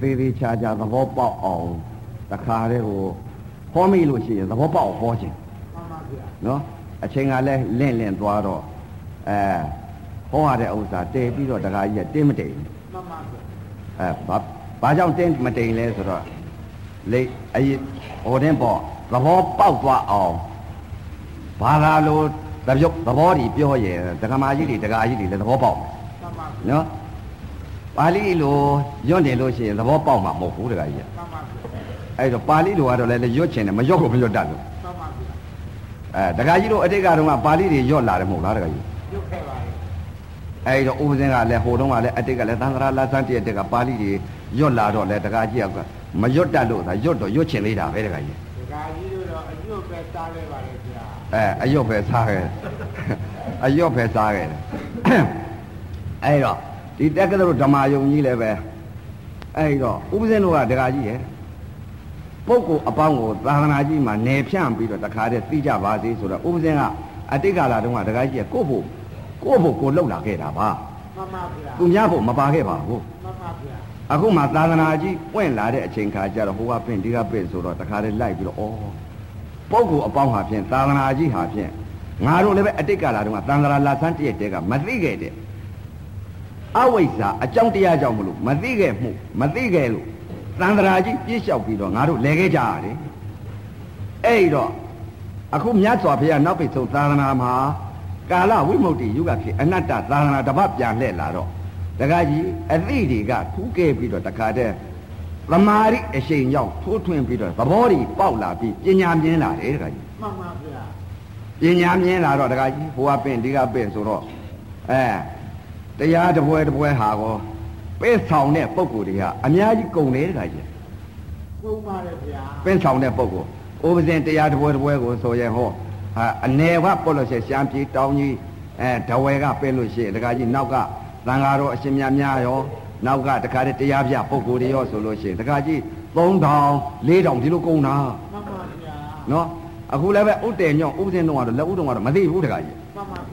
သေးသေးချာချာသဘောပေါက်အောင်တခါတည်းကိုဟောမိလို့ရှိရင်သဘောပေါက်အောင်ဟောခြင်းမှန်ပါဗျာနော်အချိန်ကလည်းလင့်လင့်သွားတော့အဲဟောရတဲ့ဥစ္စာတည်ပြီးတော့တခါကြီးကတင်းမတိမ်ဘူးမှန်ပါဗျာအဲဘာဘာကြောင့်တင်းမတိမ်လဲဆိုတော့လေအရင်ဟိုတင်းပေါ့သဘောပေါက်သွားအောင်ဘာသာလို့တပြုတ်သဘောကြီးပြောရင်ဒကမာကြီးတွေဒကာကြီးတွေလည်းသဘောပေါက်မယ်မှန် ပါဗျာနော်ပါဠိလိုရွတ်နေလို့ရှိရင်သဘောပေါက်မှာမဟုတ်ဘူးဒကာကြီးကမှန်ပါဗျာအဲ့တော့ပါဠိလိုကတော့လည်းရွတ်ချင်တယ်မရွတ်ကိုမရွတ်တတ်လို့မှန်ပါဗျာအဲဒကာကြီးတို့အတိတ်ကတော့ကပါဠိတွေရွတ်လာတယ်မဟုတ်လားဒကာကြီးရုပ်ခဲ့ပါလေအဲ့တော့ဥပဇင်းကလည်းဟိုတုန်းကလည်းအတိတ်ကလည်းသံဃာလာဆန်းတည့်တဲ့ကပါဠိတွေရွတ်လာတော့လည်းဒကာကြီးကမရွတ်တတ်လို့ဒါရွတ်တော့ရွတ်ချင်သေးတာပဲဒကာကြီးဒကာကြီးတို့တော့အညွတ်ပဲစားလဲပါလေဗျာအဲအရွတ်ပဲစားခဲ့အရွတ်ပဲစားခဲ့အဲ့တော့ ဒီတက္ကသိုလ်ဓမ္မယုံကြီးလည်းပဲအဲ့တော့ဥပဇင်းတို့ကဒကာကြီးရဲ့ပုဂ္ဂိုလ်အပေါင်းကိုသာသနာကြီးမှာနေဖြန့်ပြီးတော့တခါတည်းသိကြပါစေဆိုတော့ဥပဇင်းကအတိတ်ကာလတုန်းကဒကာကြီးကကိုယ့်ဖို့ကိုယ့်ဖို့ကိုလှုပ်လာခဲ့တာပါမှန်ပါဗျာသူများဖို့မပါခဲ့ပါဘူးမှန်ပါဗျာအခုမှသာသနာကြီးပွင့်လာတဲ့အချိန်ခါကျတော့ဟိုကပင့်ဒီကပင့်ဆိုတော့တခါတည်းလိုက်ပြီးတော့ဩပုဂ္ဂိုလ်အပေါင်းဟာဖြင့်သာသနာကြီးဟာဖြင့်ငါတို့လည်းပဲအတိတ်ကာလတုန်းကသံဃာလာဆန်းတည့်တဲ့ကမသိခဲ့တဲ့ အဝိဇ္ဇာအကြောင်းတရားကြောင့်မလို့မသိခဲ့မှုမသိခဲ့လို့သံဃာကြီးပြည့်လျှောက်ပြီးတော့ငါတို့လဲခဲ့ကြရတယ်အဲ့တော့အခုမြတ်စွာဘုရားနောက်ပိတ်ဆုံးသာသနာမှာကာလဝိမု ക്തി ယုဂခေအနတ္တသာသနာတစ်ပတ်ပြန်လှည့်လာတော့တခါကြီးအသိတွေကထူးကဲပြီးတော့တခါတည်းသမာဓိအရှိန်ရောက်ထိုးထွင်းပြီးတော့သဘောတွေပေါက်လာပြီးပညာမြင်လာတယ်တခါကြီးမှန်ပါဗျာပညာမြင်လာတော့တခါကြီးဟိုကပင့်ဒီကပင့်ဆိုတော့အဲ တရားတစ်ပွဲတစ်ပွဲဟာကောပဲ့ဆောင်တဲ့ပုံကိုယ်တွေကအများကြီးကုန်တယ်တခါကြီးပုံပါလေဗျာပင့်ဆောင်တဲ့ပုံကိုဥပဇင်တရားတစ်ပွဲတစ်ပွဲကိုဆိုရင်ဟောဟာအနေကပုတ်လို့ရှိရင်ရှမ်းပြည်တောင်းကြီးအဲဒဝဲကပင့်လို့ရှိရင်တခါကြီးနောက်ကသံဃာတော်အရှင်မြတ်များရောနောက်ကတခါတည်းတရားပြပုံကိုယ်တွေရောဆိုလို့ရှိရင်တခါကြီး3000 4000ဒီလိုကုန်တာမှန်ပါဗျာနော်အခုလည်းပဲဥတည်ညော့ဥပဇင်တော့ကတော့လက်ဥတော့ကတော့မသိဘူးတခါကြီးမှန်ပါဗျာ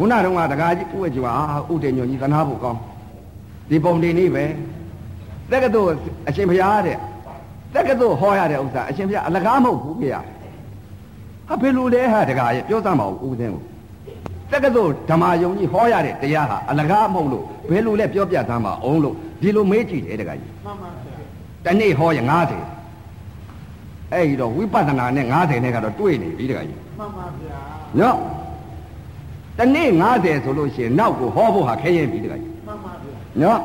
ခုနတုန်းကတကားကြီးဥဝဲကျွာအာဥတေညွန်ကြီးသနာဖို့ကောင်းဒီပုံတင်နေပဲတက္ကသိုလ်အရှင်ဘုရားတဲ့တက္ကသိုလ်ဟောရတဲ့ဥစ္စာအရှင်ဘုရားအလကားမဟုတ်ဘူးဗျာဟာဘယ်လိုလဲဟာတကားရဲ့ပြောစမ်းပါဦးဥပဇင်းကိုတက္ကသိုလ်ဓမ္မယုံကြီးဟောရတဲ့တရားဟာအလကားမဟုတ်လို့ဘယ်လိုလဲပြောပြစမ်းပါအောင်လို့ဒီလိုမေးကြည့်တယ်တကားကြီးမှန်ပါဗျာတနေ့ဟောရင်90အဲ့ဒီတော့ဝိပဿနာနဲ့90နဲ့ကတော့တွေ့နေပြီတကားကြီးမှန်ပါဗျာနော် တနေ့90ဆိုလို့ရှိရင်နောက်ကိုဟောဖို့ဟာခဲရင်ပြီတခါကြီးမှန်ပါဗျာနော်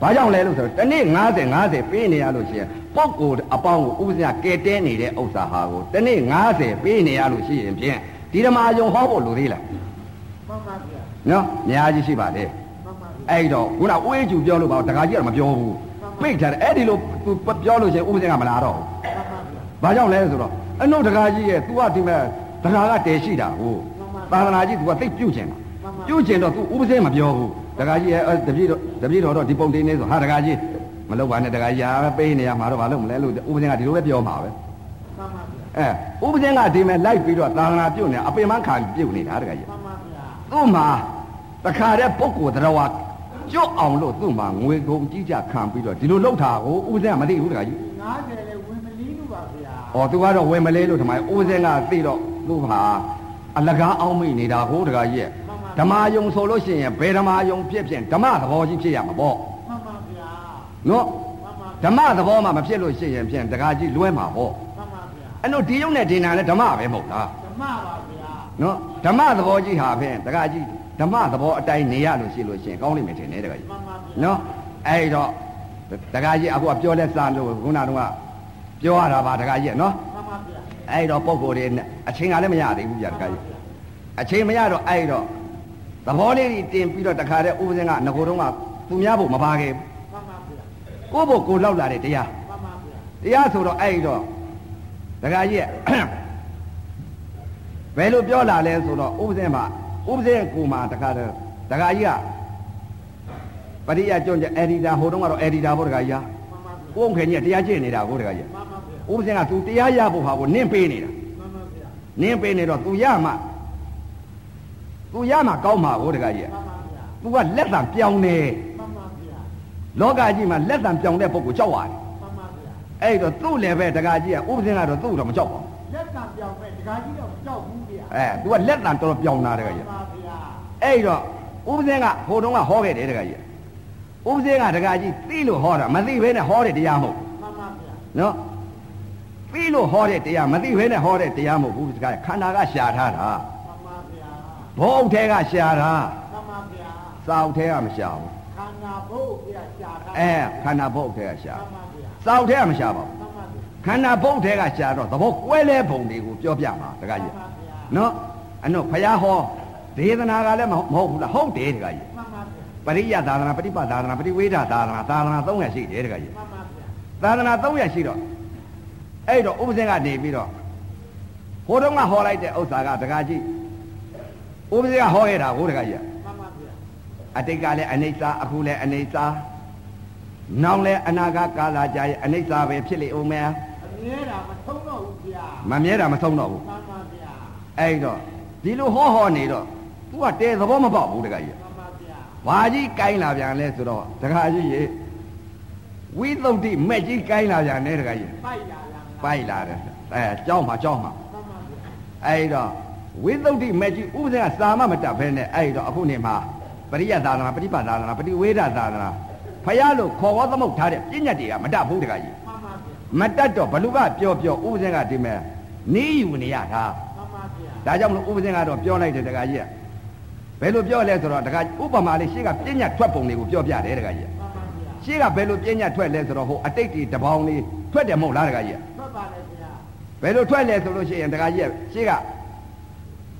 ဘာကြောင့်လဲလို့ဆိုတော့တနေ့90 90ပေးနေရလို့ရှိရင်ပုဂ္ဂိုလ်အပေါင်းကိုဥပဇာကဲတဲနေတဲ့ဥစ္စာဟာကိုတနေ့90ပေးနေရလို့ရှိရင်ဖြင့်ဒီဓမ္မယုံဟောဖို့လိုသေးလားမှန်ပါဗျာနော်အများကြီးရှိပါလေမှန်ပါဗျာအဲ့တော့ခုနဝေးကျူပြောလို့ပါတခါကြီးကတော့မပြောဘူးပိတ်ထားတယ်အဲ့ဒီလိုသူပြောလို့ရှိရင်ဥပဇာကမလာတော့ဘူးမှန်ပါဗျာဘာကြောင့်လဲဆိုတော့အနုတကာကြီးရဲ့ तू ကဒီမဲ့တကာကတည်ရှိတာကို သာသနာကြီး तू ကသိပ်ပြုတ်ချင်တာပြုတ်ချင်တော့ तू ဥပစေမပြောဘူးတကာကြီးရဲ့အဲ့တပည့်တော်တပည့်တော်တော့ဒီပုံတင်နေဆိုဟာတကာကြီးမလုပ်ပါနဲ့တကာကြီးဟာပေးနေရမှာတော့ဘာလို့မလဲလို့ဥပစေကဒီလိုပဲပြောမှာပဲမှန်ပါဗျာအဲဥပစေကဒီမဲ့လိုက်ပြီးတော့သာသနာပြုတ်နေအပင်မခံပြုတ်နေတာတကာကြီးမှန်ပါဗျာသူ့မှာတခါတဲ့ပုဂ္ဂိုလ်တော်ဝါကျွတ်အောင်လို့သူ့မှာငွေကုန်ကြီးကြခံပြီးတော့ဒီလိုလုပ်တာကိုဥပစေကမသိဘူးတကာကြီး90လေဝင်မလီးလို့ပါဗျာ။အော်သူကတော့ဝယ်မလဲလို့ထမအိုးစင်းကသိတော့သူ့ဟာ အလကားအောင်မိနေတာဟိုတကကြီးရဲ့ဓမ္မယုံဆိုလို့ရှိရင်ဘယ်ဓမ္မယုံဖြစ်ဖြစ်ဓမ္မသဘောကြီးဖြစ်ရမှာပေါ့မှန်ပါဗျာ။နော်မှန်ပါဓမ္မသဘောမှမဖြစ်လို့ရှိရင်ဖြင့်တကကြီးလွဲမှာပေါ့မှန်ပါဗျာ။အဲ့တော့ဒီယုံနဲ့ဒီနာနဲ့ဓမ္မပဲမဟုတ်လားဓမ္မပါဗျာ။နော်ဓမ္မသဘောကြီးဟာဖြင့်တကကြီးဓမ္မသဘောအတိုင်းနေရလို့ရှိလို့ရှိရင်ကောင်းလိမ့်မယ်ထင်တယ်တကကြီးမှန်ပါဗျာ။နော်အဲ့တော့တကကြီးအခုကပြောလဲစားလို့ခုနကတော့ပြောရတာပါတကကြီးရဲ့နော်မှန်ပါဗျာ အဲ့တော့ပုံကိုယ်တွေနဲ့အချိန်ကလည်းမရသေးဘူးဗျာတခါကြီးအချိန်မရတော့အဲ့တော့သဘောလေးတွေတင်ပြီးတော့တခါတည်းဥပဇင်းကငကိုတုံးကသူများဖို့မပါခဲ့မှန်ပါဗျာဘူးကိုယ့်ဖို့ကိုယ်လောက်လာတဲ့တရားမှန်ပါဗျာတရားဆိုတော့အဲ့တော့တခါကြီးရဲ့ဘယ်လိုပြောလာလဲဆိုတော့ဥပဇင်းမှာဥပဇင်းကိုမှတခါတည်းတခါကြီးကပရိယကျွန်းကျအက်ဒီတာဟိုတုန်းကတော့အက်ဒီတာပေါ့တခါကြီးဟာမှန်ပါဗျာကိုယ်ုံခင်ကြီးကတရားကျင့်နေတာကိုတခါကြီးမှန်ပါဗျာ ဥပဇင်းကသူတရားရဖို့ဟာကိုနင့်ပေးနေတာ မှန်ပါဗျာ နင်းပေးနေတော့ तू ရမှ तू ရမှကောင်းမှာကိုတကကြီး မှန်ပါဗျာ तू ကလက်တံပြောင်းနေ မှန်ပါဗျာ လောကကြီးမှာလက်တံပြောင်တဲ့ပုဂ္ဂိုလ်ကြောက်ရတယ် မှန်ပါဗျာ အဲ့တော့သူ့လည်းပဲတကာကြီးကဥပဇင်းကတော့သူ့တော့မကြောက်ပါဘူး လက်ကံပြောင်းမဲ့ဒကာကြီးတော့မကြောက်ဘူးဗျာ အဲ तू ကလက်တံတော်တော်ပြောင်တာတကာကြီး မှန်ပါဗျာ အဲ့တော့ဥပဇင်းကဟိုတုန်းကဟောခဲ့တယ်တကာကြီးဥပဇင်းကတကာကြီးသိလို့ဟောတာမသိဘဲနဲ့ဟောတဲ့တရားမဟုတ် မှန်ပါဗျာ နော် သိလို့ဟောတဲ့တရားမသိဘဲနဲ့ဟောတဲ့တရားမဟုတ်ဘူးတကားခန္ဓာကရှာထားတာမှန်ပါဗျာဘုံထဲကရှာတာမှန်ပါဗျာစောက်ထဲကမရှာဘူးခန္ဓာဘုတ်ဗျာရှာတာအဲခန္ဓာဘုံထဲကရှာမှန်ပါဗျာစောက်ထဲကမရှာပါဘူးမှန်ပါဗျာခန္ဓာဘုံထဲကရှာတော့သဘောကွဲလဲပုံတွေကိုပြောပြမှာတကားကြီးမှန်ပါဗျာနော်အနော်ဖယားဟောဒေသနာကလည်းမဟုတ်ဘူးလားဟုတ်တယ်တကားကြီးမှန်ပါဗျာပရိယသာသနာပฏิပတ်သာသနာပฏิဝေဒသာသနာသာသနာ300ရှိတယ်တကားကြီးမှန်ပါဗျာသာသနာ300ရှိတော့ အဲ့တော့ဥပဇင်ကနေပြီးတော့ဟိုတုန်းကဟောလိုက်တဲ့ဥစ္စာကတကားကြီးဥပဇင်ကဟောခဲ့တာကိုတကားကြီးမှန်ပါဗျာအတိတ်ကလည်းအနိစ္စအခုလည်းအနိစ္စနောက်လည်းအနာဂတ်ကာလကြာရဲ့အနိစ္စပဲဖြစ်လေဦးမယ်အမြဲတာမထုံးတော့ဘူးဗျာမမြဲတာမဆုံးတော့ဘူးမှန်ပါဗျာအဲ့တော့ဒီလိုဟောဟောနေတော့ तू ကတဲသဘောမပေါက်ဘူးတခါကြီးမှန်ပါဗျာဘာကြီးကိုင်းလာပြန်လဲဆိုတော့တခါကြီးရေဝိသုဒ္ဓိမဲ့ကြီးကိုင်းလာပြန်တယ်တခါကြီးပိုက်လာလား ပိုက်လာတယ်အဲကြောင်းမှာကြောင်းမှာမှန်ပါဗျာအဲ့တော့ဝိသုဒ္ဓိမဲ့ကြီးဥပဒေကစာမမတတ်ဘဲနဲ့အဲ့တော့အခုနေမှာပရိယသာသနာပฏิပတ်သာသနာပฏิဝေဒသာသနာဖယားလို့ခေါ်ဝသမုတ်ထားတဲ့ပြဉ္ညာတွေကမတတ်ဘူးတခါကြီးမှန်ပါဗျာမတတ်တော့ဘလူကပြောပြောဥပဇင်ကဒီမဲ့နီးယူနေရတာမှန်ပါဗျာဒါကြောင့်မလို့ဥပဇင်ကတော့ပြောလိုက်တယ်တခါကြီးကဘယ်လိုပြောလဲဆိုတော့တခါဥပမာလေးရှေ့ကပြဉ္ညာထွက်ပုံလေးကိုပြောပြတယ်တခါကြီးမှန်ပါဗျာရှေ့ကဘယ်လိုပြဉ္ညာထွက်လဲဆိုတော့ဟိုအတိတ်တီတပေါင်းလေးထွက်တယ်မဟုတ်လားတခါကြီးထွက်ပါလေဗျာ ဘယ်လိုထွက်လဲဆိုလို့ရှိရင်တခါကြီးကရှေ့က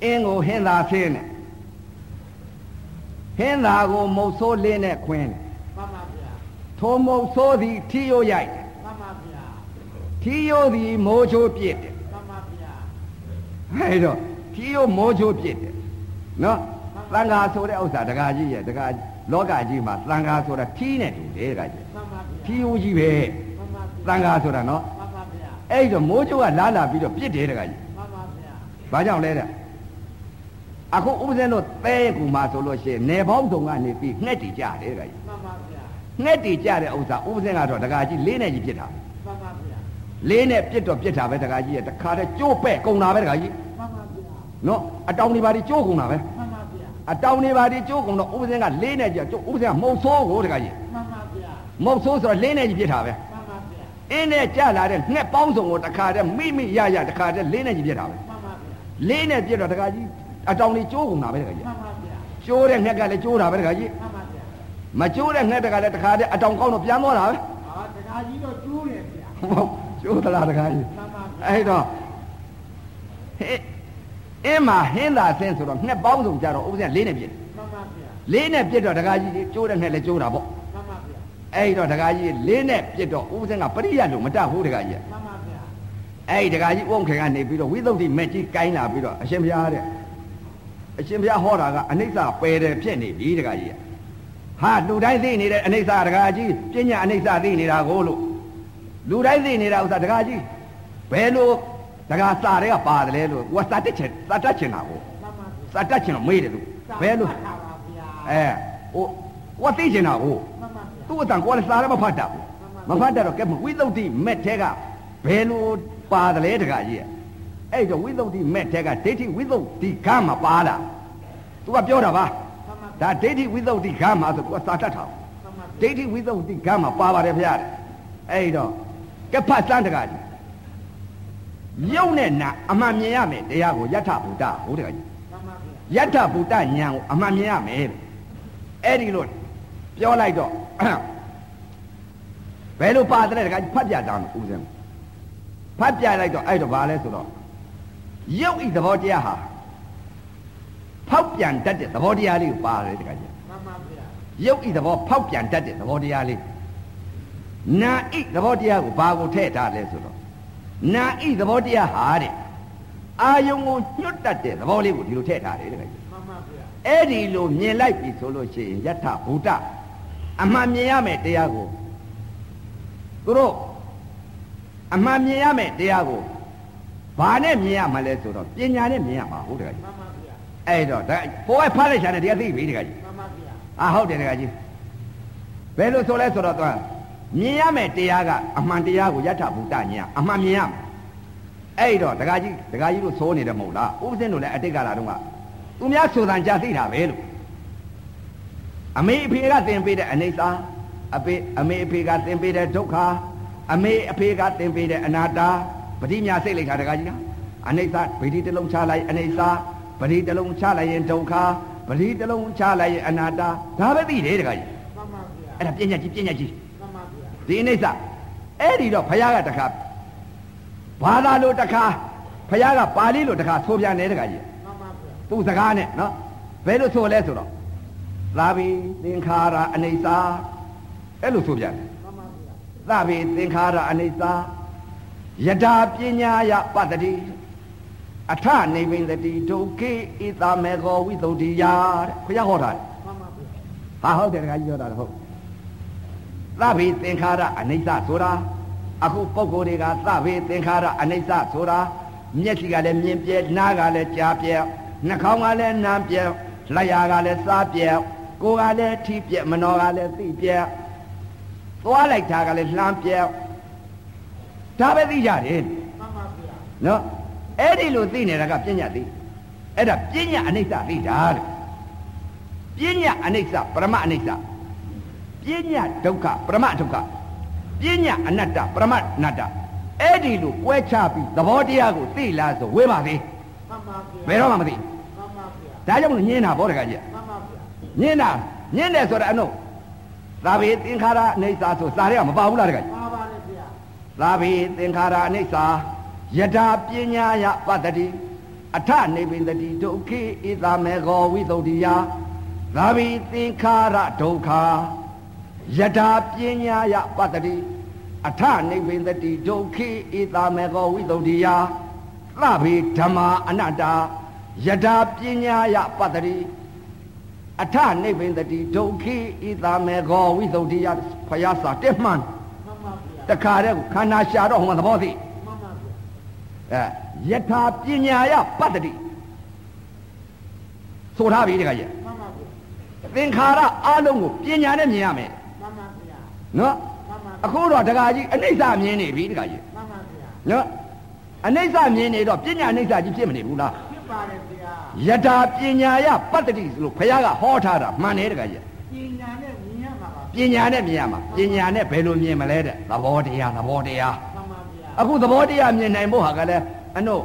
အင်းကိုဟင်းသာဆင်းတယ်ဟင်းသာကိုမုတ်ဆိုးလင်းနဲ့ခွင်းတယ်မှန်ပါဗျာထိုမုတ်ဆိုးသည်ထီရိုးရိုက်တယ်မှန်ပါဗျာထီရိုးသည်မိုးချိုးပြစ်တယ်မှန်ပါဗျာအဲ့တော့ထီရိုးမိုးချိုးပြစ်တယ်နော်သံဃာဆိုတဲ့ဥစ္စာတခါကြီးရဲ့တခါလောကကြီးမှာသံဃာဆိုတာထီးနဲ့တူတယ်တခါကြီးမှန်ပါဗျာထီရိုးကြီးပဲမှန်ပါသံဃာဆိုတာနော်မှန်ပါဗျာ အဲ့တော့မိုးချိုးကလာလာပြီးတော့ပြစ်တယ်တခါကြီးမှန်ပါဗျာဘာကြောင့်လဲတဲ့အခုဥပဇင်းတို့သဲကူမှာဆိုလို့ရှိရင်နေပေါင်းတုံကနေပြီးငှက်တီကြတယ်တခါကြီးမှန်ပါဗျာငှက်တီကြတဲ့ဥစ္စာဥပဇင်းကတော့တခါကြီးလေးနဲ့ကြီးပြစ်တာမှန်ပါဗျာလေးနဲ့ပြစ်တော့ပြစ်တာပဲတခါကြီးရဲ့တခါတည်းကျိုးပဲ့ကုန်တာပဲတခါကြီးမှန်ပါဗျာနော်အတောင်တွေပါဒီကျိုးကုန်တာပဲမှန်ပါဗျာအတောင်တွေပါဒီကျိုးကုန်တော့ဥပဇင်းကလေးနဲ့ကြကျိုးဥပဇင်းကမုံဆိုးကိုတခါကြီးမှန်ပါဗျာမုံဆိုးဆိုတော့လေးနဲ့ကြီးပြစ်တာပဲမှန်ပါဗျာ အင်းနဲ့ကြလာတဲ့ငှက်ပေါင်းစုံကိုတခါတည်းမိမိရရတခါတည်းလေးနဲ့ကြီးပြစ်တာပဲမှန်ပါဗျာလေးနဲ့ပြစ်တော့တခါကြီးအတောင်တွေကျိုးကုန်တာပဲတခါကြီးမှန်ပါဗျာကျိုးတဲ့ငှက်ကလည်းကျိုးတာပဲတခါကြီးမှန်ပါဗျာမကျိုးတဲ့ငှက်ကလည်းတခါတည်းအတောင်ကောင်းတော့ပြန်သွားတာပဲအာတခါကြီးတော့ကျိုးတယ်ဗျာဟုတ်ကျိုးသလားတခါကြီးမှန်ပါဗျာအဲ့တော့ဟဲ့အင်းမှာဟင်းသာဆင်းဆိုတော့ငှက်ပေါင်းစုံကြတော့ဥပဇင်းကလေးနဲ့ပြစ်တယ်မှန်ပါဗျာလေးနဲ့ပြစ်တော့တခါကြီးကျိုးတဲ့ငှက်လည်းကျိုးတာပေါ့မှန်ပါဗျာ အဲ့တော့တခါကြီးလေးနဲ့ပြစ်တော့ဥပဇင်းကပရိယတ်လို့မတတ်ဘူးတခါကြီးမှန်ပါဗျာအဲ့ဒီတခါကြီးဥုံခေကနေပြီးတော့ဝိသုဒ္ဓိမက်ကြီးကိုင်းလာပြီးတော့အရှင်ဘုရားတဲ့အရှင်ဘုရားဟောတာကအနိစ္စပယ်တယ်ဖြစ်နေပြီတခါကြီးဟာလူတိုင်းသိနေတဲ့အနိစ္စတခါကြီးပညာအနိစ္စသိနေတာကိုလို့လူတိုင်းသိနေတာဥစ္စာတခါကြီးဘယ်လိုတခါစာတွေကပါတယ်လဲလို့ကိုကစာတက်ချင်စာတက်ချင်တာကိုမှန်ပါဗျာစာတက်ချင်တော့မေးတယ်သူဘယ်လိုပါပါဗျာအဲဟိုကိုကသိချင်တာကိုမှန်ပါဗျာ သူ့အတန်ကိုလည်းစာလည်းမဖတ်တတ်ဘူးမဖတ်တတ်တော့ကဲဝိသုဒ္ဓိမက်ထဲကဘယ်လိုပါတယ်လဲတခါကြီးအဲ့တော့ဝိသုဒ္ဓိမက်ထဲကဒိဋ္ဌိဝိသုဒ္ဓိကမှာပါတာသူကပြောတာပါမှန်ပါဒါဒိဋ္ဌိဝိသုဒ္ဓိကမှာဆိုသူကစာတတ်တာမှန်ပါဒိဋ္ဌိဝိသုဒ္ဓိကမှာပါပါတယ်ဗျာအဲ့တော့ကဲဖတ်စမ်းတခါကြီးရုပ်နဲ့နာအမှန်မြင်ရမယ်တရားကိုယထဗုဒ္ဓဟုတ်တခါကြီးမှန်ပါဗျာယထဗုဒ္ဓဉာဏ်ကိုအမှန်မြင်ရမယ်တဲ့အဲ့ဒီလို ပြောလိုက်တော့ဘယ်လိုပါတယ်တခါကြီးဖတ်ပြတာဦးစင်းဖတ်ပြလိုက်တော့အဲ့တော့ဘာလဲဆိုတော့ရုပ်ဤသဘောတရားဟာဖောက်ပြန်တတ်တဲ့သဘောတရားလေးကိုပါတယ်တခါကြီးမှန်ပါဗျာရုပ်ဤသဘောဖောက်ပြန်တတ်တဲ့သဘောတရားလေးနာဤသဘောတရားကိုဘာကိုထည့်ထားလဲဆိုတော့နာဤသဘောတရားဟာတဲ့အာယုံကိုညွတ်တတ်တဲ့သဘောလေးကိုဒီလိုထည့်ထားတယ်တခါကြီးမှန်ပါဗျာအဲ့ဒီလိုမြင်လိုက်ပြီဆိုလို့ရှိရင်ယထဗုဒ္ဓ အမှန်မြင်ရမယ်တရားကိုသူတို့အမှန်မြင်ရမယ်တရားကိုဘာနဲ့မြင်ရမှာလဲဆိုတော့ပညာနဲ့မြင်ရမှာဟုတ်တယ်ကကြီးမှန်ပါဗျာအဲ့တော့ဒါဟိုကဖားလိုက်ချာတယ်တရားသိပြီတကကြီးမှန်ပါဗျာအာဟုတ်တယ်တကကြီးဘယ်လိုဆိုလဲဆိုတော့သွားမြင်ရမယ်တရားကအမှန်တရားကိုယထာဘုဒ္ဓညာအမှန်မြင်ရမယ်အဲ့တော့ဒကာကြီးဒကာကြီးတို့သိုးနေတယ်မဟုတ်လားဥပဇင်းတို့လည်းအတိတ်ကလာတော့ကသူများဆိုတန်ကြသိတာပဲလို့ အမေအဖေကသင်ပေးတဲ့အနေစာအဖေအမေအဖေကသင်ပေးတဲ့ဒုက္ခအမေအဖေကသင်ပေးတဲ့အနာတ္တပဋိညာစိတ်လိုက်တာဒကာကြီးလားအနေစာဗိဓိတစ်လုံးချလိုက်အနေစာပဋိတစ်လုံးချလိုက်ရင်ဒုက္ခပဋိတစ်လုံးချလိုက်ရင်အနာတ္တဒါပဲသိတယ်ဒကာကြီးမှန်ပါဗျာအဲ့ဒါပညာကြီးပညာကြီးမှန်ပါဗျာဒီအိဋ္ဌအဲ့ဒီတော့ဘုရားကတခါဘာသာလို့တခါဘုရားကပါဠိလို့တခါဆိုပြန်တယ်တခါကြီးမှန်ပါဗျာသူ့စကားနဲ့နော်ဘယ်လိုဆိုလဲဆိုတော့ သာဘိသင်္ခါရအနိစ္စအဲ့လိုဆိုပြန်တယ်မှန်ပါဗျာသာဘိသင်္ခါရအနိစ္စယတာပညာယပတ္တိအထနေဘိန္တတိဒုက္ခေဣသမေခောဝိသုဒ္ဓိယတဲ့ဘုရားဟောတာမှန်ပါဗျာဟာဟုတ်တယ်တခါကြီးပြောတာတော့ဟုတ်သဗ္ဗေသင်္ခါရအနိစ္စဆိုတာအခုပုံကိုယ်တွေကသဗ္ဗေသင်္ခါရအနိစ္စဆိုတာမျက်စိကလည်းမြင်ပြဲနားကလည်းကြားပြဲနှာခေါင်းကလည်းနားပြဲလက်ရာကလည်းစားပြဲ ကိုယ်ကလည်းထိပြဲမနောကလည်းသိပြဲသွားလိုက်တာကလည်းလှမ်းပြဲဒါပဲသိကြတယ်မှန်ပါဗျာနော်အဲ့ဒီလိုသိနေတာကပညာသိအဲ့ဒါပညာအနိစ္စသိတာတဲ့ပညာအနိစ္စပရမအနိစ္စပညာဒုက္ခပရမဒုက္ခပညာအနတ္တပရမအနတ္တအဲ့ဒီလိုကွဲခြားပြီးသဘောတရားကိုသိလားဆိုဝေးပါသေးမှန်ပါဗျာဘယ်တော့မှမသိမှန်ပါဗျာဒါကြောင့်မလို့ညင်းတာဗောတကကြီးမှန်ပါဗျာ ညင်းတာညင်းတယ်ဆိုတော့အနုသာဘေသင်္ခါရအနိစ္စဆိုစာတွေကမပါဘူးလားတကကြီးပါပါတယ်ဗျာသာဘိသင်္ခါရအနိစ္စယတာပညာယပတ္တိအထနေပိတတိဒုက္ခိဣသမေခောဝိသုဒ္ဓိယသာဘိသင်္ခါရဒုက္ခယတာပညာယပတ္တိအထနေပိတတိဒုက္ခိဣသမေခောဝိသုဒ္ဓိယသဗ္ဗေဓမ္မာအနတ္တယတာပညာယပတ္တိ အထနေပိတတိဒုက္ခိဣသမေခောဝိသုဒ္ဓိယဖယားစာတက်မှန်မှန်ပါဗျာတခါတည်းကိုခန္ဓာရှာတော့ဟိုမှာသဘောသိမှန်ပါဗျာအဲယထာပညာယပတ္တိဆိုထားပြီတခါကြီးမှန်ပါဗျာသင်္ခါရအလုံးကိုပညာနဲ့မြင်ရမယ်မှန်ပါဗျာနော်မှန်ပါအခုတော့တခါကြီးအနိစ္စမြင်နေပြီတခါကြီးမှန်ပါဗျာနော်အနိစ္စမြင်နေတော့ပညာအနိစ္စကြီးဖြစ်မနေဘူးလားဖြစ်ပါတယ်ဗျာ ယထာပညာယပတ္တိဆိုလို့ဘုရားကဟောထားတာမှန်တယ်တခါကြီးပညာနဲ့မြင်ရမှာပါပညာနဲ့မြင်ရမှာပညာနဲ့ဘယ်လိုမြင်မလဲတဲ့သဘောတရားသဘောတရားမှန်ပါဗျာအခုသဘောတရားမြင်နိုင်ဖို့ဟာကလည်းအနု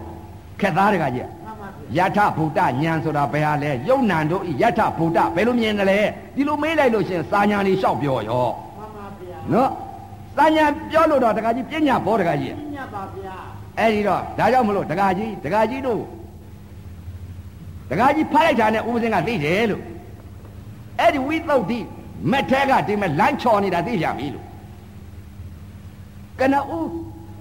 ခက်သားတခါကြီးမှန်ပါဗျာယထဗုဒ္ဓဉာဏ်ဆိုတာဘယ်ဟာလဲယုံနံတို့ဤယထဗုဒ္ဓဘယ်လိုမြင်တယ်လဲဒီလိုမေးလိုက်လို့ရှရင်စာညာလေးလျှောက်ပြောရောမှန်ပါဗျာနော်စာညာပြောလို့တော့တခါကြီးပညာဘောတခါကြီးပညာပါဗျာအဲ့ဒီတော့ဒါကြောင့်မလို့တခါကြီးတခါကြီးတို့ တခါကြီးဖတ်လိုက်တာနဲ့ဥပဇင်းကသိတယ်လို့အဲ့ဒီဝိသုဒ္ဓိမက်ထဲကဒီမဲ့လမ်းချော်နေတာသိကြပြီလို့ကနဦး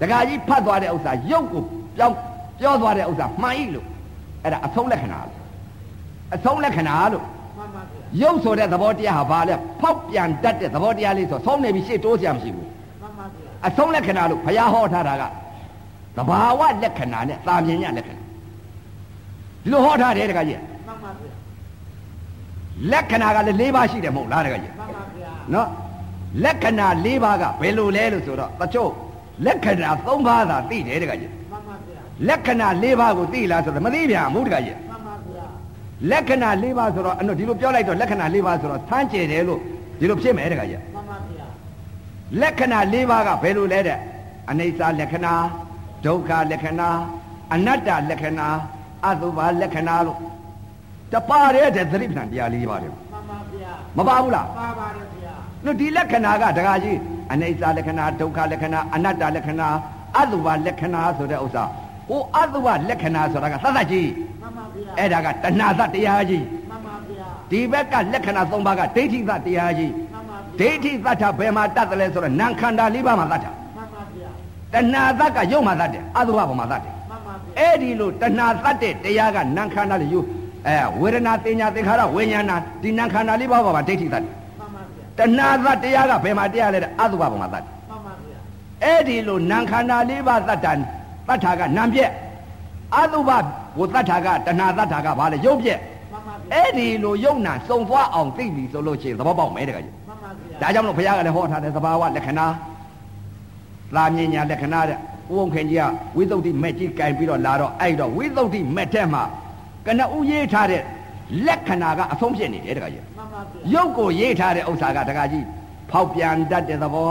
တခါကြီးဖတ်သွားတဲ့ဥစ္စာရုပ်ကိုပြောင်းပြောသွားတဲ့ဥစ္စာမှန်ဤလို့အဲ့ဒါအဆုံးလက္ခဏာလို့အဆုံးလက္ခဏာလို့မှန်ပါဗျာရုပ်ဆိုတဲ့သဘောတရားဟာဘာလဲဖောက်ပြန်တတ်တဲ့သဘောတရားလေးဆိုဆုံးနေပြီရှေ့တိုးစရာမရှိဘူးမှန်ပါဗျာအဆုံးလက္ခဏာလို့ဘုရားဟောထားတာကသဘာဝလက္ခဏာနဲ့သာမြင်ညလက္ခဏာ ဒီလိုဟောထားတယ်တခါကြီးမှန်ပါဗျာလက္ခဏာကလည်း၄ပါးရှိတယ်မဟုတ်လားတခါကြီးမှန်ပါဗျာနော်လက္ခဏာ၄ပါးကဘယ်လိုလဲလို့ဆိုတော့တချို့လက္ခဏာ၃ပါးသာသိတယ်တခါကြီးမှန်ပါဗျာလက္ခဏာ၄ပါးကိုသိလားဆိုတော့မသိပြန်ဘူးတခါကြီးမှန်ပါဗျာလက္ခဏာ၄ပါးဆိုတော့အဲ့တော့ဒီလိုပြောလိုက်တော့လက္ခဏာ၄ပါးဆိုတော့သမ်းကျယ်တယ်လို့ဒီလိုဖြစ်မယ်တခါကြီးမှန်ပါဗျာလက္ခဏာ၄ပါးကဘယ်လိုလဲတဲ့အနိစ္စလက္ခဏာဒုက္ခလက္ခဏာအနတ္တလက္ခဏာ အသုဘလက္ခဏာလို့တပါးတဲ့သတိပ္ပံတရား၄ပါးတယ်မှန်ပါဗျာမပါဘူးလားပါပါတယ်ဗျာလို့ဒီလက္ခဏာကဒကာကြီးအနိစ္စလက္ခဏာဒုက္ခလက္ခဏာအနတ္တလက္ခဏာအသုဘလက္ခဏာဆိုတဲ့ဥစ္စာဟိုအသုဘလက္ခဏာဆိုတာကသတ္တကြီးမှန်ပါဗျာအဲ့ဒါကတဏှာသတရားကြီးမှန်ပါဗျာဒီဘက်ကလက္ခဏာ၃ပါးကဒိဋ္ဌိသတရားကြီးမှန်ပါဗျာဒိဋ္ဌိသတ္ထဘယ်မှာတတ်တယ်လဲဆိုတော့နာခန္ဓာ၄ပါးမှာတတ်တာမှန်ပါဗျာတဏှာသတ်ကရုပ်မှာသတ်တယ်အသုဘဘမှာသတ်တယ်မှန်ပါဗျာ အဲ့ဒီလိုတဏှာသတ်တဲ့တရားကနာခန္ဓာလေးယူအဲဝေဒနာတင်ညာသင်္ခါရဝိညာဏဒီနာခန္ဓာလေးပါးပါမှာဒိဋ္ဌိသတ်တယ်မှန်ပါဗျာတဏှာသတ်တရားကဘယ်မှာတရားလဲတဲ့အသုဘဘမှာသတ်တယ်မှန်ပါဗျာအဲ့ဒီလိုနာခန္ဓာလေးပါးသတ်တာသတ်တာကနာပြက်အသုဘကိုသတ်တာကတဏှာသတ်တာကဘာလဲရုပ်ပြက်မှန်ပါဗျအဲ့ဒီလိုယုံနာစုံသွားအောင်သိပြီဆိုလို့ရှိရင်သဘောပေါက်မယ်တကကြီးမှန်ပါဗျာဒါကြောင့်မလို့ဘုရားကလည်းဟောထားတယ်သဘာဝလက္ခဏာသာမြင်ညာလက္ခဏာတဲ့ ဥုံခင်ကြီးကဝိသုဒ္ဓိမဲ့ကြီးကင်ပြီးတော့လာတော့အဲ့တော့ဝိသုဒ္ဓိမဲ့တဲ့မှာကနဦးရေးထားတဲ့လက္ခဏာကအဆုံးဖြစ်နေတယ်တကကြီးမှန်ပါဗျာရုပ်ကိုရေးထားတဲ့ဥစ္စာကတကကြီးဖောက်ပြန်တတ်တဲ့သဘော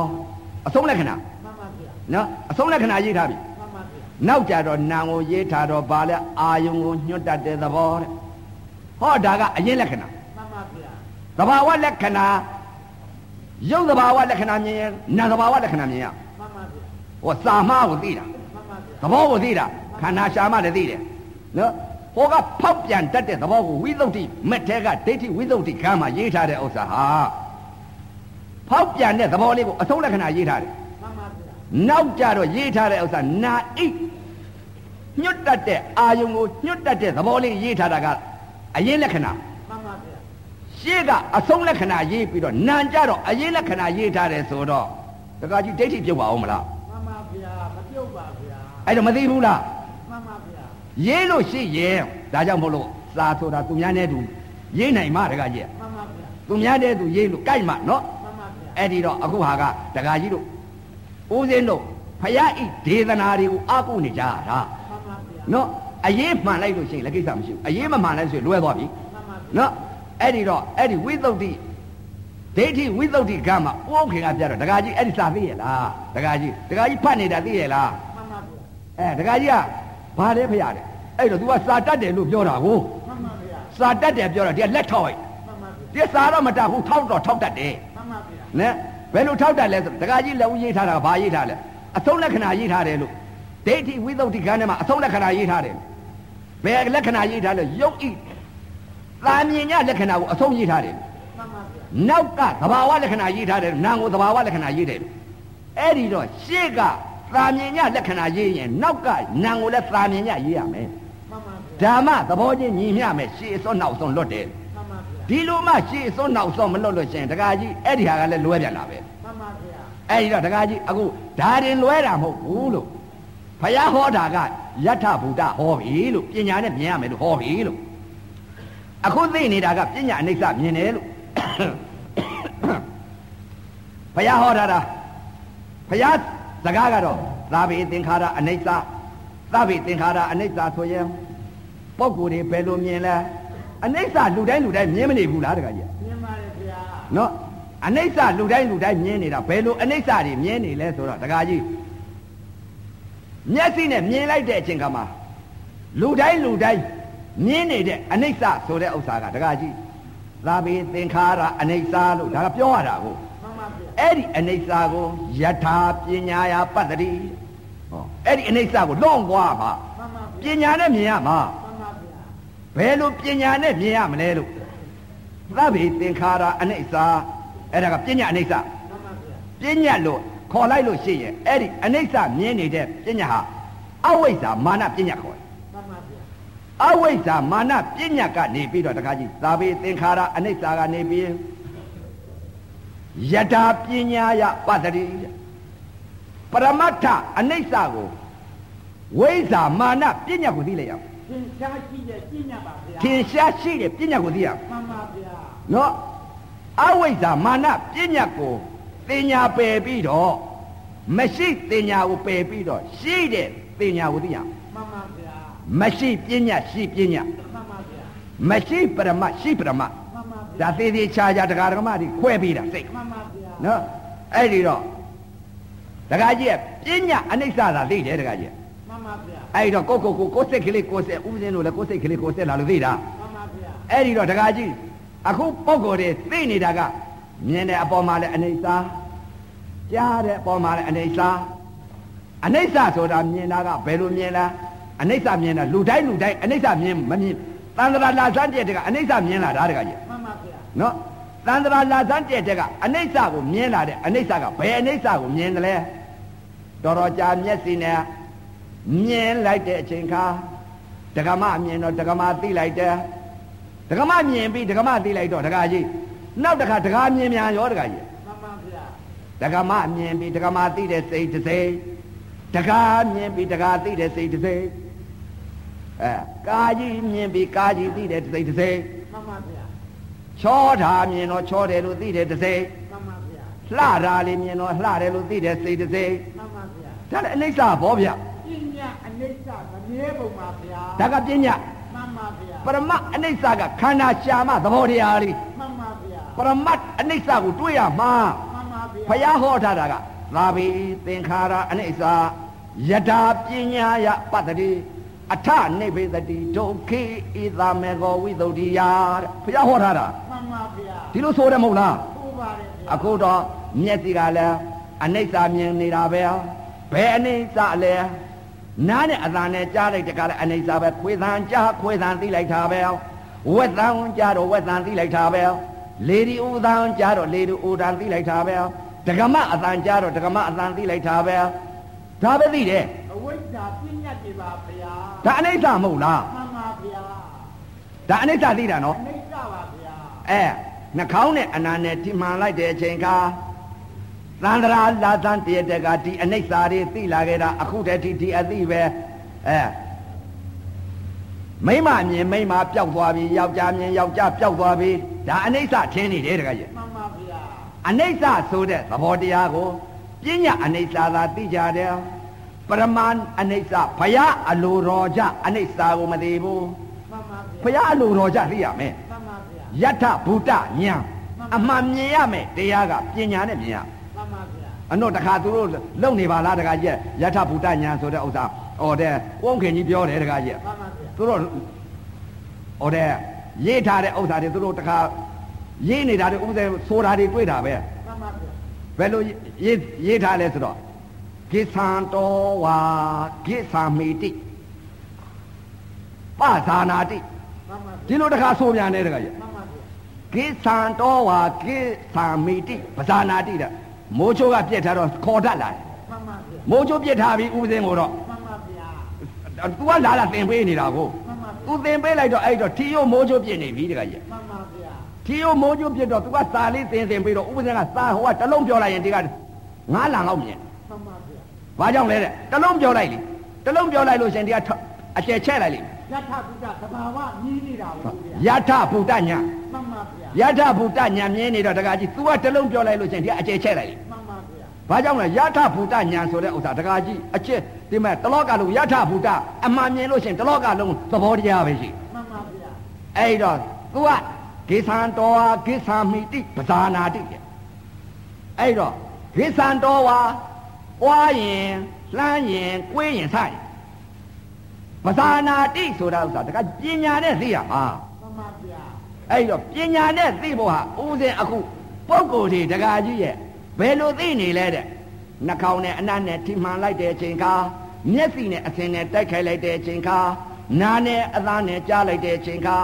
အဆုံးလက္ခဏာမှန်ပါဗျာနော်အဆုံးလက္ခဏာရေးထားပြီမှန်ပါဗျာနောက်ကြတော့နာမ်ကိုရေးထားတော့ဗာလဲအာယုံကိုညွတ်တတ်တဲ့သဘောတဲ့ဟောဒါကအရင်လက္ခဏာမှန်ပါဗျာသဘာဝလက္ခဏာရုပ်သဘာဝလက္ခဏာမြင်ရင်နာမ်သဘာဝလက္ခဏာမြင်ရမှန်ပါဗျာ ဟောစာမကိုသိတာမှန်ပါဗျာသဘောကိုသိတာခန္ဓာရှာမလည်းသိတယ်နော်ဟောကဖောက်ပြန်တတ်တဲ့သဘောကိုဝိသုဒ္ဓိမက်ထဲကဒိဋ္ဌိဝိသုဒ္ဓိခန်းမှာရေးထားတဲ့ဥစ္စာဟာဖောက်ပြန်တဲ့သဘောလေးကိုအဆုံးလက္ခဏာရေးထားတယ်မှန်ပါဗျာနောက်ကြတော့ရေးထားတဲ့ဥစ္စာနာဣညွတ်တတ်တဲ့အာယုံကိုညွတ်တတ်တဲ့သဘောလေးရေးထားတာကအရင်လက္ခဏာမှန်ပါဗျာရှေ့ကအဆုံးလက္ခဏာရေးပြီးတော့နာကြတော့အရင်လက္ခဏာရေးထားတယ်ဆိုတော့တခါကြီးဒိဋ္ဌိပြုတ်ပါအောင်မလား မှန်ပါဗျာမပြုတ်ပါဗျာ အဲ့တော့မသိဘူးလားမှန်ပါဗျာရေးလို့ရှိရင်ဒါကြောင့်မို့လို့စာဆိုတာသူများနဲ့တူရေးနိုင်မှတခါကြီးမှန်ပါဗျာသူများတဲ့သူရေးလို့ကြိုက်မှနော်မှန်ပါဗျာအဲ့ဒီတော့အခုဟာကတခါကြီးတို့ဦးစင်းတို့ဖယားဤဒေသနာတွေကိုအကုနေကြတာမှန်ပါဗျာနော်အရေးမှန်လိုက်လို့ရှိရင်လည်းကိစ္စမရှိဘူးအရေးမမှန်လိုက်ဆိုရင်လွဲသွားပြီမှန်ပါဗျာနော်အဲ့ဒီတော့အဲ့ဒီဝိသုဒ္ဓိဒိဋ္ဌိဝိသုဒ္ဓိကမှာဥက္ခေကပြတော့ဒကာကြီးအဲ့ဒီစာသိရလားဒကာကြီးဒကာကြီးဖတ်နေတာသိရလားမှန်ပါဗျာ အဲဒကာကြီးကဘာလဲဖရတယ်အဲ့တော့ तू ကစာတတ်တယ်လို့ပြောတာကိုမှန်ပါဗျာစာတတ်တယ်ပြောတော့ဒီကလက်ထောက်လိုက်မှန်ပါဗျာဒီစာတော့မတတ်ဘူးထောက်တော့ထောက်တတ်တယ်မှန်ပါဗျာနဲဘယ်လိုထောက်တတ်လဲဆိုဒကာကြီးလက်ဦးရေးထားတာကဘာရေးထားလဲအဆုံးလက္ခဏာရေးထားတယ်လို့ဒိဋ္ဌိဝိသုဒ္ဓိကန်းထဲမှာအဆုံးလက္ခဏာရေးထားတယ်ဘယ်လက္ခဏာရေးထားလဲယုတ်ဤသာမြင်ညလက္ခဏာကိုအဆုံးရေးထားတယ်မှန်ပါဗျာနောက်ကသဘာဝလက္ခဏာရေးထားတယ်နာမ်ကိုသဘာဝလက္ခဏာရေးတယ်အဲ့ဒီတော့ရှေ့က သာမြင်ညလက္ခဏာရေးရင်နောက်ကနာမ်ကိုလည်းသာမြင်ညရေးရမယ်မှန်ပါဗျာဓမ္မသဘောချင်းညီမျှမယ်ရှေ့အစွန်းနောက်စွန်းလွတ်တယ်မှန်ပါဗျာဒီလိုမှရှေ့အစွန်းနောက်စွန်းမလွတ်လို့ရှရင်တကားကြီးအဲ့ဒီဟာကလည်းလွဲပြန်တာပဲမှန်ပါဗျာအဲ့ဒီတော့တကားကြီးအခုဒါရင်လွဲတာမဟုတ်ဘူးလို့ဘုရားဟောတာကယထဗုဒ္ဓဟောပြီလို့ပညာနဲ့မြင်ရမယ်လို့ဟောပြီလို့အခုသိနေတာကပညာအနိစ္စမြင်တယ်လို့ဘုရားဟောတာတာဘုရား စကားကတော့သာဘိသင်္ခါရအနိစ္စသဗ္ဗိသင်္ခါရအနိစ္စဆိုရင်ပုဂ္ဂိုလ်တွေဘယ်လိုမြင်လဲအနိစ္စလူတိုင်းလူတိုင်းမြင်မနေဘူးလားတခါကြီးမြင်ပါတယ်ဗျာနော်အနိစ္စလူတိုင်းလူတိုင်းမြင်နေတာဘယ်လိုအနိစ္စတွေမြင်နေလဲဆိုတော့တခါကြီးမျက်စိနဲ့မြင်လိုက်တဲ့အချိန်ကမှလူတိုင်းလူတိုင်းမြင်နေတဲ့အနိစ္စဆိုတဲ့ဥစ္စာကတခါကြီးသာဘိသင်္ခါရအနိစ္စလို့ဒါကပြောရတာကိုမှန်ပါဗျာ အဲ့ဒီအနိစ္စကိုယထာပညာယာပတ္တိဟောအဲ့ဒီအနိစ္စကိုလွန်သွားမှာမှန်ပါပဗျာညာနဲ့မြင်ရမှာမှန်ပါဗျာဘယ်လိုပညာနဲ့မြင်ရမလဲလို့သဗ္ဗေသင်္ခါရအနိစ္စအဲ့ဒါကပညာအနိစ္စမှန်ပါဗျာပညာလို့ခေါ်လိုက်လို့ရှိရင်အဲ့ဒီအနိစ္စမြင်နေတဲ့ပညာဟာအဝိဇ္ဇာမာနပညာခေါ်တယ်မှန်ပါဗျာအဝိဇ္ဇာမာနပညာကနေပြီးတော့တခါကြီးသာဘေသင်္ခါရအနိစ္စကနေပြီး ယထာပညာယပတ္တိပရမတ္ထအနိစ္စကိုဝိဇ္ဇာမာနပညာကိုသိလိုက်ရအောင်သင်ရှားရှိတဲ့ပြညာပါဗျာထင်ရှားရှိတဲ့ပညာကိုသိရအောင်မှန်ပါဗျာနော်အဝိဇ္ဇာမာနပညာကိုတင်ညာပယ်ပြီးတော့မရှိတင်ညာကိုပယ်ပြီးတော့ရှိတဲ့တင်ညာကိုသိရအောင်မှန်ပါဗျာမရှိပညာရှိပညာမှန်ပါဗျာမရှိပရမရှိပရမမှန်ပါဗျာ ဒါသေးသေးချာချာတရားဓမ္မတွေခွဲပြီးတာစိတ်မှန်ပါဗျာနော်အဲ့ဒီတော့တရားကြီးကပညာအနိစ္စသာသိတယ်တရားကြီးမှန်ပါဗျာအဲ့ဒီတော့ကိုကိုကိုကိုစိတ်ကလေးကိုစိတ်ဥပဇင်းတို့လည်းကိုစိတ်ကလေးကိုစိတ်လာလို့သိတာမှန်ပါဗျာအဲ့ဒီတော့တရားကြီးအခုပုံကိုယ်တွေသိနေတာကမြင်တဲ့အပေါ်မှာလည်းအနေစာကြားတဲ့အပေါ်မှာလည်းအနေစာအနေစာဆိုတာမြင်တာကဘယ်လိုမြင်လားအနေစာမြင်တာလူတိုင်းလူတိုင်းအနေစာမြင်မမြင်တန်တရာလာစမ်းတဲ့တကအနေစာမြင်လာတာတကကြီးမှ န်ပါဗျာနော်တန်တရာလာစမ်းတဲ့တကအနိစ္စကိုမြင်လာတဲ့အနေစ္စကဘယ်အနိစ္စကိုမြင်တယ်လဲတော်တော်ကြာမျက်စိနဲ့မြင်လိုက်တဲ့အချိန်ခါဒကမအမြင်တော့ဒကမသိလိုက်တယ်ဒကမမြင်ပြီးဒကမသိလိုက်တော့ဒကာကြီးနောက်တစ်ခါဒကာမြင်မြန်ရောဒကာကြီးမှန်ပါဗျာဒကမမြင်ပြီးဒကမသိတဲ့စိတ်တစ်စိတ်ဒကာမြင်ပြီးဒကာသိတဲ့စိတ်တစ်စိတ်အဲကာကြီးမြင်ပြီးကာကြီးသိတဲ့စိတ်တစ်စိတ်မှန်ပါဗျာ ချောတာမြင်တော့ချောတယ်လို့သိတယ်တစ်စိတ်မှန်ပါဗျာလှတာလေးမြင်တော့လှတယ်လို့သိတယ်စိတ်တစ်စိတ်မှန်ပါဗျာဒါလည်းအနိစ္စဘောဗျပညာအနိစ္စမမြဲပုံပါဗျာဒါကပညာမှန်ပါဗျာပရမတ်အနိစ္စကခန္ဓာရှာမသဘောတရားလေးမှန်ပါဗျာပရမတ်အနိစ္စကိုတွေ့ရမှာမှန်ပါဗျာဖယားဟောထားတာကသာဘိသင်္ခါရအနိစ္စယထာပညာယပတ္တိ အထနိဗ္ဗေတတိဒုက္ခိဣသမေကောဝိသုဒ္ဓိယတဲ့ဖယားဟောထားတာမှန်ပါဗျာဒီလိုဆိုတယ်မဟုတ်လားဟုတ်ပါတယ်ဗျာအခုတော့မျက်စိကလည်းအနိစ္စမြင်နေတာပဲဘယ်အနိစ္စလဲနားနဲ့အသာနဲ့ကြားလိုက်တကလည်းအနိစ္စပဲခွေသံကြားခွေသံသိလိုက်တာပဲဝက်သံကြားတော့ဝက်သံသိလိုက်တာပဲလေဒီဥသံကြားတော့လေဒီဥသံသိလိုက်တာပဲဒဂမအသံကြားတော့ဒဂမအသံသိလိုက်တာပဲဒါပဲသိတယ်အဝိဇ္ဇာပညာတွေပါဗျာ ဒါအနိစ္စမဟုတ်လားမှန်ပါဗျာဒါအနိစ္စသိတာနော်အနိစ္စပါဗျာအဲနှာခေါင်းနဲ့အနာနဲ့ထိမှန်လိုက်တဲ့အချိန်ခါသန္တရာလာသန်တရတကဒီအနိစ္စတွေသိလာခဲ့တာအခုတည်းဒီဒီအသိပဲအဲမိမမြင်မိမပျောက်သွားပြီယောက်ျားမြင်ယောက်ျားပျောက်သွားပြီဒါအနိစ္စထင်းနေတယ်တကကြီးမှန်ပါဗျာအနိစ္စဆိုတဲ့သဘောတရားကိုပညာအနိစ္စသာသိကြတယ် ပရမန်အနိစ္စဘုရားအလိုတော်ကြအနိစ္စကိုမသိဘူးမှန်ပါဗျာဘုရားအလိုတော်ကြသိရမယ်မှန်ပါဗျာယထဗုဒ္ဓညာအမှန်မြင်ရမယ်တရားကပညာနဲ့မြင်ရမှန်ပါဗျာအတော့တခါသူတို့လုံနေပါလားတခါကြီးယထဗုဒ္ဓညာဆိုတဲ့ဥစ္စာဟောတဲ့ဝုန်းခင်ကြီးပြောတယ်တခါကြီးမှန်ပါဗျာသူတို့ဟောတဲ့ရေးထားတဲ့ဥစ္စာတွေသူတို့တခါရေးနေတာတွေဥစ္စာဆိုတာတွေတွေ့တာပဲမှန်ပါဗျာဘယ်လိုရေးရေးထားလဲဆိုတော့ ကိသံတောဝါကိသံမိတိပဇာနာတိဒီလိုတခါဆိုမြန်နေတခါကြီးကိသံတောဝါကိသံမိတိပဇာနာတိတဲ့မိုးချိုးကပြက်ထားတော့ခေါ်တတ်လာတယ်မိုးချိုးပြက်ထားပြီးဦးစင်းကိုတော့သူကလာလာတင်ပေးနေတာကိုသူတင်ပေးလိုက်တော့အဲ့တော့ထီယိုမိုးချိုးပြက်နေပြီတခါကြီးမှန်ပါဗျာထီယိုမိုးချိုးပြက်တော့သူကစာလေးတင်တင်ပေးတော့ဦးစင်းကစာဟိုကတလုံးပြောလိုက်ရင်ဒီကငါးလံလောက်မြင် ဘာကြောင့်လဲတဲ့တစ်လုံးပြောလိုက်လေတစ်လုံးပြောလိုက်လို့ရှင်ဒီကအကျယ်ချဲ့လိုက်လိမ့်ယထဗုဒ္ဓသဘာဝမြည်နေတာပါဗျာယထဗုဒ္ဓညာမှန်ပါဗျာယထဗုဒ္ဓညာမြင်နေတော့တခါကြီး तू ကတစ်လုံးပြောလိုက်လို့ရှင်ဒီကအကျယ်ချဲ့လိုက်လေမှန်ပါဗျာဘာကြောင့်လဲယထဗုဒ္ဓညာဆိုတဲ့ဥစ္စာတခါကြီးအကျက်ဒီမဲ့တလောကလုံးယထဗုဒ္ဓအမှန်မြင်လို့ရှင်တလောကလုံးသဘောတရားပဲရှိမှန်ပါဗျာအဲ့တော့ तू ကဂေသံတော်ဟာဂေသံမိတိပဇာနာတိတဲ့အဲ့တော့ဂေသံတော်ဟာွား ရင်လှမ်းရင်ကွေးရင်ဆိုင်ပဇာနာတိဆိုတာဥစ္စာတခါပညာနဲ့သိရမှာမှန်ပါဗျာအဲ့တော့ပညာနဲ့သိဖို့ဟာဥစဉ်အခုပုဂ္ဂိုလ်တွေတကာကြီးရဲ့ဘယ်လိုသိနေလဲတဲ့နှာခေါင်းနဲ့အနံ့နဲ့ထိမှန်လိုက်တဲ့အချိန်ခါမျက်စိနဲ့အစင်နဲ့တိုက်ခိုက်လိုက်တဲ့အချိန်ခါနားနဲ့အသားနဲ့ကြားလိုက်တဲ့အချိန်ခါ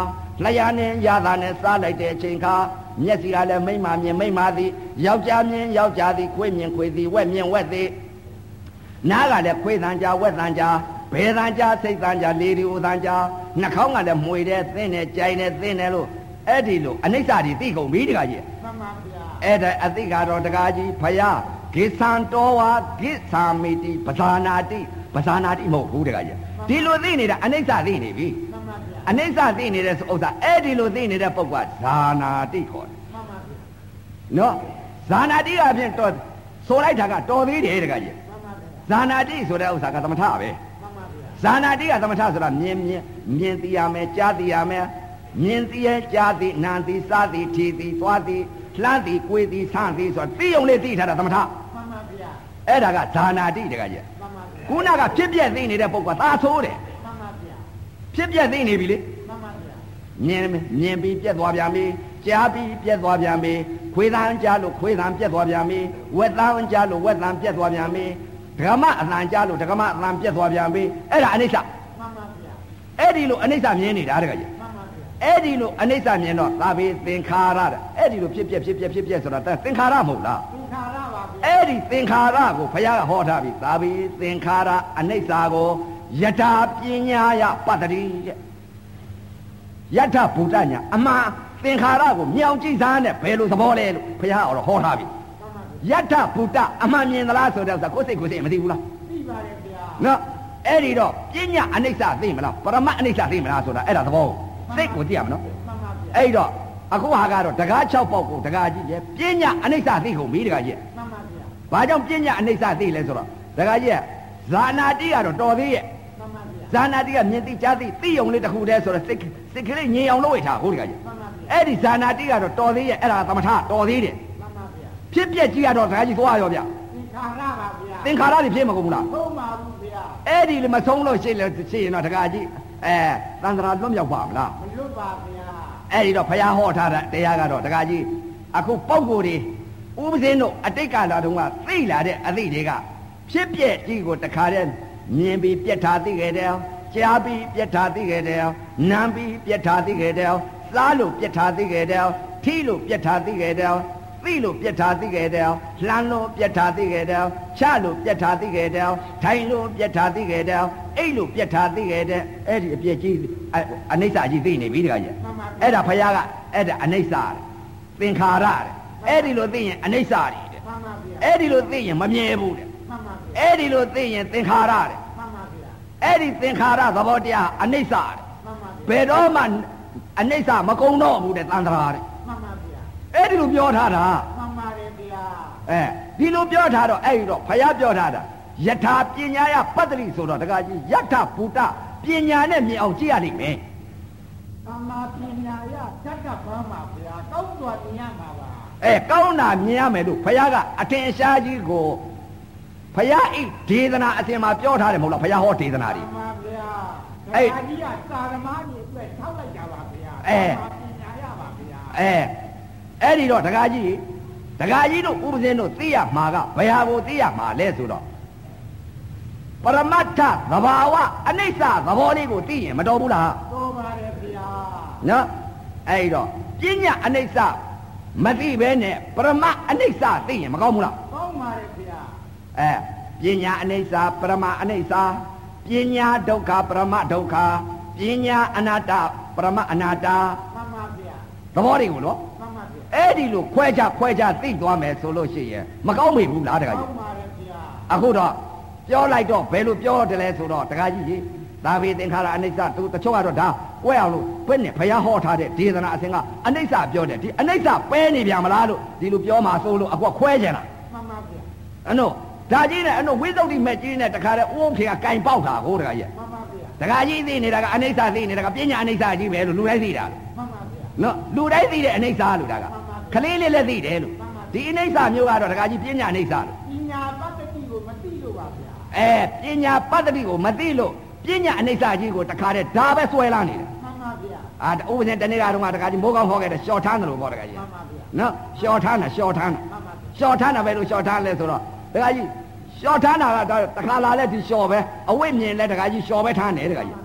လျှာနဲ့ရတာနဲ့စားလိုက်တဲ့အချိန်ခါမျက်စိကလည်းမိမ့်မာမြင်မိမ့်မာသည်ယောက်ျားမြင်ယောက်ျားသည်ခွေးမြင်ခွေးသည်ဝက်မြင်ဝက်သည် နားကလည်းခွေးသံကြားဝက်သံကြားဘယ်သံကြားစိတ်သံကြားလေဒီဥသံကြားနှာခေါင်းကလည်းမှွေတယ်သင်းတယ်ကြိုင်တယ်သင်းတယ်လို့အဲ့ဒီလိုအနိစ္စတွေသိကုန်ပြီတခါကြီးမှန်ပါဗျာအဲ့ဒါအသိကတော့တခါကြီးဖယားဂိသံတော်ဝါဂိသာမိတိပဇာနာတိပဇာနာတိမဟုတ်ဘူးတခါကြီးဒီလိုသိနေတာအနိစ္စသိနေပြီမှန်ပါဗျာအနိစ္စသိနေတဲ့ဥစ္စာအဲ့ဒီလိုသိနေတဲ့ပုဂ္ဂိုလ်ကဇာနာတိခေါ်တယ်မှန်ပါဗျာနော်ဇာနာတိကဖြင့်တော့ဆိုလိုက်တာကတော်သေးတယ်တခါကြီးမှန်ပါဗျာ ဇာနာတိဆိုတဲ့ဥစ္စာကသမထပဲမှန်ပါဗျာဇာနာတိကသမထဆိုတာမြင်မြင်မြင်သိရမယ်ကြားသိရမယ်မြင်သိရကြားသိနာသိစားသိထီသိသွားသိလှမ်းသိကိုယ်သိဆန်းသိဆိုတာသိုံလေးသိထားတာသမထမှန်ပါဗျာအဲ့ဒါကဇာနာတိတကကြီးမှန်ပါဗျာခုနကဖြစ်ပြက်သိနေတဲ့ပုဂ္ဂိုလ်ကသာဆိုးတယ်မှန်ပါဗျာဖြစ်ပြက်သိနေပြီလေမှန်ပါဗျာမြင်မြင်ပြီးပြက်သွားပြန်ပြီကြားပြီးပြက်သွားပြန်ပြီခွေးသံကြားလို့ခွေးသံပြက်သွားပြန်ပြီဝက်သံကြားလို့ဝက်သံပြက်သွားပြန်ပြီ ဓမ္မအသံကြားလို့ဓမ္မအသံပြက်သွားပြန်ပြီအဲ့ဒါအနိစ္စမှန်ပါဗျာအဲ့ဒီလိုအနိစ္စမြင်နေတာတကကြီးမှန်ပါဗျာအဲ့ဒီလိုအနိစ္စမြင်တော့သာဘေသင်္ခါရတဲ့အဲ့ဒီလိုဖြစ်ပြက်ဖြစ်ပြက်ဖြစ်ပြက်ဆိုတာသင်္ခါရမဟုတ်လားသင်္ခါရပါဗျာအဲ့ဒီသင်္ခါရကိုဘုရားကဟောထားပြီသာဘေသင်္ခါရအနိစ္စကိုယထာပညာယပတ္တိတဲ့ယထဗုဒ္ဓညာအမှန်သင်္ခါရကိုမြောင်ကြည့်စားနဲ့ဘယ်လိုသဘောလဲလို့ဘုရားကတော့ဟောထားပြီမှန်ပါဗျာ ယထဗုဒ္ဓအမှန်မြင်သလားဆိုတဲ့ဥစ္စာကိုယ်စိတ်ကိုယ်စိတ်မသိဘူးလားသိပါတယ်ဗျာနော်အဲ့ဒီတော့ပညာအနိစ္စသိမလားပရမတ်အနိစ္စသိမလားဆိုတာအဲ့ဒါသဘောကိုစိတ်ကိုသိရမနော်မှန်ပါဗျာအဲ့တော့အခုဟာကတော့တကား6ပေါက်ကိုတကားကြီးရဲ့ပညာအနိစ္စသိကုန်ပြီတကားကြီးမှန်ပါဗျာဘာကြောင့်ပညာအနိစ္စသိလဲဆိုတော့တကားကြီးကဇာနာတိကတော့တော်သေးရဲ့မှန်ပါဗျာဇာနာတိကမြင်သိကြားသိသိုံလေးတစ်ခုတည်းဆိုတော့စိတ်စိတ်ကလေးငြိမ်အောင်လုပ်ရထားဟုတ်တကားကြီးမှန်ပါဗျာအဲ့ဒီဇာနာတိကတော့တော်သေးရဲ့အဲ့ဒါသမထတော်သေးတယ်မှန်ပါဗျာ ဖြစ်ပြက်ကြီးကတော့တကားကြီးသွားရောဗျသင်္ခါရပါဗျာသင်္ခါရတွေဖြစ်မကုန်ဘူးလားဟုတ်ပါဘူးဗျာအဲ့ဒီလေမဆုံးလို့ရှိလဲရှိရင်တော့တကားကြီးအဲသန္တရာလွတ်မြောက်ပါမလားမလွတ်ပါဗျာအဲ့ဒီတော့ဘုရားဟောထားတဲ့တရားကတော့တကားကြီးအခုပုံကိုယ်တွေဥပဇင်းတို့အတိတ်ကလာတုန်းကသိလာတဲ့အသည့်တွေကဖြစ်ပြက်ကြီးကိုတခါတည်းမြင်ပြီးပြက်ထားသိခဲ့တယ်ကြားပြီးပြက်ထားသိခဲ့တယ်နားပြီးပြက်ထားသိခဲ့တယ်စားလို့ပြက်ထားသိခဲ့တယ်ထီလို့ပြက်ထားသိခဲ့တယ် သိလို့ပြက်ထားသိခဲ့တယ်လှမ်းလို့ပြက်ထားသိခဲ့တယ်ချလို့ပြက်ထားသိခဲ့တယ်ထိုင်လို့ပြက်ထားသိခဲ့တယ်အိတ်လို့ပြက်ထားသိခဲ့တယ်အဲ့ဒီအပြက်ကြီးအအနိစ္စကြီးသိနေပြီတခါကြီးမှန်ပါဗျာအဲ့ဒါဘုရားကအဲ့ဒါအနိစ္စတဲ့သင်္ခါရတဲ့အဲ့ဒီလိုသိရင်အနိစ္စတွေတဲ့မှန်ပါဗျာအဲ့ဒီလိုသိရင်မမြဲဘူးတဲ့မှန်ပါဗျာအဲ့ဒီလိုသိရင်သင်္ခါရတဲ့မှန်ပါဗျာအဲ့ဒီသင်္ခါရသဘောတရားအနိစ္စတဲ့မှန်ပါဗျာဘယ်တော့မှအနိစ္စမကုံတော့ဘူးတဲ့တန်ត្រာတဲ့မှန်ပါဗျာ အဲ့ဒီလိုပြောထားတာမှန်ပါတယ်ဗျာအဲဒီလိုပြောထားတော့အဲ့ဒီတော့ဘုရားပြောထားတာယထာပညာယပတ္တိဆိုတော့တကကြီးယထဘူတပညာနဲ့မြင်အောင်ကြည့်ရလိမ့်မယ်သမ္မာပညာရဓာတ်ကပန်းပါဗျာကောင်းစွာမြင်ရမှာပါအဲကောင်းတာမြင်ရမယ်လို့ဘုရားကအထင်ရှားကြီးကိုဘုရားဤဒေသနာအစဉ်မှာပြောထားတယ်မဟုတ်လားဘုရားဟောဒေသနာတွေမှန်ပါဗျာအဲ့ဒါကြီးကသာဓမာကြီးအတွက်ထောက်လိုက်ကြပါဗျာအဲသမ္မာပညာရပါဗျာအဲ အဲ့ဒီတော့ဒကာကြီးဒကာကြီးတို့ဥပဇင်းတို့သိရမှာကဘယ်ဟာကိုသိရမှာလဲဆိုတော့ပရမတ္ထသဘာဝအနိစ္စသဘောလေးကိုသိရင်မတော်ဘူးလားတော်ပါတယ်ဗျာနော်အဲ့ဒီတော့ပညာအနိစ္စမသိဘဲနဲ့ပရမအနိစ္စသိရင်မကောင်းဘူးလားကောင်းပါတယ်ဗျာအဲပညာအနိစ္စပရမအနိစ္စပညာဒုက္ခပရမဒုက္ခပညာအနတ္တပရမအနတ္တမှန်ပါဗျာသဘောတွေကိုနော်မှန်ပါဗျာ အဲ့ဒီလိုခွဲခြားခွဲခြားသိသွားမယ်ဆိုလို့ရှိရင်မကောင်းမိဘူးလားတခါကောကြီးင်းပါတယ်ဗျာအခုတော့ပြောလိုက်တော့ဘယ်လိုပြောတယ်လဲဆိုတော့တခါကြီးကြီးသာဝေသင်္ခါရအနိစ္စသူတချို့ကတော့ဒါကွဲအောင်လို့ဘယ်နဲ့ဘုရားဟောထားတဲ့ဒေသနာအစဉ်ကအနိစ္စပြောတယ်ဒီအနိစ္စပဲနေပြန်မလားလို့ဒီလိုပြောမှာဆိုလို့အခုကခွဲကြတာမှန်ပါဗျာအနို့ဒါကြီးနဲ့အနို့ဝိသုဒ္ဓိမဲ့ကြီးနဲ့တခါတည်းဥုံခေကကင်ပေါက်တာကိုတခါကြီးမှန်ပါဗျာတခါကြီးသိနေတာကအနိစ္စသိနေတာကပညာအနိစ္စကြီးပဲလို့လူတိုင်းသိတာလို့မှန်ပါဗျာနော်လူတိုင်းသိတဲ့အနိစ္စလို့ဒါကမှန်ပါ ဗျာကလေးလေးလည်းသိတယ်လို့မှန်ပါဗျာဒီအနိစ္စမျိုးကတော့တခါကြီးပညာအနိစ္စလို့ပညာပတ္တိကိုမသိလို့ပါဗျာအဲပညာပတ္တိကိုမသိလို့ပညာအနိစ္စကြီးကိုတခါတည်းဒါပဲဆွဲလာနေတယ်မှန်ပါဗျာအာဥပဇင်တနေ့ကတော့တခါကြီးမိုးကောင်းဟောခဲ့တယ်ရှော့ထမ်းတယ်လို့ပေါ့တခါကြီးမှန်ပါဗျာနော်ရှော့ထမ်းတာရှော့ထမ်းတာမှန်ပါဗျာရှော့ထမ်းတာပဲလို့ရှော့ထမ်းလဲဆိုတော့တခါကြီးရှော့ထမ်းတာကတော့တခါလာလဲဒီရှော့ပဲအဝိမြင်လဲတခါကြီးရှော့ပဲထမ်းတယ်တခါကြီး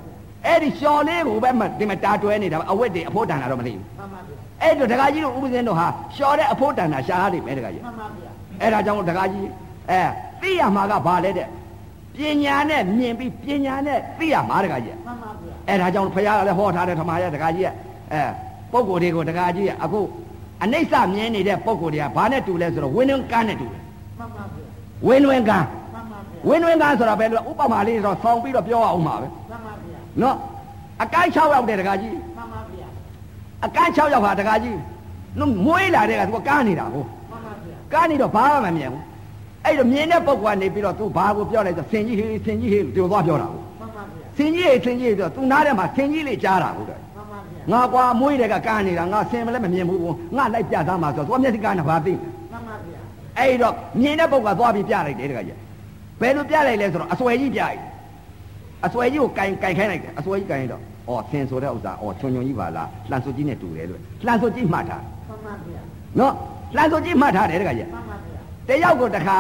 အဲ့ဒီရှော့လေးကိုပဲဒီမှာတာတွဲနေတာအဝိတ္တေအဖို့တန်တာတော့မသိဘူးမှန်ပါဗျာ အဲ့တော့တခါကြီးတို့ဥပဇင်းတို့ဟာရှော်တဲ့အဖို့တန်တာရှားရတယ်ပဲတခါကြီးမှန်ပါဗျာအဲ့ဒါကြောင့်တခါကြီးအဲသိရမှာကဘာလဲတဲ့ပညာနဲ့မြင်ပြီးပညာနဲ့သိရမှာတခါကြီးမှန်ပါဗျာအဲ့ဒါကြောင့်ဘုရားကလည်းဟောထားတဲ့ဓမ္မရတခါကြီးကအဲပုံကိုယ်တွေကိုတခါကြီးကအခုအနိစ္စမြင်နေတဲ့ပုံကိုယ်တွေကဘာနဲ့တူလဲဆိုတော့ဝင်းဝင်းကန်းနဲ့တူတယ်မှန်ပါဗျာဝင်းဝင်းကန်းမှန်ပါဗျာဝင်းဝင်းကန်းဆိုတာဘယ်လိုဥပမာလေးဆိုတော့ဆောင်းပြီးတော့ပြောအောင်ပါပဲမှန်ပါဗျာနော်အကိုင်း6ရောက်တဲ့တခါကြီးမှန်ပါဗျာ အကန့်6ယောက်ဟာတကားကြီးမွေးလာတဲ့ကသူကကားနေတာကိုကားနေတော့ဘာမှမမြင်ဘူးအဲ့တော့မြင်တဲ့ပုံကနေပြီးတော့သူဘာကိုပြောလိုက်ဆိုဆင်ကြီးဟေးဆင်ကြီးဟေးလို့ပြောသွားပြောတာကိုဆင်ကြီးဟေးဆင်ကြီးဟေးဆိုသူနားထဲမှာဆင်ကြီးလေးကြားတာဟုတ်တယ်ငါကွာမွေးတဲ့ကကားနေတာငါဆင်မလဲမမြင်ဘူးငါလိုက်ပြသားမှာဆိုသူကမျက်စိကားနေဘာသိမှန်ပါဗျာအဲ့တော့မြင်တဲ့ပုံကသွားပြီးပြလိုက်တယ်တကကြီးဘယ်လိုပြလိုက်လဲဆိုတော့အစွဲကြီးပြလိုက်အစွဲကြီးကိုကင်ကင်ခိုင်းလိုက်တယ်အစွဲကြီးကင်တော့ အော်ဆင်ဆိုတဲ့ဥစ္စာအော်ချွန်ချွန်ကြီးပါလားလှန်စွကြီးနဲ့တူတယ်လို့လှန်စွကြီးမှတ်ထားမှန်ပါဗျာနော်လှန်စွကြီးမှတ်ထားတယ်တခါကြီးမှန်ပါဗျာတယောက်ကိုတစ်ခါ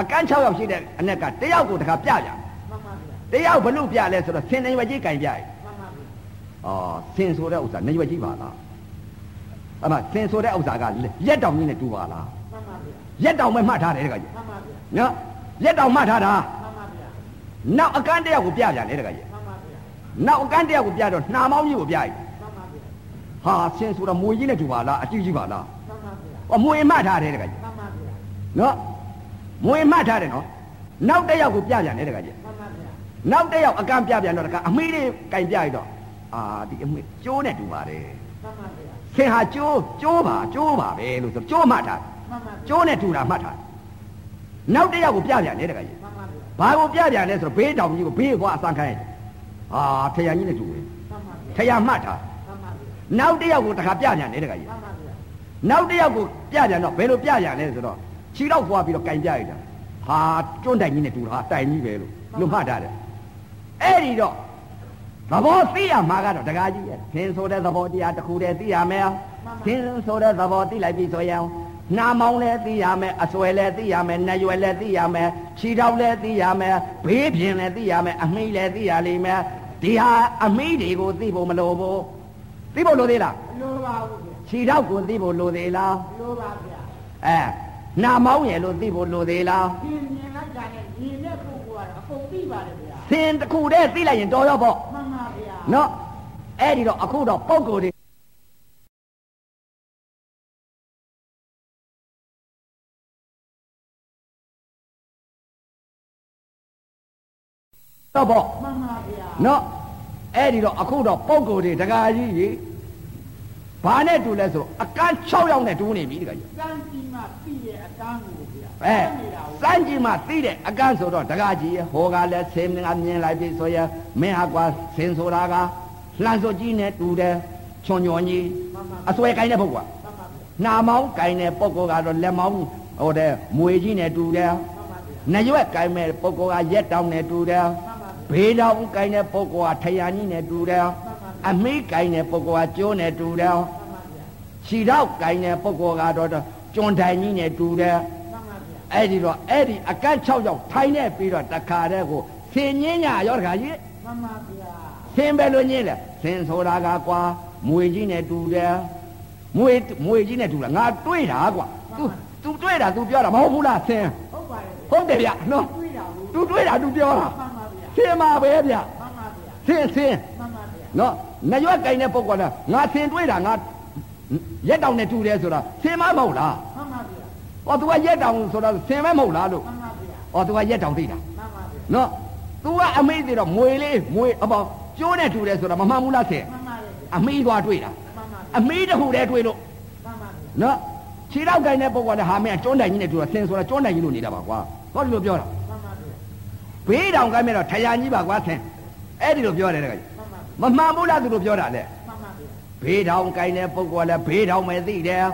အကန်း6ယောက်ရှိတဲ့အနက်ကတယောက်ကိုတစ်ခါပြကြမှန်ပါဗျာတယောက်ဘလို့ပြလဲဆိုတော့ဆင်နေဝကြီးကင်ပြရမှန်ပါဗျာအော်ဆင်ဆိုတဲ့ဥစ္စာနေဝကြီးပါလားအမဆင်ဆိုတဲ့ဥစ္စာကရက်တောင်ကြီးနဲ့တူပါလားမှန်ပါဗျာရက်တောင်ပဲမှတ်ထားတယ်တခါကြီးမှန်ပါဗျာနော်ရက်တောင်မှတ်ထားတာမှန်ပါဗျာနောက်အကန်းတယောက်ကိုပြပြန်လေတခါကြီးမှ န်ပါဗျာနောက်အကန်းတယောက်ကိုပြတော့နှာမောင်းကြီးကိုပြရမှန်ပါဗျာဟာဆင်ဆိုတော့မွေကြီးနဲ့တူပါလားအကြီးကြီးပါလားမှန်ပါဗျာဟောမွေမှတ်ထားတယ်တခါကြီးမှန်ပါဗျာနော်မွေမှတ်ထားတယ်နော်နောက်တစ်ယောက်ကိုပြပြန်လေတခါကြီးမှန်ပါဗျာနောက်တစ်ယောက်အကန့်ပြပြန်တော့တကအမေးလေးကင်ပြရတော့အာဒီအမေးကျိုးနဲ့တူပါတယ်မှန်ပါဗျာဆင်ဟာကျိုးကျိုးပါကျိုးပါပဲလို့ဆိုကျိုးမှတ်ထားမှန်ပါဗျာကျိုးနဲ့ထူတာမှတ်ထားနောက်တစ်ယောက်ကိုပြပြန်လေတခါကြီးမှန်ပါဗျာဘာကိုပြပြန်လဲဆိုတော့ဘေးတောင်ကြီးကိုဘေးသွားအစမ်းခိုင်း ဟာထရကြီးနဲ့တူတယ်မှန်ပါဗျာထရမှတ်ထားမှန်ပါဗျာနောက်တစ်ယောက်ကိုတခါပြပြန်လေတခါကြီးမှန်ပါဗျာနောက်တစ်ယောက်ကိုပြပြန်တော့ဘယ်လိုပြပြန်လဲဆိုတော့ခြေတော့ပွားပြီးတော့ကင်ပြရတာဟာကျွန်းတိုင်ကြီးနဲ့တူတာဟာတိုင်ကြီးပဲလို့လို့မှတ်ထားတယ်အဲ့ဒီတော့သဘောသိရမှာကတော့တခါကြီးရဲ့သင်ဆိုတဲ့သဘောတရားတစ်ခုတည်းသိရမယ်သင်ဆိုတဲ့သဘောသိလိုက်ပြီဆိုရင်နာမောင်းလည်းသိရမယ်အစွဲလည်းသိရမယ်နှရွယ်လည်းသိရမယ်ခြေထောက်လည်းသိရမယ်ဘေးပြင်လည်းသိရမယ်အမိလည်းသိရလိမ့်မယ် ဒီဟာအမိတွေကိုသိဖို့မလိုဘူးသိဖို့လိုသေးလားမလိုပါဘူးဗျာခြေထောက်ကိုသိဖို့လိုသေးလားမလိုပါဗျာအဲနာမောင်းရယ်လို့သိဖို့လိုသေးလားဒီမြင်လိုက်တာနဲ့မြင်တဲ့ပုဂ္ဂိုလ်ကတော့အကုန်သိပါတယ်ဗျာသင်တစ်ခုတည်းသိလိုက်ရင်တော်ရောပေါ့မှန်ပါဗျာနော်အဲ့ဒီတော့အခုတော့ပုံကိုယ်တွေတော့ပေါ့မှန်ပါဗျာ နော်အဲ့ဒီတော့အခုတော့ပုံကိုယ်တွေတကာကြီးကြီးဘာနဲ့တူလဲဆိုအကန်း6ယောက်နဲ့တူနေပြီတကာကြီးစမ်းကြည့်မှသိရဲ့အတန်းကိုဗျာအဲနေတာကိုစမ်းကြည့်မှသိတဲ့အကန့်ဆိုတော့တကားကြီးရဲ့ဟောကလည်းဆင်းငါမြင်လိုက်ပြီဆိုရင်မင်းဟာကွာဆင်းဆိုတာကလှန်စောကြီးနဲ့တူတယ်ချွန်ညွန်ကြီးမှန်ပါအစွဲကိုင်းတဲ့ပုဂ္ဂိုလ်ကမှန်ပါဗျာနာမောင်းကိုင်းတဲ့ပုဂ္ဂိုလ်ကတော့လက်မောင်းဟိုတဲ့မွေကြီးနဲ့တူတယ်မှန်ပါဗျာနရွက်ကိုင်းမဲ့ပုဂ္ဂိုလ်ကရက်တောင်းနဲ့တူတယ်မှန်ပါဗျာ ဘေးတောင်ကိုင်းတဲ့ပုဂ္ဂိုလ်ကထရန်ကြီးနဲ့တူတယ်အမိကိုင်းတဲ့ပုဂ္ဂိုလ်ကကျိုးနဲ့တူတယ် မှန်ပါဗျာ ခြေတော့ကိုင်းတဲ့ပုဂ္ဂိုလ်ကတော့ကျွန်းတိုင်ကြီးနဲ့တူတယ် မှန်ပါဗျာ အဲ့ဒီတော့အဲ့ဒီအကန့်6ယောက်ထိုင်းနေပြီးတော့တခါတည်းကိုဆင်ញင်းညာရောတခါကြီး မှန်ပါဗျာ ဆင်ပဲလို့ညင်းလဲဆင်ဆိုတာကကွာမွေကြီးနဲ့တူတယ်မွေမွေကြီးနဲ့တူလားငါတွေးတာကွာ तू तू တွေးတာ तू ပြောတာမဟုတ်ဘူးလားဆင် ဟုတ်ပါတယ်ဗျာ ဟုတ်တယ်ဗျနော် တွေးတာဘူး तू တွေးတာ तू ပြောတာ မှန်ပါဗျာ ဆင်ပါပဲဗျ မှန်ပါဗျာ ဆင်ဆင် မှန်ပါဗျာ နော်နရွက်ကင်တဲ့ပုဂ္ဂိုလ်ကငါဆင်တွေးတာငါရက်တောင်နဲ့တူတယ်ဆိုတာဆင်မမဟုတ်လား မှန်ပါဗျာ ဟော तू ကရက်တောင်ဆိုတာဆင်မဲမဟုတ်လားလို့ မှန်ပါဗျာ ဟော तू ကရက်တောင်သိတာ မှန်ပါဗျာ နော် तू ကအမေးသေးတော့မွေလေးမွေအပေါကျိုးနဲ့တူတယ်ဆိုတာမမှန်ဘူးလားဆင် မှန်ပါဗျာ အမေးသွားတွေ့တာ မှန်ပါဗျာ အမေးတစ်ခုတည်းတွေ့လို့ မှန်ပါဗျာ နော်ခြေတော့ကိုင်းတဲ့ပုံကလည်းဟာမင်းကျွန်းတိုင်ကြီးနဲ့တူတာဆင်ဆိုတာကျွန်းတိုင်ကြီးလို့နေတာပါကွာဟောဒီလိုပြောတာ မှန်ပါဗျာ ဘေးတောင်ကိုင်းမဲ့တော့ထရန်ကြီးပါကွာဆင်အဲ့ဒီလိုပြောတယ်တကကြီးမှန်ပါဗျာမမှန်ဘူးလားသူတို့ပြောတာလေမှန်ပါဗျာဘေးတောင်ကိုင်းတဲ့ပုံကလည်းဘေးတောင်ပဲသိတယ်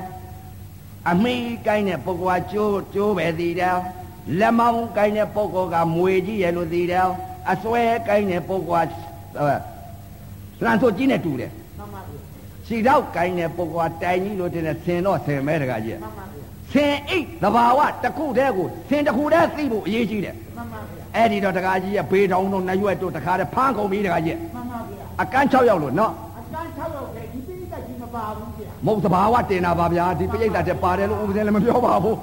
အမေးကိုင်းတဲ့ပုံကကျိုးကျိုးပဲသိတယ်လက်မောင်းကိုင်းတဲ့ပုံကမွေကြီးရဲ့လို့သိတယ်အစွဲကိုင်းတဲ့ပုံကလန်ဆိုကြီးနဲ့တူတယ်မှန်ပါဗျာခြေတော့ကိုင်းတဲ့ပုဂ္ဂိုလ်ကတိုင်ကြီးလို့တင်တဲ့ဆင်တော့ဆင်မဲတကကြီးမှန်ပါဗျာဆင်အိတ်သဘာဝတစ်ခုတည်းကိုဆင်တစ်ခုတည်းသိဖို့အရေးကြီးတယ်မှန်ပါဗျာ အဲ့ဒီတော့တကကြီးရဲ့ဘေးတောင်တို့နှရွက်တို့တခါတည်းဖမ်းကုန်ပြီတကကြီးမှန်ပါဗျာအကန်း6ယောက်လို့နော်အတန်း6ရောက်ခဲ့ဒီပိဋကကြီးမပါဘူးဗျာမဟုတ်သဘာဝတင်တာပါဗျာဒီပိဋကတ်တဲ့ပါတယ်လို့ဥပဒေလည်းမပြောပါဘူး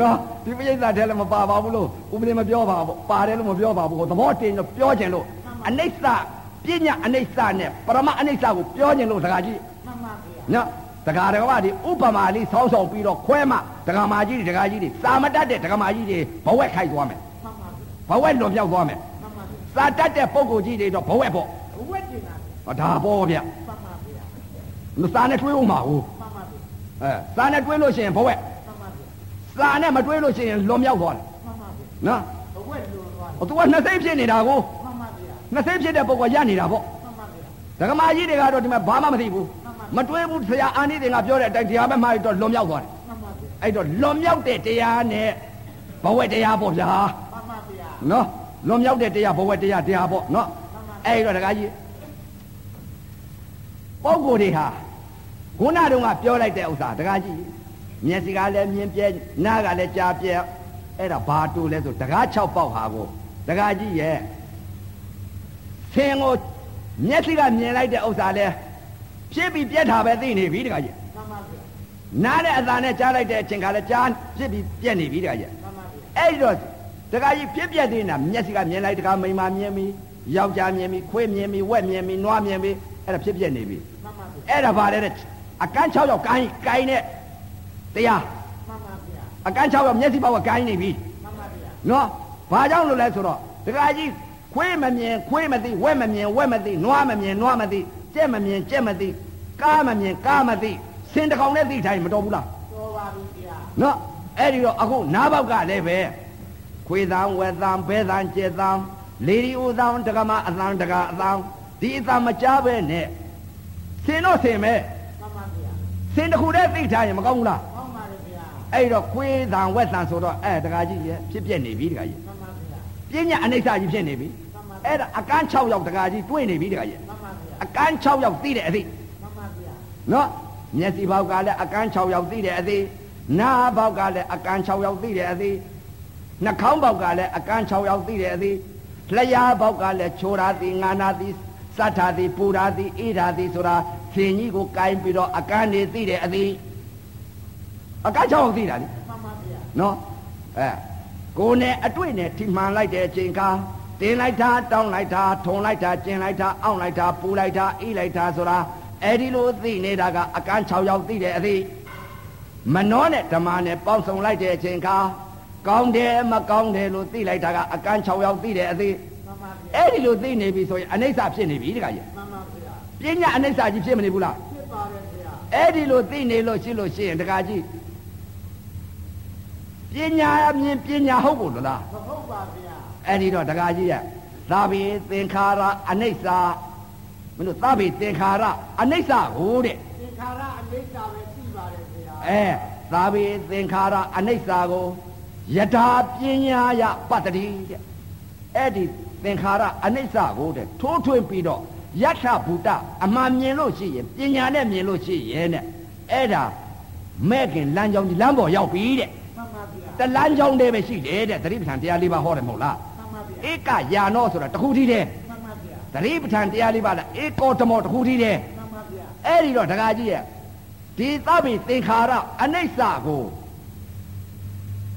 နော်ဒီပိဋကတ်တဲ့လည်းမပါပါဘူးလို့ဥပဒေမပြောပါဘူးပါတယ်လို့မပြောပါဘူးသဘောတင်လို့ပြောခြင်းလို့အနိစ္စပညာအနိစ္စနဲ့ပရမအနိစ္စကိုပြောခြင်းလို့တကကြီးမှန်ပါဗျာနော်တက္ကရာကဒီဥပမာလေးဆောင်းဆောင်ပြီးတော့ခွဲမှတက္ကမာကြီးတွေတက္ကကြီးတွေစာမတတ်တဲ့တက္ကမာကြီးတွေဘဝက်ခိုက်သွားမယ်မှန်ပါဗျာ ဘဝက်လွန်ပြောက်သွားမယ်မှန်ပါဗျာစာတတ်တဲ့ပုံကိုကြီးတွေတော့ဘဝက်ပေါ့ဘဝတင်တာဟောဒါပေါ့ဗျမှန်ပါဗျာမစာနဲ့တွေးဦးမှာဟုတ်မှန်ပါဗျာအဲစာနဲ့တွေးလို့ရှိရင်ဘဝက်မှန်ပါဗျာစာနဲ့မတွေးလို့ရှိရင်လွန်မြောက်သွားတယ်မှန်ပါဗျာနော်ဘဝလွန်သွားတယ်ဟိုသူကနှစ်စိတ်ဖြစ်နေတာကိုမှန်ပါဗျာနှစ်စိတ်ဖြစ်တဲ့ပုံကရနေတာပေါ့မှန်ပါဗျာတက္ကမာကြီးတွေကတော့ဒီမှာဘာမှမသိဘူးမှန်ပါမတွေးဘူးဆရာအာနိသင်ကပြောတဲ့အတိုင်းတရားပဲမှားတော့လွန်မြောက်သွားတယ်မှန်ပါဗျာအဲ့တော့လွန်မြောက်တဲ့တရားနဲ့ဘဝက်တရားပေါ့ဗျာမှ န်ပါဗျာနော်လွန်မြောက်တဲ့တရားဘဝတရားတရားပေါ့နော်မှန်ပါအဲ့ဒီတော့တခါကြီးပုံကိုယ်တွေဟာခုနတုန်းကပြောလိုက်တဲ့ဥစ္စာတခါကြီးမျက်စိကလည်းမြင်ပြဲနားကလည်းကြားပြဲအဲ့ဒါဘာတူလဲဆိုတကား6ပေါက်ဟာကိုတခါကြီးရဲ့ဆင်းကိုမျက်စိကမြင်လိုက်တဲ့ဥစ္စာလဲဖြစ်ပြီးပြက်တာပဲသိနေပြီတခါကြီးမှန်ပါဗျာနားနဲ့အသာနဲ့ကြားလိုက်တဲ့အချိန်ကလည်းကြားဖြစ်ပြီးပြက်နေပြီတခါကြီးမှန်ပါဗျာအဲ့ဒီတော့ တခါကြီးဖြစ်ပြက်သေးတာမျက်စိကမြင်လိုက်တခါမိန်းမမြင်ပြီယောက်ျားမြင်ပြီခွေးမြင်ပြီဝက်မြင်ပြီနွားမြင်ပြီအဲ့ဒါဖြစ်ပြက်နေပြီမှန်ပါဗျာအဲ့ဒါဗါလဲတဲ့အကန်း6ယောက်ကိုင်းကိုင်းတဲ့တရားမှန်ပါဗျာအကန်း6ယောက်မျက်စိပေါက်ကကိုင်းနေပြီမှန်ပါဗျာနော်ဘာကြောင့်လို့လဲဆိုတော့တခါကြီးခွေးမမြင်ခွေးမသိဝက်မမြင်ဝက်မသိနွားမမြင်နွားမသိကြက်မမြင်ကြက်မသိကားမမြင်ကားမသိစင်တစ်ကောင်နဲ့သိထိုင်မတော်ဘူးလားတော်ပါပြီဗျာနော်အဲ့ဒီတော့အခုနားပေါက်ကလည်းပဲ ခွေသံဝက်သံဘဲသံကျက်သံလေဒီဥသံတက္ကမအသံတက္ကအသံဒီအသံမကြားပဲနဲ့စင်တော့စင်ပဲမှန်ပါဗျာစင်တစ်ခုတည်းသိထားရင်မကောင်းဘူးလားကောင်းပါလေဗျာအဲ့တော့ခွေသံဝက်သံဆိုတော့အဲတက္ကကြီးရဲ့ဖြစ်ပြက်နေပြီတက္ကကြီးမှန်ပါဗျာပညာအနိစ္စကြီးဖြစ်နေပြီမှန်ပါအဲ့ဒါအကန်း6ရောက်တက္ကကြီးတွေ့နေပြီတက္ကကြီးမှန်ပါဗျာအကန်း6ရောက်သိတဲ့အသိမှန်ပါဗျာနော်မျက်စိဘောက်ကလည်းအကန်း6ရောက်သိတဲ့အသိနားဘောက်ကလည်းအကန်း6ရောက်သိတဲ့အသိ နှာခေါင်းဘောက်ကလည်းအကန်း6ရောက်သိတဲ့အသိလျှာဘောက်ကလည်းချိုရာသိငါနာသိစတ်ထာသိပူရာသိအေးရာသိဆိုတာသင်ကြီးကိုကိုင်းပြီးတော့အကန်းနေသိတဲ့အသိအကန်း6ရောက်သိတာလေမှန်ပါဗျာနော်အဲကိုယ်နဲ့အတွေ့နဲ့ထိမှန်လိုက်တဲ့အချိန်ခါတင်းလိုက်တာတောင်းလိုက်တာထုံလိုက်တာကျင်လိုက်တာအောင့်လိုက်တာပူလိုက်တာအေးလိုက်တာဆိုတာအဲ့ဒီလိုသိနေတာကအကန်း6ရောက်သိတဲ့အသည့်မနှောနဲ့ဓမ္မနဲ့ပေါင်းစုံလိုက်တဲ့အချိန်ခါ ကောင်းတယ်မကောင်းတယ်လို့သိလိုက်တာကအကန်း6ရောက်သိတဲ့အသည့်မှန်ပါဗျာအဲ့ဒီလိုသိနေပြီဆိုရင်အနိစ္စဖြစ်နေပြီတခါကြီးမှန်ပါဗျာပညာအနိစ္စကြီးဖြစ်မနေဘူးလားဖြစ်ပါတယ်ဗျာအဲ့ဒီလိုသိနေလို့ရှိလို့ရှိရင်တခါကြီးပညာအမြင်ပညာဟုတ်ကိုလားမဟုတ်ပါဗျာအဲ့ဒီတော့တကာကြီးရဲ့သာဘိသင်္ခါရအနိစ္စမလို့သာဘိသင်္ခါရအနိစ္စကိုတဲ့သင်္ခါရအနိစ္စပဲသိပါတယ်ဗျာအဲသာဘိသင်္ခါရအနိစ္စကို ယထာပညာယပတ္တိတဲ့အဲ့ဒီသင်္ခါရအနိစ္စကိုတဲ့ထိုးထွင်းပြီးတော့ယထဘူတအမှန်မြင်လို့ရှိရင်ပညာနဲ့မြင်လို့ရှိရင်တဲ့အဲ့ဒါမဲ့ခင်လမ်းကြောင်းဒီလမ်းပေါ်ရောက်ပြီတဲ့မှန်ပါဗျာတလမ်းကြောင်းတည်းပဲရှိတယ်တဲ့သတိပဋ္ဌာန်တရားလေးပါဟောတယ်မဟုတ်လားမှန်ပါဗျာဧကယာနောဆိုတာတစ်ခုတည်းတည်းမှန်ပါဗျာသတိပဋ္ဌာန်တရားလေးပါလားဧကောတမောတစ်ခုတည်းတည်းမှန်ပါဗျာအဲ့ဒီတော့ဒကာကြီးရဲ့ဒီသဗ္ဗေသင်္ခါရအနိစ္စကို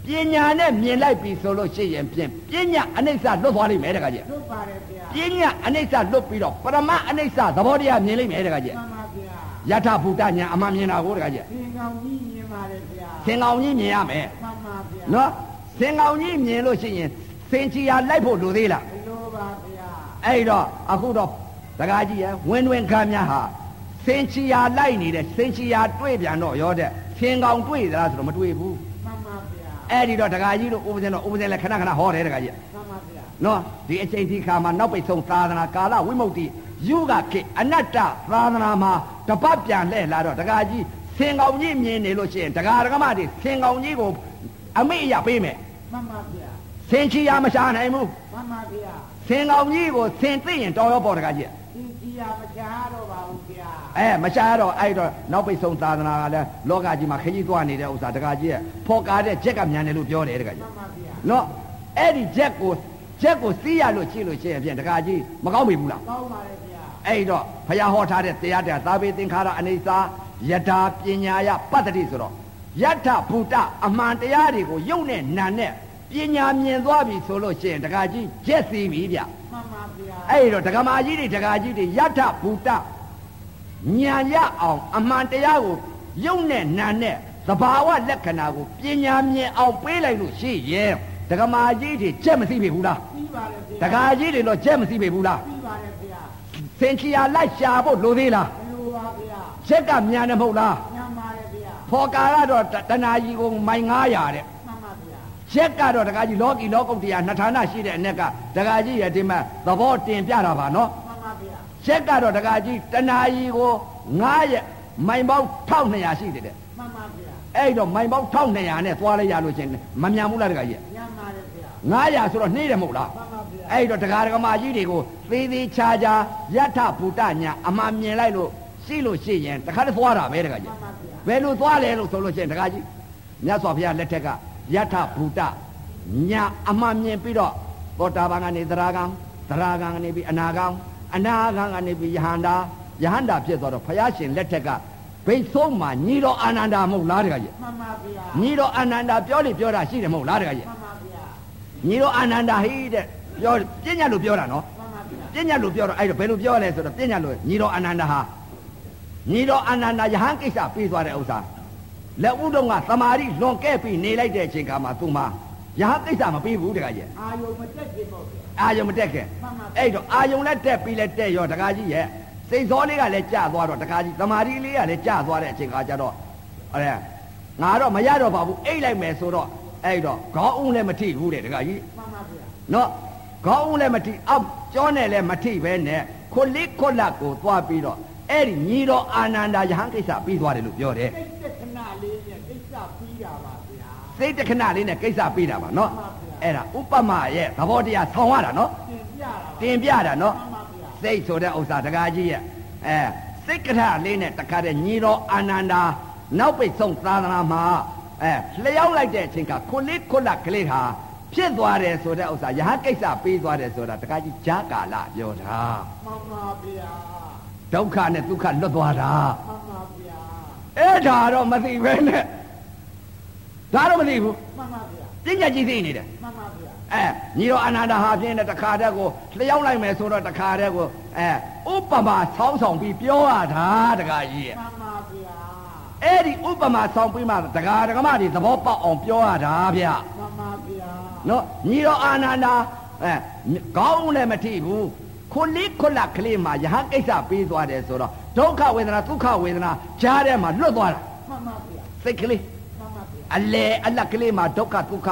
ပညာနဲ့မြင်လိုက်ပြီဆိုလို့ရှိရင်ဖြင့်ပညာအနိစ္စလွတ်သွားလိမ့်မယ်ဒကာကြီးလွတ်ပါတယ်ဗျာပညာအနိစ္စလွတ်ပြီးတော့ပရမအနိစ္စသဘောတရားမြင်လိမ့်မယ်ဒကာကြီးမှန်ပါဗျာယထဘူတညာအမှန်မြင်တာကိုဒကာကြီးသင်္ကောင်ကြီးမြင်ပါတယ်ဗျာသင်္ကောင်ကြီးမြင်ရမယ်မှန်ပါဗျာနော်သင်္ကောင်ကြီးမြင်လို့ရှိရင်သင်ချီယာလိုက်ဖို့လိုသေးလားဘယ်လိုပါဗျာအဲ့တော့အခုတော့ဒကာကြီးရဲ့ဝင်းဝင်းခမ်းများဟာစင်ချီယာလိုက်နေတဲ့စင်ချီယာတွေ့ပြန်တော့ရောတဲ့ဖင်ကောင်တွေ့သလားဆိုတော့မတွေ့ဘူးမှန်ပါဗျာ အဲ့ဒီတော့ဒကာကြီးတို့ဥပဇင်တော့ဥပဇင်လည်းခဏခဏဟောတယ်ဒကာကြီးမှန်ပါဗျာနော်ဒီအချိန်ဒီခါမှာနောက်ပိတ်ဆုံးသာသနာကာလဝိမု ക്തി ယူကခေအနတ္တသာသနာမှာတပတ်ပြန်လှည့်လာတော့ဒကာကြီးဖင်ကောင်ကြီးမြင်နေလို့ရှိရင်ဒကာဒကမတွေဖင်ကောင်ကြီးကိုအမိအယပေးမယ်မှန်ပါဗျာစင်ချီယာမရှာနိုင်ဘူးမှန်ပါဗျာဖင်ကောင်ကြီးကိုစင်သိရင်တော်ရောပေါ်ဒကာကြီးသင်ကြီးရမချားတော့ပါဘူးဗျာ အဲမရှားတော့အဲ့တော့နောက်ပိတ်ဆုံးသာသနာကလည်းလောကကြီးမှာခကြီးသွားနေတဲ့ဥစ္စာတကကြီးရဲ့ဖော်ကားတဲ့ဂျက်ကမြန်တယ်လို့ပြောတယ်တကကြီးမှန်ပါဗျာနော်အဲ့ဒီဂျက်ကိုဂျက်ကိုစီးရလို့ရှိလို့ရှိရင်ဖြင့်တကကြီးမကောင်းပြီဘူးလားကောင်းပါတယ်ဗျာအဲ့တော့ဖယားဟောထားတဲ့တရားတရားသာဘေသင်္ခါရအနေစာယထာပညာယပတ္တိဆိုတော့ယထဘူတအမှန်တရားတွေကိုယုံနဲ့နာနဲ့ပညာမြင်သွားပြီဆိုလို့ရှိရင်တကကြီးဂျက်စီပြီဗျမှန်ပါဗျာအဲ့တော့ဒကမာကြီးတွေဒကာကြီးတွေယထဘူတ ညာရအောင်အမှန်တရားကိုယုံနဲ့နာနဲ့သဘာဝလက္ခဏာကိုပညာမြင်အောင်ပေးလိုက်လို့ရှိရင်ဒကမာကြီးတွေကြက်မသိပြီဘူးလားပြီးပါတယ်ဗျာဒကာကြီးတွေတော့ကြက်မသိပြီဘူးလားပြီးပါတယ်ဗျာစင်ချီယာလိုက်ရှာဖို့လိုသေးလားဘယ်လိုပါဗျာချက်ကမြန်တယ်မဟုတ်လားညံပါတယ်ဗျာဖော်ကာကတော့တတနာကြီးကိုမိုင်900တဲ့မှန်ပါဗျာချက်ကတော့ဒကာကြီးလောကီလောကုတ္တရာနှစ်ဌာနရှိတဲ့အ ਨੇ ကဒကာကြီးရဲ့ဒီမှာသဘောတင်ပြတာပါနော် မှန်ပါဗျာချက်ကတော့ဒကာကြီးတနာကြီးကို9ရက်မိုင်ပေါင်း1200ရှိတယ်တဲ့မှန်ပါဗျာအဲ့တော့မိုင်ပေါင်း1200နဲ့သွားလိုက်ရလို့ချင်းမမြန်ဘူးလားဒကာကြီးညံပါတယ်ဗျာ900ဆိုတော့နှေးတယ်မဟုတ်လားမှန်ပါဗျာအဲ့တော့ဒကာဒကမာကြီးတွေကိုသေးသေးချာချာယထဘူတညာအမှန်မြင်လိုက်လို့ရှိလို့ရှိရင်တခါတည်းသွားတာပဲဒကာကြီးမှန်ပါဗျာဘယ်လိုသွားလဲလို့ဆိုလို့ရှိရင်ဒကာကြီးမြတ်စွာဘုရားလက်ထက်ကယထဘူတညာအမှန်မြင်ပြီးတော့သောတာပန်ကနေသရဂံသရဂံကနေပြီးအနာဂံ အနာဂံကနေပြီးယဟန္တာယဟန္တာဖြစ်သွားတော့ဘုရားရှင်လက်ထက်ကဘိတ်ဆုံးမှာညီတော်အာနန္ဒာမဟုတ်လားတခါကြီးမှန်ပါဗျာညီတော်အာနန္ဒာပြောလိပြောတာရှိတယ်မဟုတ်လားတခါကြီးမှန်ပါဗျာညီတော်အာနန္ဒာဟိတဲ့ပြောပြညာလို့ပြောတာနော်မှန်ပါဗျာပြညာလို့ပြောတော့အဲ့တော့ဘယ်လိုပြောလဲဆိုတော့ပြညာလို့ညီတော်အာနန္ဒာဟာညီတော်အာနန္ဒာယဟန်ကိစ္စပြီးသွားတဲ့ဥစ္စာလက်ဦးတော့ကသမာဓိလွန်ကဲ့ပြီးနေလိုက်တဲ့အချိန်ခါမှာသူမှာ ယဟန်ကိစ္စမပြီးဘူးတခါကြီးအာယုံမတက်ဖြစ်ပေါ့ဗျာအာယုံမတက်ခင်မှန်ပါဗျာအဲ့တော့အာယုံလက်တက်ပြီးလက်တက်ရောတခါကြီးရဲ့စိတ်စောလေးကလည်းကြာသွားတော့တခါကြီးသမာဓိလေးကလည်းကြာသွားတဲ့အချိန်ခါကျတော့အဲငါတော့မရတော့ပါဘူးအိတ်လိုက်မယ်ဆိုတော့အဲ့တော့ခေါင်းဦးလည်းမထိဘူးတဲ့တခါကြီးမှန်ပါဗျာနော်ခေါင်းဦးလည်းမထိအောက်ကြောနဲ့လည်းမထိပဲနဲ့ခွလိခွလတ်ကိုသွားပြီးတော့အဲ့ဒီညီတော်အာနန္ဒာယဟန်ကိစ္စပြီးသွားတယ်လို့ပြောတယ် စိတ်တခဏလေးနဲ့ကိစ္စပြီးတာပါနော်မှန်ပါဗျာအဲ့ဒါဥပမာရဲ့သဘောတရားဆောင်းရတာနော်တင်ပြတာပါတင်ပြတာနော်မှန်ပါဗျာစိတ်ဆိုတဲ့ဥစ္စာတကားကြီးရဲ့အဲစိတ်ကထလေးနဲ့တခါတည်းညီတော်အာနန္ဒာနောက်ပိတ်ဆုံးသာသနာမှာအဲလျှောက်လိုက်တဲ့အချိန်ကခွလိခွလတ်ကလေးဟာဖြစ်သွားတယ်ဆိုတဲ့ဥစ္စာယဟန်ကိစ္စပြီးသွားတယ်ဆိုတာတကားကြီးဂျာကာလပြောတာမှန်ပါဗျာဒုက္ခနဲ့ဒုက္ခလွတ်သွားတာမှန်ပါဗျာအဲ့ဒါတော့မသိပဲနဲ့ ဒါတော့မသိဘူးမှန်ပါဗျာပညာကြီးသိနေတယ်မှန်ပါဗျာအဲညီတော်အာနန္ဒာဟာပြင်းတဲ့တခါတည်းကိုလျှောက်လိုက်မယ်ဆိုတော့တခါတည်းကိုအဲဥပမာဆောင်းဆောင်ပြီးပြောရတာတခါကြီးရဲ့မှန်ပါဗျာအဲ့ဒီဥပမာဆောင်ပြီးမှတခါတကမတွေသဘောပေါက်အောင်ပြောရတာဗျမှန်ပါဗျာနော်ညီတော်အာနန္ဒာအဲခေါင်းလည်းမထိဘူးခွလိခွလကလေးမှာယဟန်ကိစ္စပြီးသွားတယ်ဆိုတော့ဒုက္ခဝေဒနာဒုက္ခဝေဒနာကြားထဲမှာလွတ်သွားတာမှန်ပါဗျာစိတ်ကလေးမှန်ပါဗျာ အလေအလတ်ကလေးမှာဒုက္ခဒုက္ခ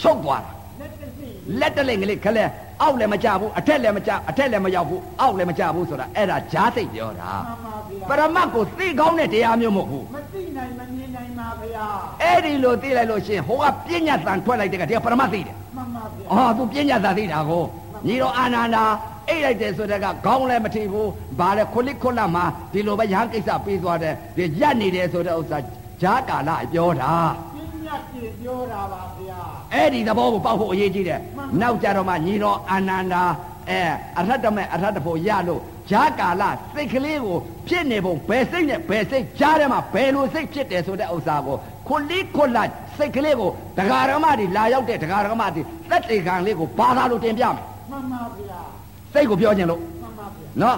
ချုပ်သွားတာလက်တစီလက်တလိမ်ကလေးခလဲအောက်လည်းမကြဘူးအထက်လည်းမကြအထက်လည်းမရောက်ဘူးအောက်လည်းမကြဘူးဆိုတာအဲ့ဒါဂျားစိတ်ပြောတာမှန်ပါဗျာပရမတ်ကိုသိကောင်းတဲ့တရားမျိုးမဟုတ်ဘူးမသိနိုင်မမြင်နိုင်ပါဗျာအဲ့ဒီလိုသိလိုက်လို့ရှရင်ဟိုကပြညာတန်ထွက်လိုက်တဲ့ကတည်းကပရမတ်သိတယ်မှန်ပါဗျာအော်သူပြညာတန်သိတာကိုညီတော်အာနန္ဒာအိတ်လိုက်တယ်ဆိုတဲ့ကခေါင်းလည်းမထိဘူးဘာလဲခွလိခွလမှာဒီလိုပဲရဟန်းကိစ္စပြီးသွားတယ်ဒီရက်နေတယ်ဆိုတဲ့ဥစ္စာ ဂျားကာလပြောတာပညာကြည့်ပြောတာပါဗျာအဲ့ဒီသဘောကိုပေါက်ဖို့အရေးကြီးတယ်မှန်။နောက်ကြတော့မှညီတော်အာနန္ဒာအဲအရဟတမေအရဟတဖို့ရလို့ဂျာကာလစိတ်ကလေးကိုဖြစ်နေပုံဘယ်စိတ်နဲ့ဘယ်စိတ်ကြားထဲမှာဘယ်လိုစိတ်ဖြစ်တယ်ဆိုတဲ့ဥစ္စာကိုခွလိခွလစိတ်ကလေးကိုဒကာရမတွေလာရောက်တဲ့ဒကာရမတွေသက်တေခံလေးကိုဘာသာလို့တင်ပြမယ်မှန်ပါဗျာ။စိတ်ကိုပြောခြင်းလို့မှန်ပါဗျာနော်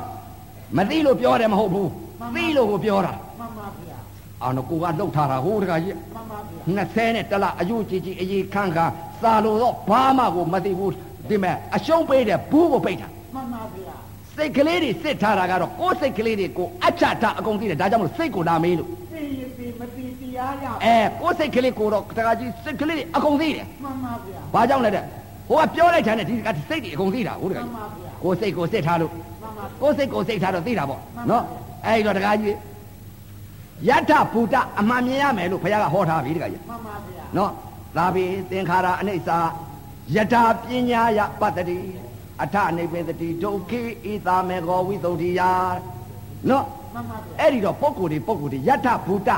မသိလို့ပြောတယ်မဟုတ်ဘူးမှန်ပါသိလို့ကိုပြောတာမှန်ပါဗျာ အာနကိုကလှုပ်ထားတာဟိုတကကြီးမှန်ပါဗျာ20နဲ့တလအယုကြီးကြီးအေးခန်းခါစာလို့တော့ဘာမှကိုမသိဘူးဒီမဲ့အရှုံးပေးတယ်ဘူးကိုပိတ်တာမှန်ပါဗျာစိတ်ကလေးတွေစစ်ထားတာကတော့ကိုယ်စိတ်ကလေးတွေကိုအချတာအကုန်သိတယ်ဒါကြောင့်မလို့စိတ်ကိုလာမေးလို့သိရင်သိမသိတရားရအဲကိုယ်စိတ်ကလေးကိုတော့တခါကြီးစိတ်ကလေးတွေအကုန်သိတယ်မှန်ပါဗျာဘာကြောင့်လဲတဲ့ဟိုကပြောလိုက်တဲ့ဒီကစိတ်တွေအကုန်သိတာဟုတ်တမှကယ်န်ပါဗျာကိုယ်စိတ်ကိုစစ်ထားလို့မှန်ပါကိုယ်စိတ်ကိုစိတ်ထားတော့သိတာပေါ့မှန်ပါနော်အဲဒီတော့တခါကြီး ယထဘူတအမှန်မြင်ရမယ်လို့ဘုရားကဟောထားပြီတခါကြီးမှန်ပါဗျာနော်သာဘိသင်္ခါရအနိစ္စယထာပညာယပတ္တိအထအနိဗ္ဗေတတိဒုက္ခိဣသာမေဃောဝိသုဒ္ဓိယနော်မှန်ပါဗျာအဲ့ဒီတော့ပုဂ္ဂိုလ်တွေပုဂ္ဂိုလ်တွေယထဘူတ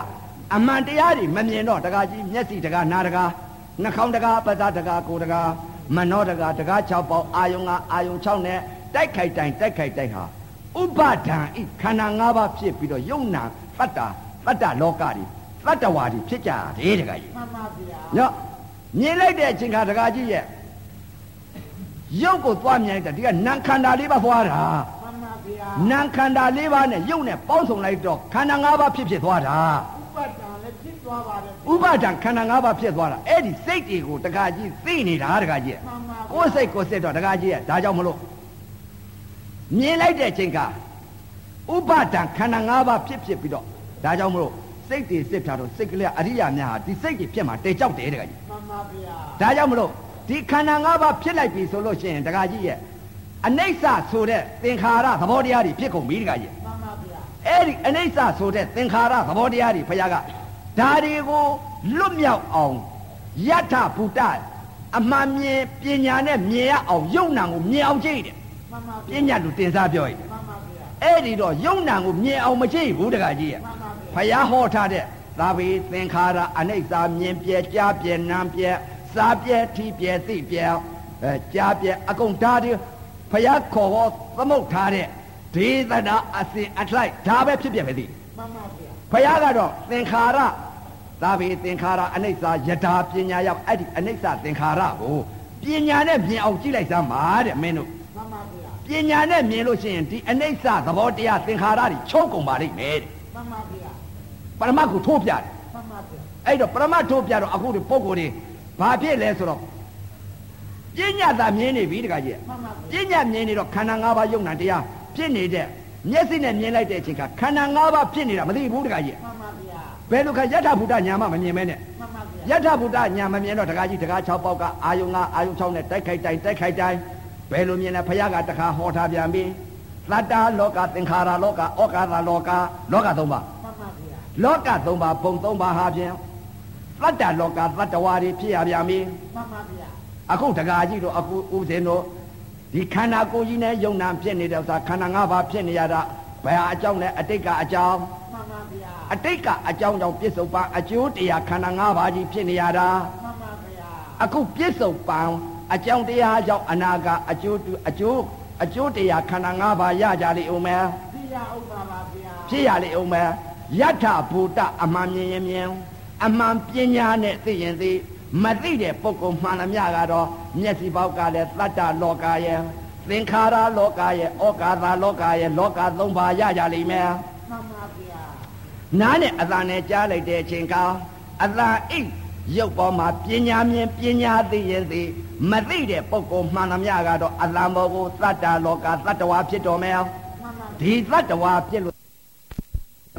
အမှန်တရားတွေမမြင်တော့တကားကြီးမျက်စိတကားနားတကားနှာခေါင်းတကားပဇာတကားကိုယ်တကားမနောတကားတကား6ပေါက်အာယုံကအာယုံ6နဲ့တိုက်ခိုက်တိုင်တိုက်ခိုက်တိုင်ဟာဥပါဒံဤခန္ဓာ၅ပါးဖြစ်ပြီးတော့ယုံနာတတ္တာ တတ္တလောကတွေတတ္တဝါတွေဖြစ်ကြတယ်တကားကြီးမှန်ပါဗျာနော်မြင်လိုက်တဲ့အချိန်ခါတကားကြီးရဲ့ရုပ်ကိုသွားမြင်လိုက်တာဒီကနံခန္ဓာလေးပါသွားတာမှန်ပါဗျာနံခန္ဓာလေးပါးနဲ့ရုပ်နဲ့ပေါင်းစုံလိုက်တော့ခန္ဓာ၅ပါးဖြစ်ဖြစ်သွားတာဥပဒံလည်းဖြစ်သွားပါတယ်ဥပါဒံခန္ဓာ၅ပါးဖြစ်သွားတာအဲ့ဒီစိတ်တွေကိုတကားကြီးသိနေတာတကားကြီးရဲ့မှန်ပါကိုယ်စိတ်ကိုယ်စိတ်တော့တကားကြီးရဲ့ဒါကြောင့်မလို့မြင်လိုက်တဲ့အချိန်ကဥပါဒံခန္ဓာ၅ပါးဖြစ်ဖြစ်ပြီးတော့ ဒါကြောင့်မလို့စိတ်တွေစစ်ထားတော့စိတ်ကလေးကအရိယာများဟာဒီစိတ်တွေဖြစ်မှာတေကြောက်တယ်တကားကြီးမှန်ပါဗျာဒါကြောင့်မလို့ဒီခန္ဓာ၅ပါးဖြစ်လိုက်ပြီဆိုလို့ရှိရင်တခါကြီးရဲ့အနိစ္စဆိုတဲ့သင်္ခါရသဘောတရားတွေဖြစ်ကုန်ပြီတခါကြီးမှန်ပါဗျာအဲ့ဒီအနိစ္စဆိုတဲ့သင်္ခါရသဘောတရားတွေဘုရားကဒါတွေကိုလွတ်မြောက်အောင်ယထဘူတအမှန်မြင်ပညာနဲ့မြင်ရအောင်ယုံနာကိုမြင်အောင်ကြည့်တယ်မှန်ပါပဗျာညာလူတင်စားပြောရင်မှန်ပါဗျာအဲ့ဒီတော့ယုံနာကိုမြင်အောင်မကြည့်ဘူးတခါကြီးရဲ့မှန်ပါဗျာ ဖယားဟောထားတဲ့သာဘိသင်္ခါရအနိစ္စမြင်ပြဲကြားပြဲနာမ်ပြဲစားပြဲထီပြဲသိပြဲအဲကြားပြဲအကုန်ဓာတ်တွေဖယားခေါ်ဟောသမုတ်ထားတဲ့ဒေသနာအစဉ်အထိုက်ဒါပဲဖြစ်ပြပဲသိမှန်ပါဗျာဖယားကတော့သင်္ခါရသာဘိသင်္ခါရအနိစ္စယထာပညာရောက်အဲ့ဒီအနိစ္စသင်္ခါရကိုပညာနဲ့မြင်အောင်ကြည့်လိုက်စမ်းပါတဲ့မင်းတို့မှန်ပါဗျာပညာနဲ့မြင်လို့ရှိရင်ဒီအနိစ္စသဘောတရားသင်္ခါရတွေချုပ်ကုန်ပါလိမ့်မယ်တဲ့မှန်ပါဗျာ ပရမတ်ကိုထိုးပြတယ်မှန်ပါဗျာအဲ့တော့ပရမတ်ထိုးပြတော့အခုဒီပုံကိုယ်တွေဘာဖြစ်လဲဆိုတော့ပညာသာမြင်နေပြီတခါကြီးမှန်ပါပဗျာညာမြင်နေတော့ခန္ဓာ၅ပါးယုံနာတရားဖြစ်နေတဲ့မျက်စိနဲ့မြင်လိုက်တဲ့အချိန်ကခန္ဓာ၅ပါးဖြစ်နေတာမသိဘူးတခါကြီးမှန်ပါဗျာဘယ်လိုခါယထာဘုဒ္ဓညာမမမြင်မဲနဲ့မှန်ပါဗျာယထာဘုဒ္ဓညာမမြင်တော့တခါကြီးတခါ6ပေါက်ကအာယုံကအာယုံ6နဲ့တိုက်ခိုက်တိုင်းတိုက်ခိုက်တိုင်းဘယ်လိုမြင်လဲဖယားကတခါဟောထားပြန်ပြီသတ္တလောကသင်္ခါရလောကဩကာသလောကလောက၃ပါးမှန်ပါဗျာ လောက၃ပါးပုံ၃ပါးဟာဖြင့်သတ္တလောကသတ္တဝါတွေဖြစ်ရပြန်ပြီမှန်ပါဗျာအခုတကာကြီးတို့အခုဥစဉ်တို့ဒီခန္ဓာကိုယ်ကြီးနဲ့ယုံနာဖြစ်နေတဲ့ဥစ္စာခန္ဓာ၅ပါးဖြစ်နေရတာဘယ်ဟာအကြောင်းလဲအတိတ်ကအကြောင်းမှန်ပါဗျာအတိတ်ကအကြောင်းကြောင့်ပြစ္ဆုတ်ပံအကျိုးတရားခန္ဓာ၅ပါးကြီးဖြစ်နေရတာမှန်ပါဗျာအခုပြစ္ဆုတ်ပံအကြောင်းတရားကြောင့်အနာကအကျိုးတူအကျိုးအကျိုးတရားခန္ဓာ၅ပါးရကြလိမ့်ဦးမယ်သိရဥပ္ပါပါဗျာဖြစ်ရလိမ့်ဦးမယ် ယထာဘူတအမှန်မြင်ရင်မြင်အမှန်ပညာနဲ့သိရင်သိမသိတဲ့ပုဂ္ဂိုလ်မှန်သမျှကတော့မျက်စိပေါက်ကလည်းသတ္တလောကရဲ့သင်္ခါရလောကရဲ့ဩကာသလောကရဲ့လောကသုံးပါးရကြလိမ့်မယ်မှန်ပါဗျာနားနဲ့အသာနဲ့ကြားလိုက်တဲ့အချိန်ကအသာအိတ်ရုပ်ပေါ်မှာပညာမြင်ပညာသိရင်သိမသိတဲ့ပုဂ္ဂိုလ်မှန်သမျှကတော့အလံဘောကိုသတ္တလောကသတ္တဝါဖြစ်တော်မယ်မှန်ပါဒီသတ္တဝါဖြစ်လို့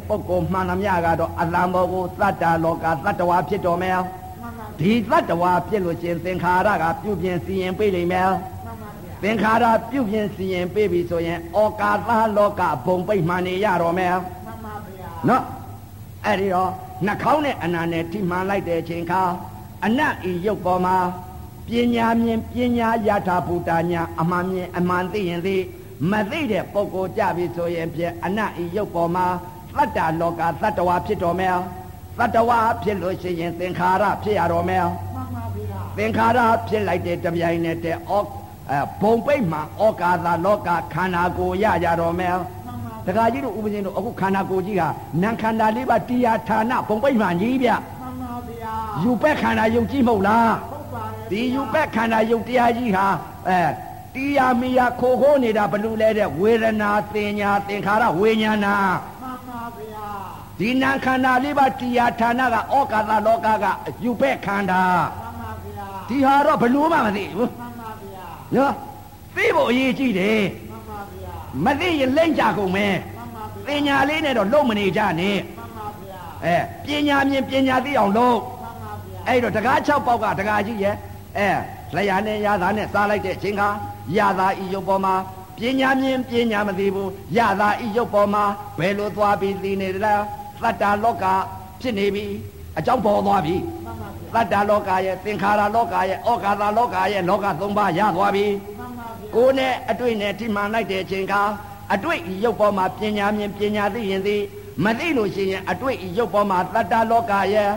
ပုဂ္ဂိုလ်မှန်သမျှကတော့အလံဘောကိုသတ္တလောကသတ္တဝါဖြစ်တော်မယ်မှန်ပါဒီသတ္တဝါဖြစ်လို့ရှင်သင်္ခါရကပြုပြင်စီရင်ပေးလိမ့်မယ်မှန်ပါဗျာသင်္ခါရပြုပြင်စီရင်ပေးပြီဆိုရင်ဩကာသလောကဘုံပိတ်မှန်နေရတော်မယ်မှန်ပါဗျာနော်အဲ့ဒီတော့နှာခေါင်းနဲ့အနာနဲ့ထိမှန်လိုက်တဲ့အချိန်ခါအနတ်ဤရုပ်ပေါ်မှာပညာမြင်ပညာယထာဘူတာညာအမှန်မြင်အမှန်သိရင်သိမသိတဲ့ပုဂ္ဂိုလ်ကြပြီဆိုရင်ဖြင့်အနတ်ဤရုပ်ပေါ်မှာသ တ္တလောကသတ္တဝါဖြစ်တော်မယ်သတ္တဝါဖြစ်လို့ရှိရင်သင်္ခါရဖြစ်ရတော်မယ်မှန်ပါဗျာသင်္ခါရဖြစ်လိုက်တဲ့တပြိုင်နက်တည်းဩအဲဘုံပိတ်မှာဩကာသလောကခန္ဓာကိုယ်ရကြတော်မယ်မှန်ပါတခါကြီးတို့ဥပဇင်းတို့အခုခန္ဓာကိုယ်ကြီးဟာနံခန္ဓာလေးပါတရားဌာနဘုံပိတ်မှန်ကြီးဗျမှန်ပါဗျာယူပက်ခန္ဓာယုတ်ကြီးမဟုတ်လားဟုတ်ပါတယ်ဒီယူပက်ခန္ဓာယုတ်တရားကြီးဟာအဲတရားမီယာခိုခိုးနေတာဘလူလဲတဲ့ဝေဒနာသင်ညာသင်္ခါရဝိညာဏမှန်ပါဗျာ ဒီနံခန္ဓာလေးပါတရားဌာနကဩကာသလောကကယူပက်ခန္ဓာမှန်ပါဗျာဒီဟာတော့ဘလူမှမသိဘူးမှန်ပါဗျာနော်သိဖို့အရေးကြီးတယ်မှန်ပါဗျာမသိရင်လိမ့်ကြကုန်မယ်မှန်ပါသဗျာင်ညာလေးနဲ့တော့လုံးမနေကြနဲ့မှန်ပါဗျာအဲပညာမြင်ပညာသိအောင်လုပ်မှန်ပါဗျာအဲ့တော့တကား6ပေါက်ကတကားကြီးရဲ့အဲလျာနဲ့ရသာနဲ့စားလိုက်တဲ့အချိန်ခါရသာဤရုပ်ပေါ်မှာပညာမြင်ပညာမသိဘူးရသာဤရုပ်ပေါ်မှာဘယ်လိုသွားပြီးသိနေလဲ သတ္တလောကဖြစ်နေပြီအကြောင်းပေါ်သွားပြီမှန်ပါဗျာသတ္တလောကရဲ့သင်္ခါရလောကရဲ့ဩကာသလောကရဲ့လောကသုံးပါးရသွားပြီမှန်ပါဗျာကိုယ်နဲ့အတွေ့နဲ့ထိမှန်လိုက်တဲ့အချိန်ခါအတွေ့ဤရုပ်ပေါ်မှာပညာမြင်ပညာသိရင်သိမသိလို့ရှိရင်အတွေ့ဤရုပ်ပေါ်မှာသတ္တလောကရဲ့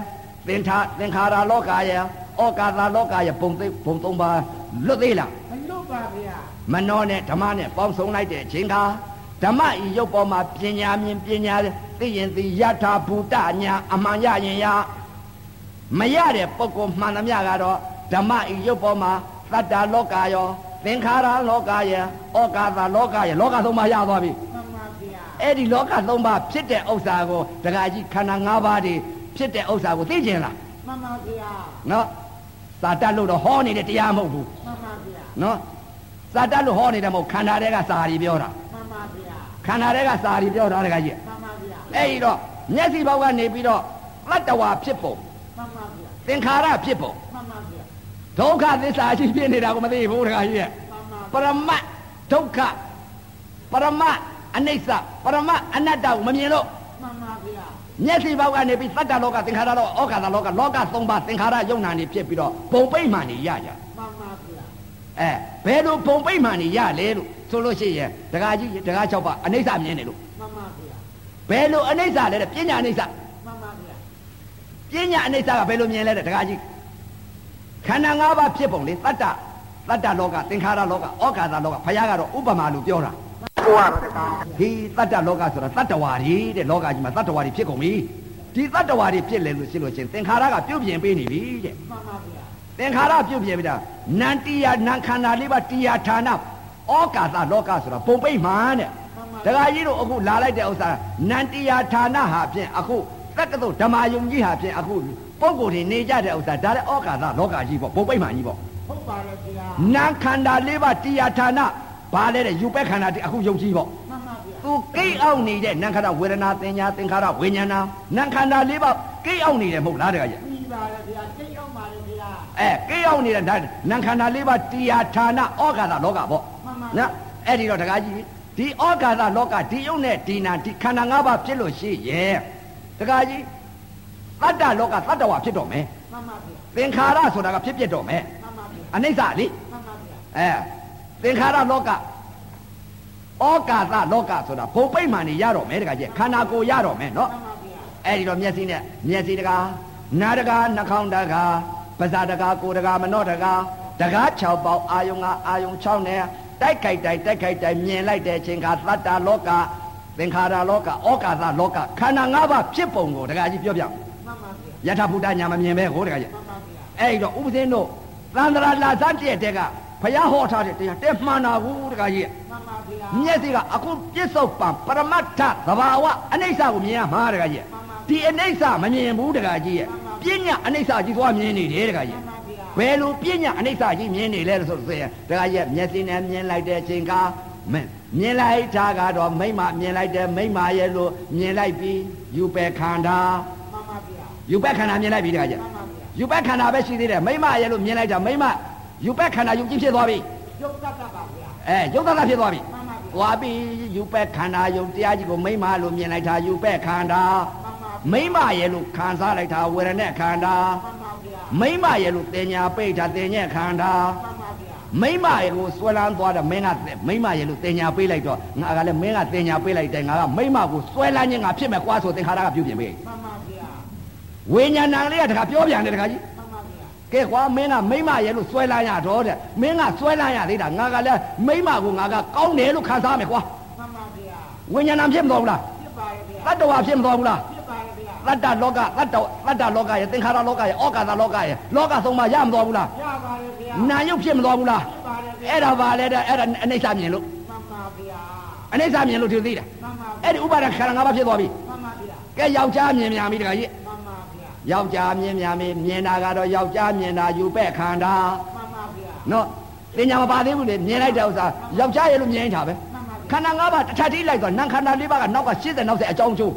သင်္ထာသင်္ခါရလောကရဲ့ဩကာသလောကရဲ့ဘုံသိဘုံသုံးပါးလွတ်သေးလားမလွတ်ပါဗျာမနောနဲ့ဓမ္မနဲ့ပေါင်းစုံလိုက်တဲ့အချိန်ခါဓမ္မဤရုပ်ပေါ်မှာပညာမြင်ပညာ သိရင်သိယထာဘူတညာအမှန်ရရင်ရမရတဲ့ပုဂ္ဂိုလ်မှန်သမျှကတော့ဓမ္မဤရုပ်ပေါ်မှာသတ္တလောကရောသင်္ခါရလောကရဲ့ဩကာသလောကရဲ့လောကသုံးပါးရသွားပြီမှန်ပါဗျာအဲ့ဒီလောကသုံးပါးဖြစ်တဲ့ဥစ္စာကိုဒကာကြီးခန္ဓာ၅ပါးတွေဖြစ်တဲ့ဥစ္စာကိုသိကျင်လားမှန်ပါဗျာနော်သာတတ်လို့တော့ဟောနေတဲ့တရားမဟုတ်ဘူးမှန်ပါဗျာနော်သာတတ်လို့ဟောနေတယ်မဟုတ်ခန္ဓာတွေကစာရီပြောတာမှန်ပါဗျာခန္ဓာတွေကစာရီပြောတာဒကာကြီးမှန်ပါဗျာ အဲ့ဒီတော့မျက်စိဘောက်ကနေပြီးတော့တတ္တဝါဖြစ်ပုံမှန်ပါဗျာသင်္ခါရဖြစ်ပုံမှန်ပါဗျာဒုက္ခသစ္စာရှိဖြစ်နေတာကိုမသိဘူးဒကာကြီးရဲ့မှန်ပါပရမတ်ဒုက္ခပရမတ်အနိစ္စပရမတ်အနတ္တကိုမမြင်လို့မှန်ပါဗျာမျက်စိဘောက်ကနေပြီးသတ္တလောကသင်္ခါရလောကဩကာသလောကလောကသုံးပါးသင်္ခါရယုံနာနေဖြစ်ပြီးတော့ဘုံပိတ်မှန်နေရကြမှန်ပါဗျာအဲဘယ်လိုဘုံပိတ်မှန်နေရလဲလို့ဆိုလို့ရှိရင်ဒကာကြီးဒကာ၆ပါးအနိစ္စမြင်နေလို့မှန်ပါဗျာ ဘယ်လိုအနိစ္စလဲတဲ့ပညာအနိစ္စမှန်ပါဗျာပညာအနိစ္စကဘယ်လိုမြင်လဲတဲ့ဒကာကြီးခန္ဓာ၅ပါးဖြစ်ပုံလေတတ္တတတ္တလောကသင်္ခါရလောကဩကာသလောကဘုရားကတော့ဥပမာလို့ပြောတာကိုရပါတကားဒီတတ္တလောကဆိုတာတတ္တဝါတွေတဲ့လောကကြီးမှာတတ္တဝါတွေဖြစ်ကုန်ပြီဒီတတ္တဝါတွေဖြစ်လေလို့ရှိလို့ချင်းသင်္ခါရကပြုတ်ပြင်ပေးနေပြီတဲ့မှန်ပါဗျာသင်္ခါရပြုတ်ပြင်ပြီးတာနန္တိယနံခန္ဓာလေးပါတရားဌာနဩကာသလောကဆိုတာပုံပိတ်မှန်တဲ့မှန်ပါ ဒကာကြီးတို့အခုလာလိုက်တဲ့ဥစ္စာနန္တိယဌာနဟာဖြင့်အခုတက္ကသိုလ်ဓမ္မယုံကြီးဟာဖြင့်အခုပုံကိုယ်တွေနေကြတဲ့ဥစ္စာဒါလည်းဩကာသလောကကြီးပေါ့ပုံပိတ်မှန်ကြီးပေါ့ဟုတ်ပါတယ်ဗျာနံခန္ဓာလေးပါတရားဌာနဘာလဲတဲ့ယူပက်ခန္ဓာတိအခုယုံကြီးပေါ့မှန်ပါဗျာသူကိတ်အောင်နေတဲ့နံခန္ဓာဝေဒနာသင်ညာသင်္ခါရဝိညာဏနံခန္ဓာ၄ပါးကိတ်အောင်နေတယ်မဟုတ်လားတခါကြီးပြီးပါလေဗျာစိတ်ရောက်ပါလေဗျာအဲကိတ်အောင်နေတဲ့ဒါနံခန္ဓာ၄ပါးတရားဌာနဩဃာသလောကပေါ့မှန်ပါနော်အဲ့ဒီတော့တခါကြီး ဒီဩဃာသလောကဒီယုံနဲ့ဒီနာဒီခန္ဓာ၅ပါးဖြစ်လို့ရှိရဲ့တခါကြီးတတ္တလောကတတ္တဝါဖြစ်တော့မယ်မှန်ပါဗျာသင်္ခါရဆိုတာကဖြစ်ဖြစ်တော့မယ်မှန်ပါဗျာအနိစ္စလေမှန်ပါဗျာအဲသင်္ခါရလောကဩကာသလောကဆိုတာဘုံပိတ်မှန်နေရတော့မယ်တခါကြီးခန္ဓာကိုယ်ရတော့မယ်နော်မှန်ပါဗျာအဲ့ဒီတော့မျက်စိနဲ့မျက်စိတကားနားတကားနှာခေါင်းတကားပါးစပ်တကားကိုယ်တကားမနှော့တကားတကား6ပေါက်အာယုံကအာယုံ6နဲ့ တိုက်ခိုက်တိုက်တိုက်ခိုက်တိုက်မြင်လိုက်တဲ့အချိန်ကသတ္တလောကသင်္ခါရလောကဩကာသလောကခန္ဓာ၅ပါးဖြစ်ပုံကိုတခါကြီးပြောပြမှန်ပါဗျာယထာဘုဒ္ဓညာမမြင်ပဲဟိုတခါကြီးမှန်ပါဗျာအဲ့ဒီတော့ဥပဇင်းတို့သန္တရာလာစတဲ့တဲ့ကဘုရားဟောထားတဲ့တရားတဲ့မှန်တာဘူးတခါကြီးမှန်ပါဗျာမျက်စိကအခုပြစ္ဆုတ်ပံပရမတ္ထသဘာဝအနိစ္စကိုမြင်ရမှာတခါကြီးဒီအနိစ္စမမြင်ဘူးတခါကြီးရဲ့ပညာအနိစ္စကြီးသွားမြင်နေတယ်တခါကြီးမှန်ပါဗျာ ဘယ်လိုပညာအနိစ္စကြီးမြင်နေလဲလို့ဆိုတော့ဆိုရင်တခါကြီးမျက်စိနဲ့မြင်လိုက်တဲ့အချိန်ကမင်းမြင်လိုက်တာကတော့မိမ့်မမြင်လိုက်တယ်မိမ့်မရဲ့လို့မြင်လိုက်ပြီးယူပဲခန္ဓာမှန်ပါဗျာယူပဲခန္ဓာမြင်လိုက်ပြီတခါကြီးမှန်ပါဗျာယူပဲခန္ဓာပဲရှိသေးတယ်မိမ့်မရဲ့လို့မြင်လိုက်တာမိမ့်မယူပဲခန္ဓာယူကြည့်ဖြစ်သွားပြီရုပ်တတ်တတ်ပါဗျာအဲရုပ်သတ္တဖြစ်သွားပြီမှန်ပါဗျာသွားပြီယူပဲခန္ဓာယုံတရားကြီးကိုမိမ့်မလို့မြင်လိုက်တာယူပဲခန္ဓာမှန်ပါမိမ့်မရဲ့လို့ခံစားလိုက်တာဝေဒနဲ့ခန္ဓာမှန်ပါဗျာ မိမ့်မရဲ့လို့တင်ညာပိဋ္ဌာတင်ညက်ခန္ဓာမှန်ပါဗျာမိမ့်မရဲ့ကိုဆွဲလန်းသွားတယ်မင်းကမိမ့်မရဲ့လို့တင်ညာပေးလိုက်တော့ငါကလည်းမင်းကတင်ညာပေးလိုက်တယ်ငါကမိမ့်မကိုဆွဲလန်းခြင်းငါဖြစ်မယ်ကွာဆိုသင်္ခါရကပြုပြင်ပေးမှန်ပါဗျာဝိညာဏလေးကတခါပြောပြန်တယ်တခါကြီးမှန်ပါဗျာကဲကွာမင်းကမိမ့်မရဲ့လို့ဆွဲလန်းရတော့တဲ့မင်းကဆွဲလန်းရသေးတာငါကလည်းမိမ့်မကိုငါကကောင်းတယ်လို့ခံစားမယ်ကွာမှန်ပါဗျာဝိညာဏဖြစ်မသွားဘူးလားဖြစ်ပါရဲ့ဗျာတတ္တဝါဖြစ်မသွားဘူးလားဖြစ် ပါရဲ့ဗျာတတ္တလောကတတ္တတတ္တလောကရဲ့သင်္ခါရလောကရဲ့ဩကာသလောကရဲ့လောကသုံးပါရမသွားဘူးလားရပါရဲ့ဗျာနာယုတ်ဖြစ်မသွားဘူးလားဖြစ်ပါရဲ့ဗျာအဲ့ဒါပါလေတဲ့အဲ့ဒါအနိစ္စမြင်လို့မှန်ပါဗျာအနိစ္စမြင်လို့ဒီလိုသိတာမှန်ပါအဲ့ဒီဥပါဒခန္ဓာ၅ပါးဖြစ်သွားပြီမှန်ပါဗျာကဲယောက်ျားမြင်မြန်ပြီတခါကြီးမှန်ပါဗျာယောက်ျားမြင်မြန်ပြီမြင်တာကတော့ယောက်ျားမြင်တာယူပဲ့ခန္ဓာမှန်ပါဗျာနော်တင်ညာမပါသေးဘူးလေမြင်လိုက်တဲ့ဥစ္စာယောက်ျားရဲ့လို့မြင်နေတာပဲမှန်ပါဗျာခန္ဓာ၅ပါးတစ်ထပ်ထိလိုက်တော့နံခန္ဓာ၄ပါးကနောက်က80နောက်ဆက်အကြောင်းကျိုး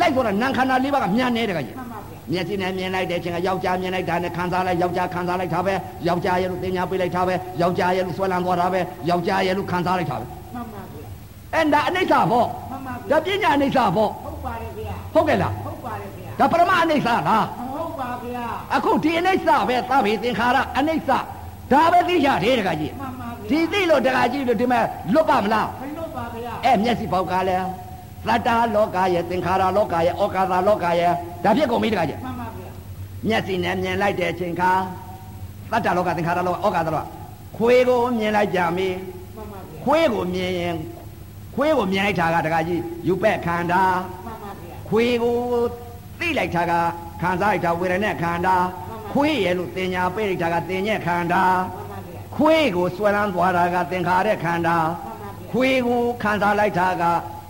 လိုက်ဆိုတော့နံခန္ဓာ၄ပါးကမြန်နေတယ်ခါကြီးမှန်ပါဗျာမျက်စိနဲ့မြင်လိုက်တဲ့အချိန်ကယောက်ျားမြင်လိုက်တာနဲ့ခံစားလိုက်ယောက်ျားခံစားလိုက်တာပဲယောက်ျားရဲ့လို့တင်ညာပေးလိုက်တာပဲယောက်ျားရဲ့လို့ဆွဲလန်းသွားတာပဲယောက်ျားရဲ့လို့ခံစားလိုက်တာပဲမှန်ပါဗျာအဲ့ဒါအနိစ္စပေါ့မှန်ပါဗျာဒါပညာအနိစ္စပေါ့ဟုတ်ပါရဲ့ဗျာဟုတ်ကဲ့လားဟုတ်ပါရဲ့ဗျာဒါပရမအနိစ္စလားဟုတ်ပါဗျာအခုဒီအနိစ္စပဲသဗ္ဗေသင်္ခါရအနိစ္စဒါပဲသိရတယ်တခါကြီးမှန်ပါဗျာဒီသိလို့တခါကြီးလို့ဒီမဲ့လွတ်ပါမလားဖိလို့ပါဗျာအဲ့မျက်စိပေါက်ကလည်း သတ္တလောကရဲ့သင်္ခါရလောကရဲ့ဩကာသလောကရဲ့ဒါဖြစ်ကုန်ပြီတခါကြီးမှန်ပါဗျာမျက်စိနဲ့မြင်လိုက်တဲ့အချိန်ခါသတ္တလောကသင်္ခါရလောကဩကာသလောကခွေးကိုမြင်လိုက်ကြပြီမှန်ပါဗျာခွေးကိုမြင်ရင်ခွေးကိုမြင်လိုက်တာကတခါကြီးယူပက်ခန္ဓာမှန်ပါဗျာခွေးကိုသိလိုက်တာကခံစားလိုက်တာဝေဒနဲ့ခန္ဓာခွေးရဲ့လို့တင်ညာပေးလိုက်တာကတင်ညက်ခန္ဓာမှန်ပါဗျာခွေးကိုဆွဲလန်းသွားတာကသင်္ခါရခန္ဓာမှန်ပါဗျာခွေးကိုခံစားလိုက်တာက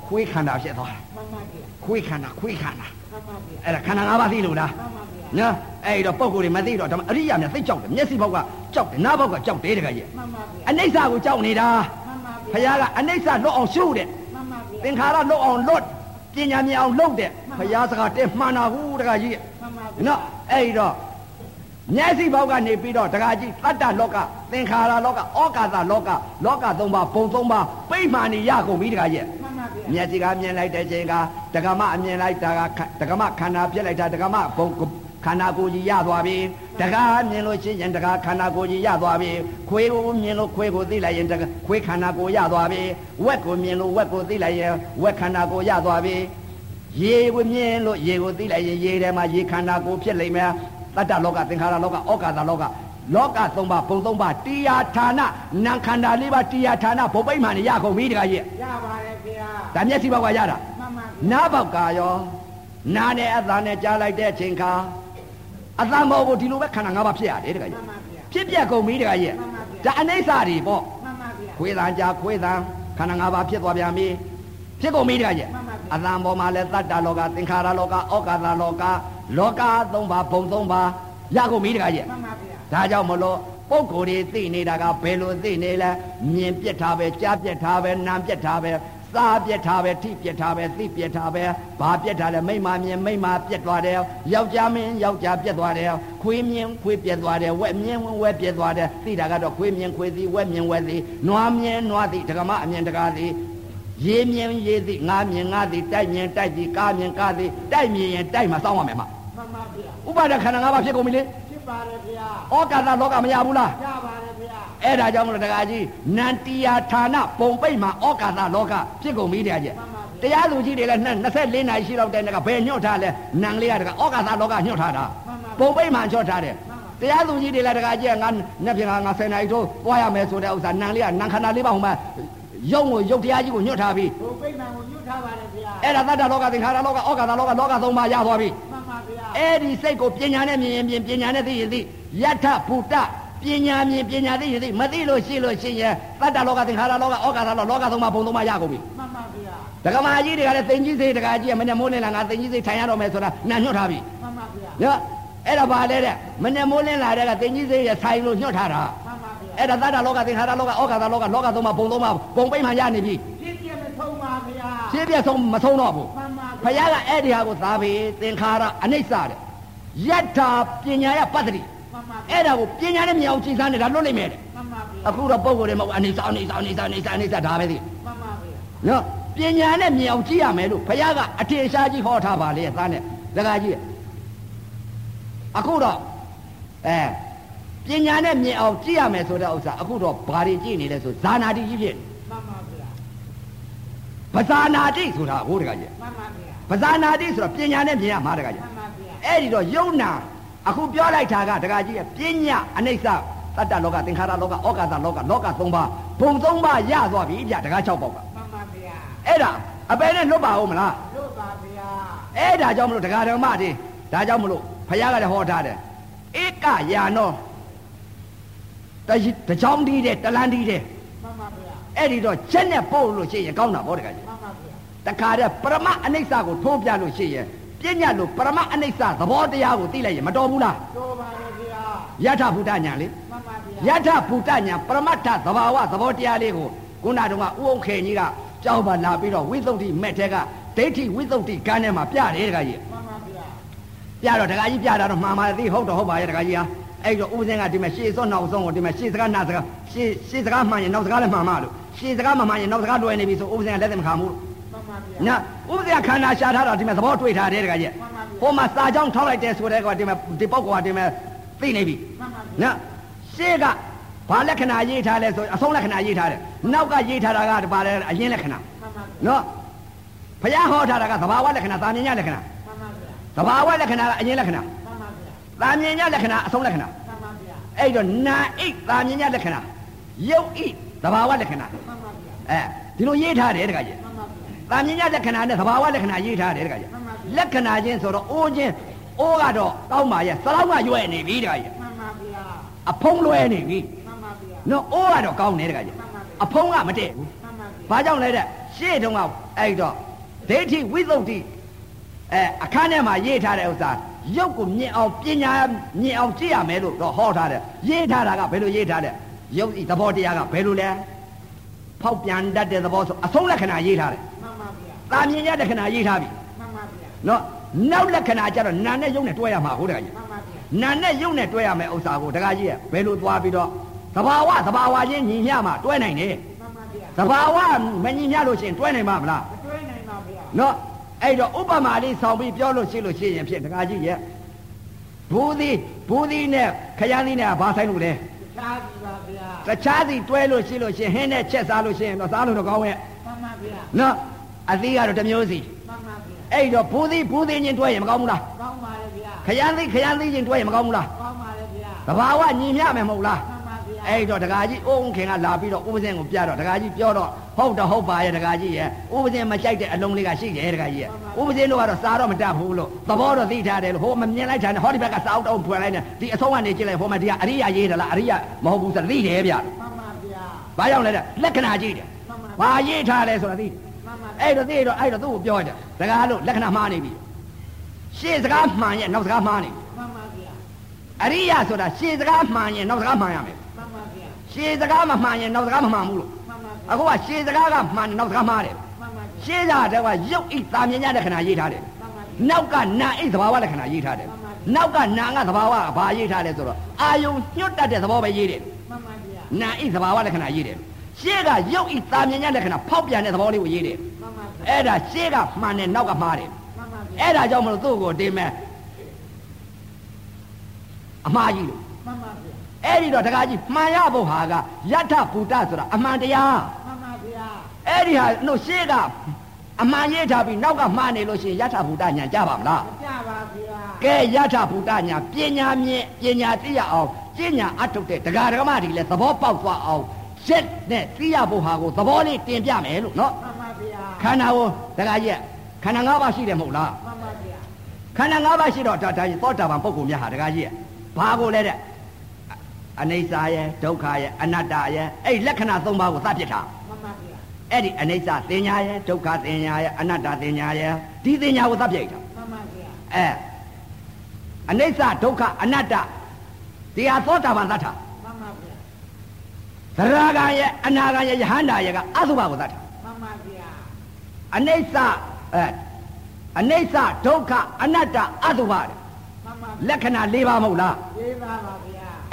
ခွေးခန္ဓာဖြစ်သွားတာမှန်ပါဗျာခွေးခန္ဓာခွေးခန္ဓာမှန်ပါဗျာအဲ့ဒါခန္ဓာ၅ပါးသိလို့လားမှန်ပါဗျာနော်အဲ့တော့ပုံကိုယ်တွေမသိတော့ဒါမှအရိယာများသိကြောက်တယ်မျက်စိဘောက်ကကြောက်တယ်နားဘောက်ကကြောက်တယ်တခါကြီးမှန်ပါဗျာအနိစ္စကိုကြောက်နေတာမှန်ပါဘုဗျာရားကအနိစ္စလွတ်အောင်ရှုတဲ့မှန်ပါဗျာသင်္ခါရလွတ်အောင်လွတ်ပညာမြင်အောင်လုပ်တဲ့ဘုရားစကားတဲ့မှန်တာဟုတ်တခါကြီးမှန်ပါဗျာနော်အဲ့တော့မျက်စိဘောက်ကနေပြီးတော့တခါကြီးတတ္တလောကသင်္ခါရလောကဩကာသလောကလောကသုံးပါးဘုံသုံးပါးပိမှန်နေရကုန်ပြီတခါကြီး မှန်ပါဗျာမျက်စိကမြင်လိုက်တဲ့ချိန်ကဒကမအမြင်လိုက်တာကဒကမခန္ဓာပြက်လိုက်တာဒကမဘုံခန္ဓာကိုယ်ကြီးရသွားပြီဒကာမြင်လို့ရှိရင်ဒကာခန္ဓာကိုယ်ကြီးရသွားပြီခွေးကိုမြင်လို့ခွေးကိုသိလိုက်ရင်ဒကာခွေးခန္ဓာကိုယ်ရသွားပြီဝက်ကိုမြင်လို့ဝက်ကိုသိလိုက်ရင်ဝက်ခန္ဓာကိုယ်ရသွားပြီရေကိုမြင်လို့ရေကိုသိလိုက်ရင်ရေထဲမှာရေခန္ဓာကိုယ်ဖြစ်လိမ့်မယ်တတ္တလောကသင်္ခါရလောကဩကာသလောက လောကသုံးပါးဘုံသုံးပါးတရားဌာနနံခန္ဓာလေးပါးတရားဌာနဘုံပိမှန်နေရကုန်ပြီတခါကြီးရပါတယ်ဗျာဒါမျက်စိဘောက်ကရတာမှန်ပါနားဘောက်ကရောနားနဲ့အသားနဲ့ကြားလိုက်တဲ့အချိန်ခါအသံဘောကိုဒီလိုပဲခန္ဓာ၅ပါးဖြစ်ရတယ်တခါမှကြီးန်ပါဗျာဖြစ်ပြက်ကုန်ပြီတခါကြီးမှန်ပါဗျာဒါအနိစ္စတွေပေါ့မှန်ပါဗျာခွေးတန်ကြားခွေးတန်ခန္ဓာ၅ပါးဖြစ်သွားပြန်ပြီဖြစ်ကုန်ပြီတခါကြီးမှန်ပါဗျာအသံဘောမှာလည်းတတ္တလောကသင်္ခါရလောကဩကာသလောကလောကသုံးပါးဘုံသုံးပါးရကုန်ပြီတခါကြီးမှန်ပါဗျာ ဒါကြောင့်မလို့ပုဂ္ဂိုလ်တွေသိနေတာကဘယ်လိုသိနေလဲမြင်ပြက်ထားပဲကြားပြက်ထားပဲနားပြက်ထားပဲသစားပြက်ထားပဲထိပြက်ထားပဲသိပြက်ထားပဲဘာပြက်ထားလဲမိမမြင်မိမပြက်သွားတယ်ယောက်ျားမင်းယောက်ျားပြက်သွားတယ်ခွေးမြင်ခွေးပြက်သွားတယ်ဝက်မြင်ဝက်ပြက်သွားတယ်သိတာကတော့ခွေးမြင်ခွေးသည်ဝက်မြင်ဝက်သည်နွားမြင်နွားသည်ဒကမအမြင်ဒကာသည်ရေမြင်ရေသည်ငါမြင်ငါသည်တိုက်မြင်တိုက်သည်ကားမြင်ကားသည်တိုက်မြင်ရင်တိုက်မှာစောင်းရမယ်မှာမှန်ပါဗျာဥပါဒခန္ဓာ၅ပါးဖြစ်ကုန်ပြီလေဖြစ် ပါတယ်ဗျာဩကာသလောကမရဘူးလားရပါတယ်ဗျာအဲ့ဒါကြောင့်မလို့တက္ကကြီးနန္တီယာဌာနပုံပိတ်မှာဩကာသလောကဖြစ်ကုန်ပြီတရားကြီးတရားသူကြီးတွေလည်း24နာရီရှိတော့တဲ့ကဘယ်ညှော့ထားလဲနန်လေးကတကဩကာသလောကညှော့ထားတာပုံပိတ်မှာညှော့ထားတယ်တရားသူကြီးတွေလည်းတက္ကကြီးကငါနှစ်ပြင်ကငါ10နာရီထိုးသွားရမယ်ဆိုတဲ့ဥစ္စာနန်လေးကနန်ခန္ဓာလေးပါဟိုမှာရုပ်ကိုရုပ်တရားကြီးကိုညှော့ထားပြီးဘုံပိတ်မှန်ကိုညွှတ်ထားပါတယ်ဗျာအဲ့ဒါသတ္တလောကသင်္ခါရလောကဩကာသလောကလောကသုံးပါးရသွားပြီမှန်ပါဗျာ အဲ့ဒီစိတ်ကိုပညာနဲ့မြင်ရင်မြင်ပညာနဲ့သိရင်သိယထဗုဒ္ဓပညာမြင်ပညာသိရင်သိမသိလို့ရှိလို့ရှိရင်သတ္တလောကသင်္ခါရလောကဩကာသလောကလောကသုံးပါးဘုံသုံးပါးရကုန်ပြီမှန်ပါဗျာဒကမာကြီးတွေကလည်းသိင်ကြီးစိတ်ဒကာကြီးကမနဲ့မိုးလင်းလာငါသိင်ကြီးစိတ်ထိုင်ရတော့မယ်ဆိုတာနာညွတ်ထားပြီမှန်ပါဗျာနော်အဲ့ဒါပါလေတဲ့မနဲ့မိုးလင်းလာတဲ့ကသိင်ကြီးစိတ်ရဆိုင်လို့ညွတ်ထားတာမှန်ပါဗျာအဲ့ဒါသတ္တလောကသင်္ခါရလောကဩကာသလောကလောကသုံးပါးဘုံသုံးပါးဘုံပိတ်မှရနေပြီဖြစ်ပြမ ဆုံးပါဗျာရှင်းပြဆုံးမဆုံးတော့ဘူးမှန်ပါဘုရားကအဲ့ဒီဟာကိုသာပေသင်္ခါရအနိစ္စတဲ့ယတ္ထာပညာယပတ္တိမှန်ပါအဲ့ဒါကိုပညာနဲ့မြင်အောင်ကြည်စားနေတာလွတ်လိမ့်မယ်တဲ့မှန်ပါဗျာအခုတော့ပုံကိုယ်တွေမဟုတ်အနေစာအနေစာအနေစာအနေစာအနေစာဒါပဲသိမှန်ပါဗျာနော်ပညာနဲ့မြင်အောင်ကြည့်ရမယ်လို့ဘုရားကအထင်ရှားကြီးဟောထားပါလေသားနဲ့ဒကာကြီးအခုတော့အဲပညာနဲ့မြင်အောင်ကြည့်ရမယ်ဆိုတဲ့ဥစ္စာအခုတော့ဘာတွေကြည့်နေလဲဆိုဇာနာတိကြီးဖြစ်မှန်ပါဗျာ ပဇာနာတိဆိုတာဟိုဒကာကြီးမှန်ပါဗျာပဇာနာတိဆိုတာပညာနဲ့မြင်ရမှာဒကာကြီးမှန်ပါဗျာအဲ့ဒီတော့ယုံနာအခုပြောလိုက်တာကဒကာကြီးရဲ့ပညာအနိစ္စတတ္တလောကသင်္ခါရလောကဩကာသလောကလောက၃ပါးဘုံ၃ပါးရသွားပြီဗျဒကာ၆ပေါက်ကမှန်ပါဗျာအဲ့ဒါအပေနဲ့လွတ်ပါဦးမလားလို့ပါဗျာအဲ့ဒါကြောင့်မလို့ဒကာဓမ္မတွေဒါကြောင့်မလို့ဘုရားကလည်းဟောထားတယ်ဧကယာနောတကြီးတချောင်းတီးတယ်တလန်းတီးတယ်မှန်ပါဗျာ အဲ့ဒီတော့ချက်နဲ့ပို့လို့ရှိရင်ကောင်းတာဗောဒကာကြီးမှန်ပါဗျာတခါတည်းပရမအနိစ္စကိုထိုးပြလို့ရှိရင်ပြညာလို့ပရမအနိစ္စသဘောတရားကိုသိလိုက်ရင်မတော်ဘူးလားတော့ပါဗျာယထဗုဒ္ဓညာလေမှန်ပါဗျာယထဗုဒ္ဓညာပရမတ္ထသဘာဝသဘောတရားလေးကိုခုနတုန်းကဥအောင်ခေကြီးကကြောက်ပါလာပြီးတော့ဝိသုဒ္ဓိမဲ့တဲ့ကဒိဋ္ဌိဝိသုဒ္ဓိကန်းထဲမှာပြတယ်တခါကြီးမှန်ပါဗျာပြတော့တခါကြီးပြတာတော့မှားမှာသိဟုတ်တော့ဟုတ်ပါရဲ့တခါကြီးဟာအဲ့တော့ဥပဇင်းကဒီမဲ့ရှေ့စောနောက်ဆုံးကိုဒီမဲ့ရှေ့စကားနောက်စကားရှေ့ရှေ့စကားမှန်ရင်နောက်စကားလည်းမှန်မှာလို့ ရှေ့စကားမမှန်ရင်နောက်စကားလွယ်နေပြီဆိုဥပဇင်းကလက်သက်မခံဘူးလို့မှန်ပါဗျာညာဥပဇင်းကခန္ဓာရှာထားတာဒီမဲ့သဘောတွေ့ထားတယ်တခါကြီးဟိုမှာစာကြောင်းထောက်လိုက်တယ်ဆိုတဲ့ကွာဒီမဲ့ဒီပေါက်ကကွာဒီမဲ့သိနေပြီမှန်ပါဗျာနော်ရှေ့ကဘာလက္ခဏာရေးထားလဲဆိုအဆုံးလက္ခဏာရေးထားတယ်နောက်ကရေးထားတာကဘာလဲအရင်လက္ခဏာမှန်ပါဗျာနော်ဘုရားဟောထားတာကသဘာဝလက္ခဏာသာမြင်ညလက္ခဏာမှန်ပါဗျာသဘာဝလက္ခဏာကအရင်လက္ခဏာမှန်ပါဗျာသာမြင်ညလက္ခဏာအဆုံးလက္ခဏာမှန်ပါဗျာအဲ့တော့နာဣသာမြင်ညလက္ခဏာယုတ်ဣ သဘာဝလက္ခဏာမှန်ပါဗျာအဲဒီလိုရေးထားတယ်တခါကြီးမှန်ပါဗျာသာမြင်ညလက္ခဏာနဲ့သဘာဝလက္ခဏာရေးထားတယ်တခါကြီးမှန်ပါဗျာလက္ခဏာချင်းဆိုတော့အိုးချင်းအိုးကတော့တောင်းပါရဲ့သလောက်ကရွယ်နေပြီတခါကြီးမှန်ပါဗျာအဖုံးလွယ်နေပြီမှန်ပါဗျာနော်အိုးကတော့ကောင်းနေတခါကြီးမှန်ပါဗျာအဖုံးကမတည့်ဘူးမှန်ပါဗျာဘာကြောင့်လဲတဲ့ရှေ့တုန်းကအဲ့တော့ဒိဋ္ဌိဝိသုဒ္ဓိအဲအခန်းထဲမှာရေးထားတဲ့ဥစ္စာရုပ်ကိုမြင်အောင်ပညာမြင်အောင်ကြည့်ရမယ်လို့တော့ဟောထားတယ်ရေးထားတာကဘယ်လိုရေးထားတဲ့ ရုပ်ဤသဘောတရားကဘယ်လိုလဲဖောက်ပြန်တတ်တဲ့သဘောဆိုအဆုံးလက္ခဏာရေးထားတယ်မှန်ပါဗျာတာမြင်ရလက္ခဏာရေးထားပြီမှန်ပါဗျာနော်နောက်လက္ခဏာကျတော့နာနဲ့ရုပ်နဲ့တွဲရမှာဟုတ်တယ်ကြီးမှန်ပါဗျာနာနဲ့ရုပ်နဲ့တွဲရမယ်ဥစ္စာကိုတခါကြီးကဘယ်လိုသွားပြီးတော့သဘာဝသဘာဝချင်းညီမျှမှာတွဲနိုင်တယ်မှန်ပါဗျာသဘာဝမညီမျှလို့ရှိရင်တွဲနိုင်မှာမလားမတွေးနိုင်ပါဗျာနော်အဲ့တော့ဥပမာလေးဆောင်ပြီးပြောလို့ရှိလို့ရှိရင်ဖြင့်တခါကြီးရဲ့ဘူးသည်ဘူးသည်နဲ့ခရမ်းသည်နဲ့ဘာဆိုင်လို့လဲရှားပြီပါဗျာ တခြားစီတွဲလို့ရှိလို့ရှိရင်ဟင်းနဲ့ချက်စားလို့ရှိရင်တော့စားလို့တော့ကောင်းရဲ့မှန်ပါဗျာနော်အသီးကတော့တစ်မျိုးစီမှန်ပါဗျာအဲ့တော့ဘူးသည်ဘူးသည်ချင်းတွဲရင်မကောင်းဘူးလားကောင်းပါလေဗျာခရမ်းသည်ခရမ်းသည်ချင်းတွဲရင်မကောင်းဘူးလားကောင်းပါလေဗျာသဘာဝညီမျှမယ်မဟုတ်လားမှန်ပါဗျာ အဲ့တော့တကာကြီးအုံခင်ကလာပြီးတော့ဥပဇင်းကိုပြတော့တကာကြီးပြောတော့ဟုတ်တော့ဟုတ်ပါရဲ့တကာကြီးရဲ့ဥပဇင်းမကြိုက်တဲ့အလုံးလေးကရှိတယ်တကာကြီးရဲ့ဥပဇင်းတို့ကတော့စားတော့မတတ်ဘူးလို့သဘောတော့သိထားတယ်လို့ဟိုမမြင်လိုက်တာနဲ့ဟောဒီဘက်ကစားအောင်တောင်းဖွင့်လိုက်နေဒီအဆုံးကနေကြည့်လိုက်ဟိုမှာဒီကအရိယာရေးတယ်လားအရိယာမဟုတ်ဘူးဆိုသိတယ်ဗျမှန်ပါဗျာဘာကြောင့်လဲတဲ့လက္ခဏာကြည့်တယ်မှန်ပါဘာရေးထားလဲဆိုတာသိတယ်မှန်ပါအဲ့တော့သိတော့အဲ့တော့သူ့ကိုပြောတယ်တကားလို့လက္ခဏာမှားနေပြီရှေ့စကားမှန်ရဲ့နောက်စကားမှားနေပြီမှန်ပါဗျာအရိယာဆိုတာရှေ့စကားမှန်ရဲ့နောက်စကားမှန်ရမယ်မှန်ပါဗျာ ရှေ့စကားမမှန်ရင်နောက်စကားမမှန်ဘူးလို့မှန်ပါဗျာအခုကရှေ့စကားကမှန်တယ်နောက်စကားမှားတယ်မှန်ရှေးကတည်းကရုပ်ဣသာမြင်ရတဲ့ခဏရေးထားတယ်မှန်ပါဗျာနောက်ကနာဣသဘာဝလက္ခဏာရေးထားတယ်နောက်ကနာငါသဘာဝကဘာရေးထားလဲဆိုတော့အာယုံညွတ်တတ်တဲ့သဘောပဲရေးတယ်မှန်ပါဗျာနာဣသဘာဝလက္ခဏာရေးတယ်ရှေးကရုပ်ဣသာမြင်ရတဲ့ခဏဖောက်ပြန်တဲ့သဘောလေးကိုရေးတယ်မှန်ပါဗျာအဲ့ဒါရှေးကမှန်တယ်နောက်ကမှားတယ်မှန်ပါဗျာအဲ့ဒါကြောင့်မလို့သူ့ကိုတင်မဲ့အမှားကြီးလို့မှန်ပါဗျာ အဲ့ဒီတော့တကားကြီးမှန်ရဖို့ဟာကယထဘူတဆိုတာအမှန်တရားမှန်ပါဗျာအဲ့ဒီဟာတို့ရှေ့ကအမှန်ရေးထားပြီးနောက်ကမှားနေလို့ရှိရင်ယထဘူတညာကြပါမလားမကြပါဗျာကဲယထဘူတညာပညာမြင့်ပညာသိရအောင်ကျင့်ညာအထုတ်တဲ့ဒကာဒကမတွေလည်းသဘောပေါက်သွားအောင်ရက်နဲ့သိရဖို့ဟာကိုသဘောလေးတင်ပြမယ်လို့နော်မှန်ပါဗျာခန္ဓာကိုဒကာကြီးကခန္ဓာ၅ပါးရှိတယ်မဟုတ်လားမှန်ပါဗျာခန္ဓာ၅ပါးရှိတော့ဒါဒါသောတာပန်ပုဂ္ဂိုလ်များဟာဒကာကြီးကဘာကိုလဲတဲ့ အနိစ္စရဲ့ဒုက္ခရဲ့အနတ္တရဲ့အဲ့ဒီလက္ခဏာ၃ပါးကိုသတ်ပြစ်တာမှန်ပါဗျာအဲ့ဒီအနိစ္စသင်ညာရဲ့ဒုက္ခသင်ညာရဲ့အနတ္တသင်ညာရဲ့ဒီသင်ညာကိုသတ်ပြစ်တာမှန်ပါဗျာအဲအနိစ္စဒုက္ခအနတ္တဒီဟာသောတာပန်သတ်တာမှန်ပါဗျာသရဂံရဲ့အနာဂံရဲ့ယဟန္တာရဲ့ကအသုဘကိုသတ်တာမှန်ပါဗျာအနိစ္စအဲအနိစ္စဒုက္ခအနတ္တအသုဘတဲ့မှန်ပါလက္ခဏာ၄ပါးမဟုတ်လားရေးပါပါဗျာ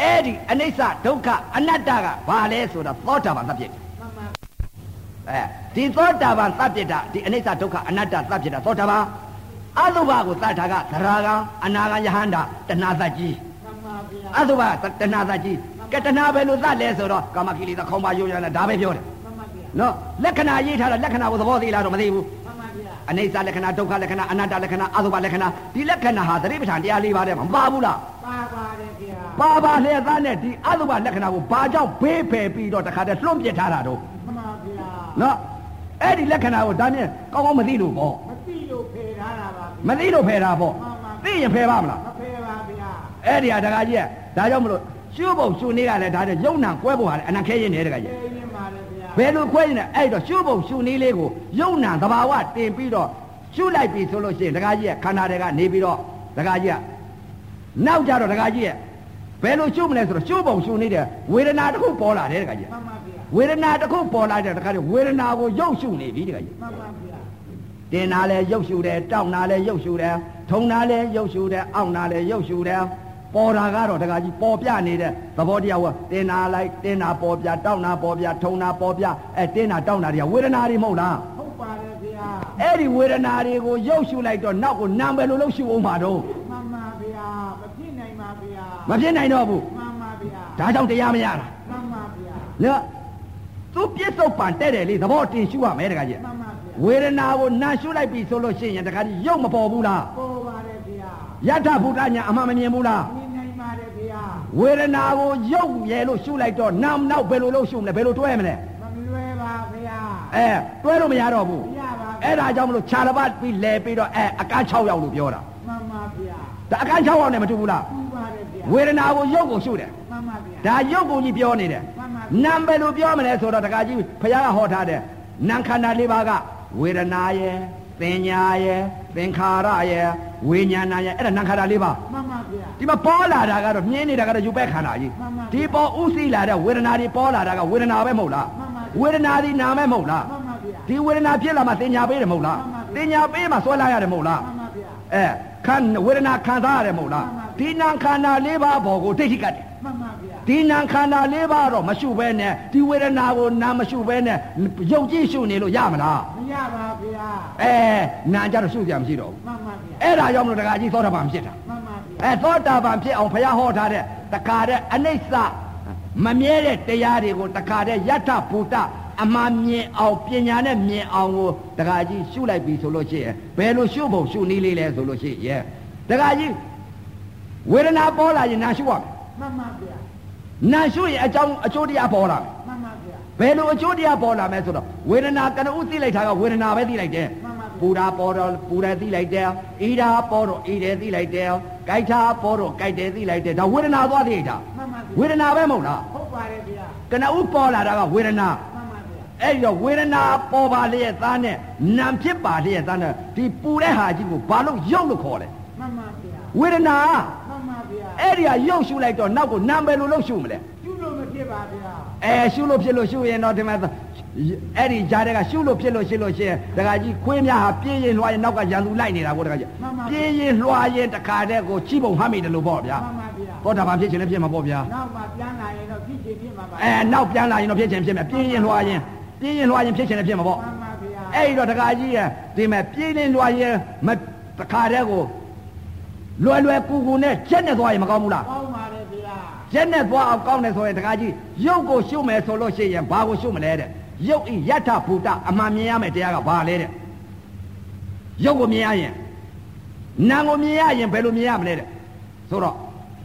အဲ့ဒီအနိစ္စဒုက္ခအနတ္တကဘာလဲဆိုတော့သောတာပန်သတ်ပြစ်မှန်ပါအဲဒီသောတာပန်သတ်ပြစ်တာဒီအနိစ္စဒုက္ခအနတ္တသတ်ပြစ်တာသောတာပန်အသုဘကိုသတ်တာကသရဂံအနာဂံယဟန္တာတဏှာသတ်ကြီးမှန်ပါဗျာအသုဘတဏှာသတ်ကြီးကဲတဏှာပဲလို့သတ်လဲဆိုတော့ကာမကိလေသာခေါင်းပါယုံရလဲဒါပဲပြောတယ်မှန်ပါဗျာနော်လက္ခဏာရေးထားတာလက္ခဏာကိုသဘောသိလားတော့မသိဘူးမှန်ပါဗျာအနိစ္စလက္ခဏာဒုက္ခလက္ခဏာအနတ္တလက္ခဏာအသုဘလက္ခဏာဒီလက္ခဏာဟာသတိပဋ္ဌာန်တရားလေးပါးတဲ့မပါဘူးလား ပါပါတယ်ဗျာပါပါလျက်သားနဲ့ဒီအသုဘလက္ခဏာကိုဘာကြောင့်ဘေးဖယ်ပြီးတော့တခါတည်းလွှန့်ပစ်ထားတာတော့မှန်ပါဗျာနော်အဲ့ဒီလက္ခဏာကိုဒါနဲ့ကောင်းကောင်းမသိလို့ပေါ့မသိလို့ဖေထားတာပါဗျာမသိလို့ဖယ်တာပေါ့မှန်ပါသိရင်ဖယ်ပါမလားမဖေပါဗျာအဲ့ဒီဟာတခါကြီးကဒါကြောင့်မလို့ရှုပ်ဖို့ရှုနေကလည်းဒါနဲ့ယုံနံကွဲဖို့ဟာလည်းအနံခဲရင်နေတခါကြီးရေးရင်ပါတယ်ဗျာဘယ်လိုခွဲရင်လဲအဲ့တော့ရှုပ်ဖို့ရှုနေလေးကိုယုံနံသဘာဝတင်ပြီးတော့ရှုလိုက်ပြီဆိုလို့ရှိရင်တခါကြီးကခန္ဓာတွေကနေပြီးတော့တခါကြီးက နောက်ကြတော့တခါကြီးကဘယ်လိုရှုမလဲဆိုတော့ရှုပ်ဖို့ရှုနေတဲ့ဝေဒနာတစ်ခုပေါ်လာတယ်တခါကြီးမှန်ပါဗျာဝေဒနာတစ်ခုပေါ်လာတဲ့တခါကြီးဝေဒနာကိုယုတ်ရှုနေပြီတခါကြီးမှန်ပါဗျာတင်နာလဲရုပ်ရှူတယ်တောက်နာလဲရုပ်ရှူတယ်ထုံနာလဲရုပ်ရှူတယ်အောင့်နာလဲရုပ်ရှူတယ်ပေါ်တာကတော့တကကြီးပေါ်ပြနေတဲ့သဘောတရားကတင်နာလိုက်တင်နာပေါ်ပြတောက်နာပေါ်ပြထုံနာပေါ်ပြအဲတင်နာတောက်နာတွေကဝေဒနာတွေမဟုတ်လားဟုတ်ပါတယ်ဗျာအဲ့ဒီဝေဒနာတွေကိုရုပ်ရှူလိုက်တော့နောက်ကိုနာမ်ပဲလို့လို့ရှူအောင်ပါတော့ မှန်ပါဗျာမဖြစ်နိုင်ပါဗျာ မဖြစ်နိုင်တော့ဘူးမှန်ပါဗျာဒါကြောင့်တရားမရတာမှန်ပါဗျာနော်သူပြစ္ဆုတ်ပံတဲ့တယ်လေသဘောတင်ရှူရမယ်တကကြီးမှန်ပါဗျာဝေဒနာကိုနာရှူလိုက်ပြီဆိုလို့ရှိရင်တကကြီးရုပ်မပေါ်ဘူးလားပေါ်ပါတယ်ဗျာယထဘုဒ္ဓညာအမှန်မမြင်ဘူးလားမြင်နိုင်ပါတယ်ဗျာဝေဒနာကိုရုပ်ရဲလို့ရှုလိုက်တော့နာမ်နောက်ဘယ်လိုလို့ရှုမလဲဘယ်လိုတွဲမလဲမလွယ်ပါဗျာအဲတွဲလို့မရတော့ဘူးမရပါဘူးအဲ့ဒါကြောင့်မလို့ခြာလပတ်ပြီးလဲပြီးတော့အဲအကန်း6ရောက်လို့ပြောတာမှန်ပါဗျာဒါအကန်း6ရောက်နဲ့မတူဘူးလားပူပါတယ်ဗျာ ဝေဒနာကိုရုပ်ကိုရှုတယ်မှန်ပါဗျာဒါရုပ်ကိုကြီးပြောနေတယ်မှန်ပါနာမ်ဘယ်လိုပြောမလဲဆိုတော့တခါကြီးဘုရားကဟောထားတယ်နာမ်ခန္ဓာလေးပါးကဝေဒနာရဲ့သင်ညာရဲ့သင်္ခါရရဲ့ဝိညာဏရဲ့အဲ့ဒါနာမ်ခန္ဓာလေးပါးမှန်ပါဗျာဒီမှာပေါ်လာတာကတော့မြင်းနေတာကတော့ယူပဲခန္ဓာကြီးမှန်ပါဒီပေါ်ဥသိလာတဲ့ဝေဒနာတွေပေါ်လာတာကဝေဒနာပဲမဟုတ်လားမှန်ပါဝေဒနာဒီနာမဲမဟုတ်လားမှန်ပါဗျာဒီဝေဒနာဖြစ်လာမှသင်ညာပေးတယ်မဟုတ်လားမှန်ပါဗျာသင်ညာပေးမှဆွဲလာရတယ်မဟုတ်လားမှန်ပါဗျာအဲ ခံဝေဒနာခံစားရတယ်မဟုတ်လားမှန်ပါဗျာဒီနာခန္ဓာလေးပါးပေါ်ကိုဒိဋ္ဌိကတ်တယ်မှန်ပါဗျာဒီနာခန္ဓာလေးပါးတော့မရှုဘဲနဲ့ဒီဝေဒနာကိုနာမရှုဘဲနဲ့ယုတ်ကြည်ရှုနေလို့ရမလားမရပါဗျာအဲနာကြတော့ရှုကြမရှိတော့ဘူးမှန်ပါဗျာအဲ့ဒါကြောင့်မလို့တခါကြီးသောတာပန်ဖြစ်တာမှန်ပါဗျာအဲသောတာပန်ဖြစ်အောင်ဘုရားဟောထားတဲ့တခါတဲ့အနိစ္စမမြဲတဲ့တရားတွေကိုတခါတဲ့ယထဘူတ အမှန်မြင်အောင်ပညာနဲ့မြင်အောင်ကိုတခါကြီးရှုလိုက်ပြီဆိုလို့ရှိရင်ဘယ်လိုရှုဖို့ရှုနည်းလေးလဲဆိုလို့ရှိရင်တခါကြီးဝေဒနာပေါ်လာရင်နာရှုရမယ်မှန်ပါဗျာနာရှုရင်အကြောင်းအကျိုးတရားပေါ်လာမယ်မှန်ပါဗျာဘယ်လိုအကျိုးတရားပေါ်လာမယ်ဆိုတော့ဝေဒနာကနဦးသိလိုက်တာကဝေဒနာပဲသိလိုက်တယ်မှန်ပါဗျာပူတာပေါ်တော့ပူတယ်သိလိုက်တယ်ဣဓာပေါ်တော့ဣတယ်သိလိုက်တယ်ကြိုက်တာပေါ်တော့ကြိုက်တယ်သိလိုက်တယ်ဒါဝေဒနာသွားသိလိုက်တာမှန်ပါဗျာဝေဒနာပဲမဟုတ်လားဟုတ်ပါတယ်ဗျာကနဦးပေါ်လာတာကဝေဒနာမှန်ပါဗျာ အဲ့ဒီတော့ဝေဒနာပေါ်ပါလျက်သားနဲ့နာမ်ဖြစ်ပါလျက်သားနဲ့ဒီပူတဲ့ဟာကြီးကိုဘာလို့ရုပ်လို့ခေါ်လဲမှန်ပါဗျာဝေဒနာမှန်ပါဗျာအဲ့ဒီဟာရုပ်ရှုလိုက်တော့နောက်ကိုနာမ်ပဲလို့လို့ရှုမလဲကျุလို့မဖြစ်ပါဗျာအဲရှုလို့ဖြစ်လို့ရှုရင်တော့ဒီမှာအဲ့ဒီကြားတဲ့ကရှုလို့ဖြစ်လို့ရှင်းလို့ရှင်းတခါကြီးခွေးများဟာပြင်းရင်လွှားရင်နောက်ကရန်သူလိုက်နေတာကိုတခါကြီးပြင်းရင်လွှားရင်တခါတည်းကိုချိပုံဟမ်းမိတယ်လို့ပေါ့ဗျာမှန်ပါဗျာသောတာပန်ဖြစ်ခြင်းလည်းဖြစ်မှာပေါ့ဗျာနောက်မှပြန်လာရင်တော့ဖြစ်ချင်ဖြစ်မှာပါအဲနောက်ပြန်လာရင်တော့ဖြစ်ခြင်းဖြစ်မယ်ပြင်းရင်လွှားရင် ပြင်းရင်လွှားရင်ဖြစ်ခြင်းလည်းဖြစ်မှာပေါ့မှန်ပါဗျာအဲ့ဒီတော့တခါကြီးရဲ့ဒီမဲ့ပြင်းရင်လွှားရင်မတခါတည်းကိုလွယ်လွယ်ကူကူနဲ့ချက်နဲ့သွားရင်မကောင်းဘူးလားကောင်းပါတယ်ဗျာရက်နဲ့သွားအောင်ကောင်းတယ်ဆိုရင်တခါကြီးရုပ်ကိုရှုမယ်ဆိုလို့ရှိရင်ဘာကိုရှုမလဲတဲ့ရုပ်ဤယထဘူတအမှန်မြင်ရမယ်တရားကဘာလဲတဲ့ရုပ်ကိုမြင်ရရင်နာမ်ကိုမြင်ရရင်ဘယ်လိုမြင်ရမလဲတဲ့ဆိုတော့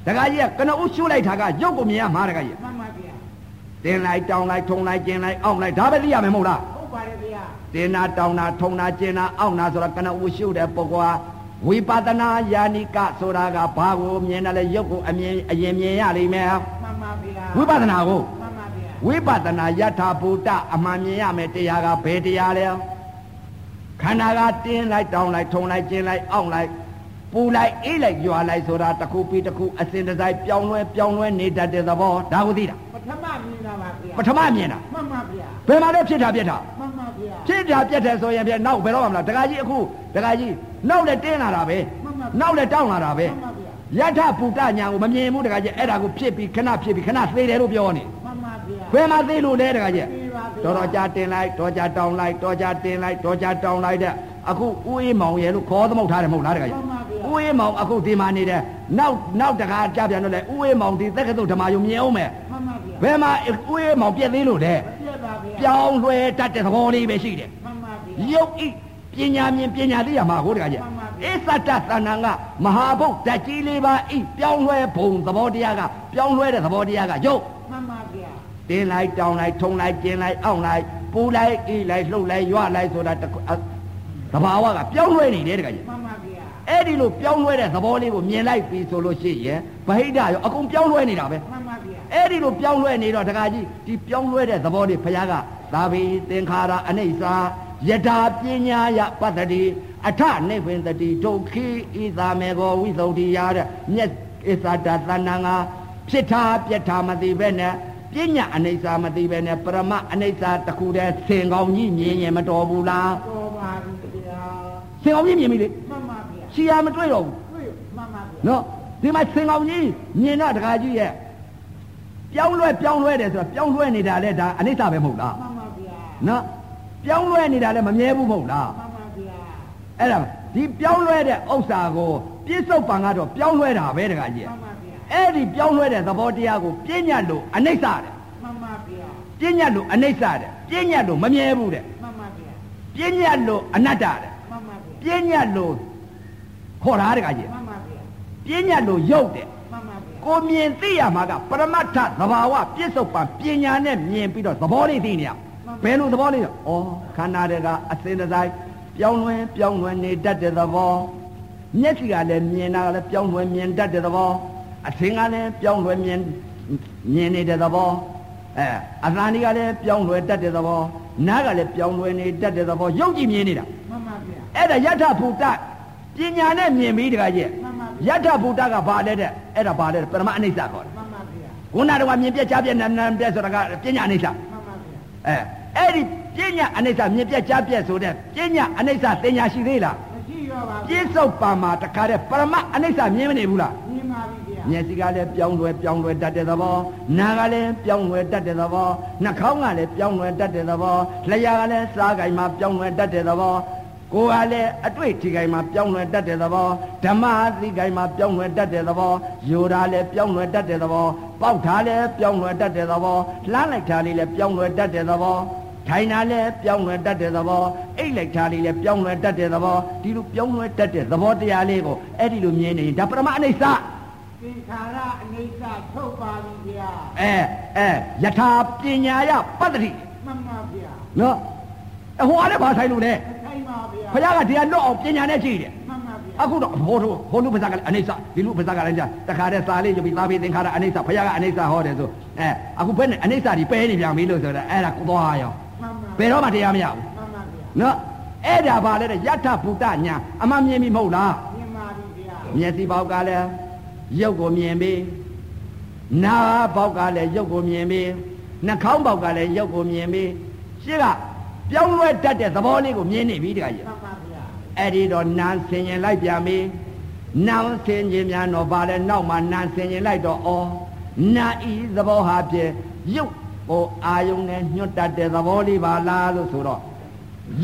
တခါကြီးကကနဦးရှုလိုက်တာကရုပ်ကိုမြင်ရမှာတခါကြီးမှန်ပါဗျာ တင်လိုက်တောင်းလိုက်ထုံလိုက်ကျင်လိုက်အောင့်လိုက်ဒါပဲသိရမယ်မဟုတ်လားဟုတ်ပါတယ်ဗျာတင်နာတောင်းနာထုံနာကျင်နာအောင့်နာဆိုတော့ကနဦးရှုတဲ့ပုဂ္ဂိုလ်ဟာဝိပဿနာယာနိကဆိုတာကဘာကိုမြင်တယ်လဲရုပ်ကိုအမြင်အရင်မြင်ရလိမ့်မယ်မှန်ပါဗျာဝိပဿနာကိုမှန်ပါဗျာဝိပဿနာယထာဘူတအမှန်မြင်ရမယ်တရားကဘယ်တရားလဲခန္ဓာကတင်းလိုက်တောင်းလိုက်ထုံလိုက်ကျင်းလိုက်အောင့်လိုက် ပူလိုက်အေးလိုက်ကြွာလိုက်ဆိုတာတစ်ခုပြီးတစ်ခုအစဉ်တစိုက်ပြောင်းလဲပြောင်းလဲနေတတ်တဲ့သဘောဒါကိုသိတာပထမမြင်တာပါဗျာပထမမြင်တာမှန်ပါဗျာဘယ်မှာလဲဖြစ်တာပြက်တာမှန်ပါဗျာဖြစ်တာပြက်တယ်ဆိုရင်ပြက်နောက်ဘယ်တော့မှမလားဒကာကြီးအခုဒကာကြီးနောက်လည်းတင်းလာတာပဲမှန်ပါနောက်လည်းတောင်းလာတာပဲမှန်ပါဗျာယထာဘူတညာကိုမမြင်ဘူးဒကာကြီးအဲ့ဒါကိုဖြစ်ပြီးခဏဖြစ်ပြီးခဏသေးတယ်လို့ပြောနေမှန်ပါဗျာဘယ်မှာသေးလို့လဲဒကာကြီးပြီးပါဗျာတော်တော်ကြာတင်လိုက်တော်ကြာတောင်းလိုက်တော်ကြာတင်လိုက်တော်ကြာတောင်းလိုက်တဲ့အခုဦးအေးမောင်ရဲ့လို့ခေါ်သမုတ်ထားတယ်မဟုတ်လားတခါကြီးမှန်ပါဗျာ ဦးအေးမောင်အခုဒီမှာနေတယ်နောက်နောက်တခါကြပြန်တော့လေဦးအေးမောင်ဒီသက်ကတုတ်ဓမ္မယုံမြင်အောင်မယ်မှန်ပါဗျာဘယ်မှာဦးအေးမောင်ပြက်သေးလို့လဲမပြတ်ပါဗျာပြောင်းလွှဲတတ်တဲ့သဘောလေးပဲရှိတယ်မှန်ပါဗျာရုပ်ဤပညာမြင်ပညာသိရမှာကိုတခါကြီးမှန်ပါဗျာအစ္ဆတသဏ္ဍာန်ကမဟာဘုတ်ဓာတ်ကြီးလေးပါဤပြောင်းလွှဲဘုံသဘောတရားကပြောင်းလွှဲတဲ့သဘောတရားကရုပ်မှန်ပါဗျာတင်းလိုက်တောင်းလိုက်ထုံလိုက်ကျင်းလိုက်အောင့်လိုက်ပူလိုက်အေးလိုက်လှုပ်လိုက်ရွလိုက်ဆိုတာတစ်ခုအသဘာဝကပြောင်းလဲနေတယ်တခါကြီးမှန်ပါဗျာ အဲ့ဒီလိုပြောင်းလဲတဲ့သဘောလေးကိုမြင်လိုက်ပြီဆိုလို့ရှိရင်ဗဟိတရောအကုန်ပြောင်းလဲနေတာပဲမှန်ပါဗျာအဲ့ဒီလိုပြောင်းလဲနေတော့တခါကြီးဒီပြောင်းလဲတဲ့သဘောလေးဘုရားကသာဘိသင်္ခါရအနိစ္စယထာပညာယပတ္တိအထနိဗ္ဗင်တတိဒုက္ခိဣသာမေကောဝိသုဒ္ဓိယတဲ့မြက်ဣသတသဏ္ဏငါဖြစ်တာပြက်တာမသိပဲနဲ့ပညာအနိစ္စမသိပဲနဲ့ပရမအနိစ္စတခုတည်းဆင်ကောင်းကြီးမြင်ရင်မတော်ဘူးလားတော်ပါပြီဗျာဆင်ကောင်းကြီးမြင်ပြီလေမှန်ပါ ဗျာရှီယာမတွေ့တော့ဘူးတွေ့မှန်ပါဗျာနော်ဒီမှာဆင်ကောင်ကြီးမြင်တော့တခါကြီးရဲ့ပြောင်းလဲပြောင်းလဲတယ်ဆိုတော့ပြောင်းလဲနေတာလဲဒါအနိစ္စပဲမဟုတ်လားမှန်ပါဗျာနော်ပြောင်းလဲနေတာလဲမမြဲဘူးမဟုတ်လားမှန်ပါဗျာအဲ့ဒါဒီပြောင်းလဲတဲ့ဥစ္စာကိုပြစ္ဆုတ်ပံကတော့ပြောင်းလဲတာပဲတခါကြီးမှန်ပါဗျာအဲ့ဒီပြောင်းလဲတဲ့သဘောတရားကိုပြညတ်လို့အနိစ္စတဲ့မှန်ပါဗျာပြညတ်လို့အနိစ္စတဲ့ပြညတ်လို့မမြဲဘူးတဲ့မှန်ပါဗျာပြညတ်လို့အနတ္တတဲ့မှန်ပါဗျာပြညတ်လို့ ခေါ်တာတခါကြီးမှန်ပါဗျာပြညတ်လို့ရုပ်တဲ့မှန်ပါဗျာကိုမြင်သိရမှာကပရမတ္ထသဘာဝပြစ္ဆုတ်ပံပညာနဲ့မြင်ပြီးတော့သဘောလေးသိနေရဘယ်လိုသဘောလေးလဲဩခန္ဓာတွေကအစင်တစိုက်ပြောင်းလဲပြောင်းလဲနေတတ်တဲ့သဘောမျက်စိကလည်းမြင်တာကလည်းပြောင်းလဲမြင်တတ်တဲ့သဘောအသင်ကလည်းပြောင်းလဲမြင်မြင်နေတဲ့သဘောအဲအသံတွေကလည်းပြောင်းလဲတတ်တဲ့သဘောနားကလည်းပြောင်းလဲနေတတ်တဲ့သဘောရုပ်ကြည့်မြင်နေတာမှန်ပါဗျာအဲ့ဒါယထဘူတ ပညာနဲ့မြင်ပြီးတခါကြီးမှန်ပါယထဘူတကဘာလဲတဲ့အဲ့ဒါဘာလဲတဲ့ပရမအနိစ္စခေါ်တယ်မှန်ပါဗျာခုနကတော့မြင်ပြက်ကြားပြက်နာနာပြက်ဆိုတာကပညာအနိစ္စမှန်ပါဗျာအဲအဲ့ဒီပညာအနိစ္စမြင်ပြက်ကြားပြက်ဆိုတဲ့ပညာအနိစ္စတင်ညာရှိသေးလားမရှိရောပါပြစ္ဆုတ်ပါမှာတခါတဲ့ပရမအနိစ္စမြင်မနေဘူးလားမြင်ပါပြီဗျာမျက်စိကလည်းပြောင်းလဲပြောင်းလဲတတ်တဲ့သဘောနားကလည်းပြောင်းလဲတတ်တဲ့သဘောနှာခေါင်းကလည်းပြောင်းလဲတတ်တဲ့သဘောလျှာကလည်းစားကြိုင်မှာပြောင်းလဲတတ်တဲ့သဘော ကိုယ်ကလည်းအတွေ့အထိကြိုင်မှာပြောင်းလဲတတ်တဲ့သဘောဓမ္မသိကြိုင်မှာပြောင်းလဲတတ်တဲ့သဘောယူတာလည်းပြောင်းလဲတတ်တဲ့သဘောပေါက်တာလည်းပြောင်းလဲတတ်တဲ့သဘောလှမ်းလိုက်တာလေးလည်းပြောင်းလဲတတ်တဲ့သဘောထိုင်တာလည်းပြောင်းလဲတတ်တဲ့သဘောအိတ်လိုက်တာလေးလည်းပြောင်းလဲတတ်တဲ့သဘောဒီလိုပြောင်းလဲတတ်တဲ့သဘောတရားလေးကိုအဲ့ဒီလိုမြင်နေရင်ဒါပရမအနိစ္စသင်္ခါရအနိစ္စထုတ်ပါပြီဗျာအဲအဲယထာပညာယပတ္တိမှန်ပါဗျာနော်အဟိုအားလည်းဘာဆိုင်လို့လဲမဆိုင်ပါဗျာ ဘုရားကတရားလွတ်အောင်ပညာနဲ့ကြည့်တယ်မှန်ပါဗျာအခုတော့ဟိုတို့ဟိုလူပဇာကလည်းအနိစ္စဒီလူပဇာကလည်းကြာတခါတည်းစာလေးယူပြီးသာပြီးသင်္ခါရအနိစ္စဘုရားကအနိစ္စဟောတယ်ဆိုအဲအခုဘယ်နဲ့အနိစ္စဒီပဲနေပြန်ပြီလို့ဆိုတော့အဲ့ဒါကိုသွားရောမှန်ပါဘယ်တော့မှတရားမရဘူးမှန်ပါဗျာနော်အဲ့ဒါဘာလဲတဲ့ယထဘုဒ္ဓညာအမှန်မြင်ပြီမဟုတ်လားမြင်ပါပြီဗျာမျက်စိပေါက်ကလည်းရုပ်ကိုမြင်ပြီးနားပေါက်ကလည်းရုပ်ကိုမြင်ပြီးနှာခေါင်းပေါက်ကလည်းရုပ်ကိုမြင်ပြီးရှင်းက ပြောင်းလဲတတ်တဲ့သဘောလေးကိုမြင်နေပြီတခါကြီးမှန်ပါဗျာအဲ့ဒီတော့နန်းဆင်ရင်လိုက်ပြန်ပြီနန်းဆင်ခြင်းများတော့ဗါလဲနောက်မှနန်းဆင်ရင်လိုက်တော့ဩနာဤသဘောဟာဖြင့်ရုပ်ဟိုအာယုံနဲ့ညွတ်တတ်တဲ့သဘောလေးပါလားလို့ဆိုတော့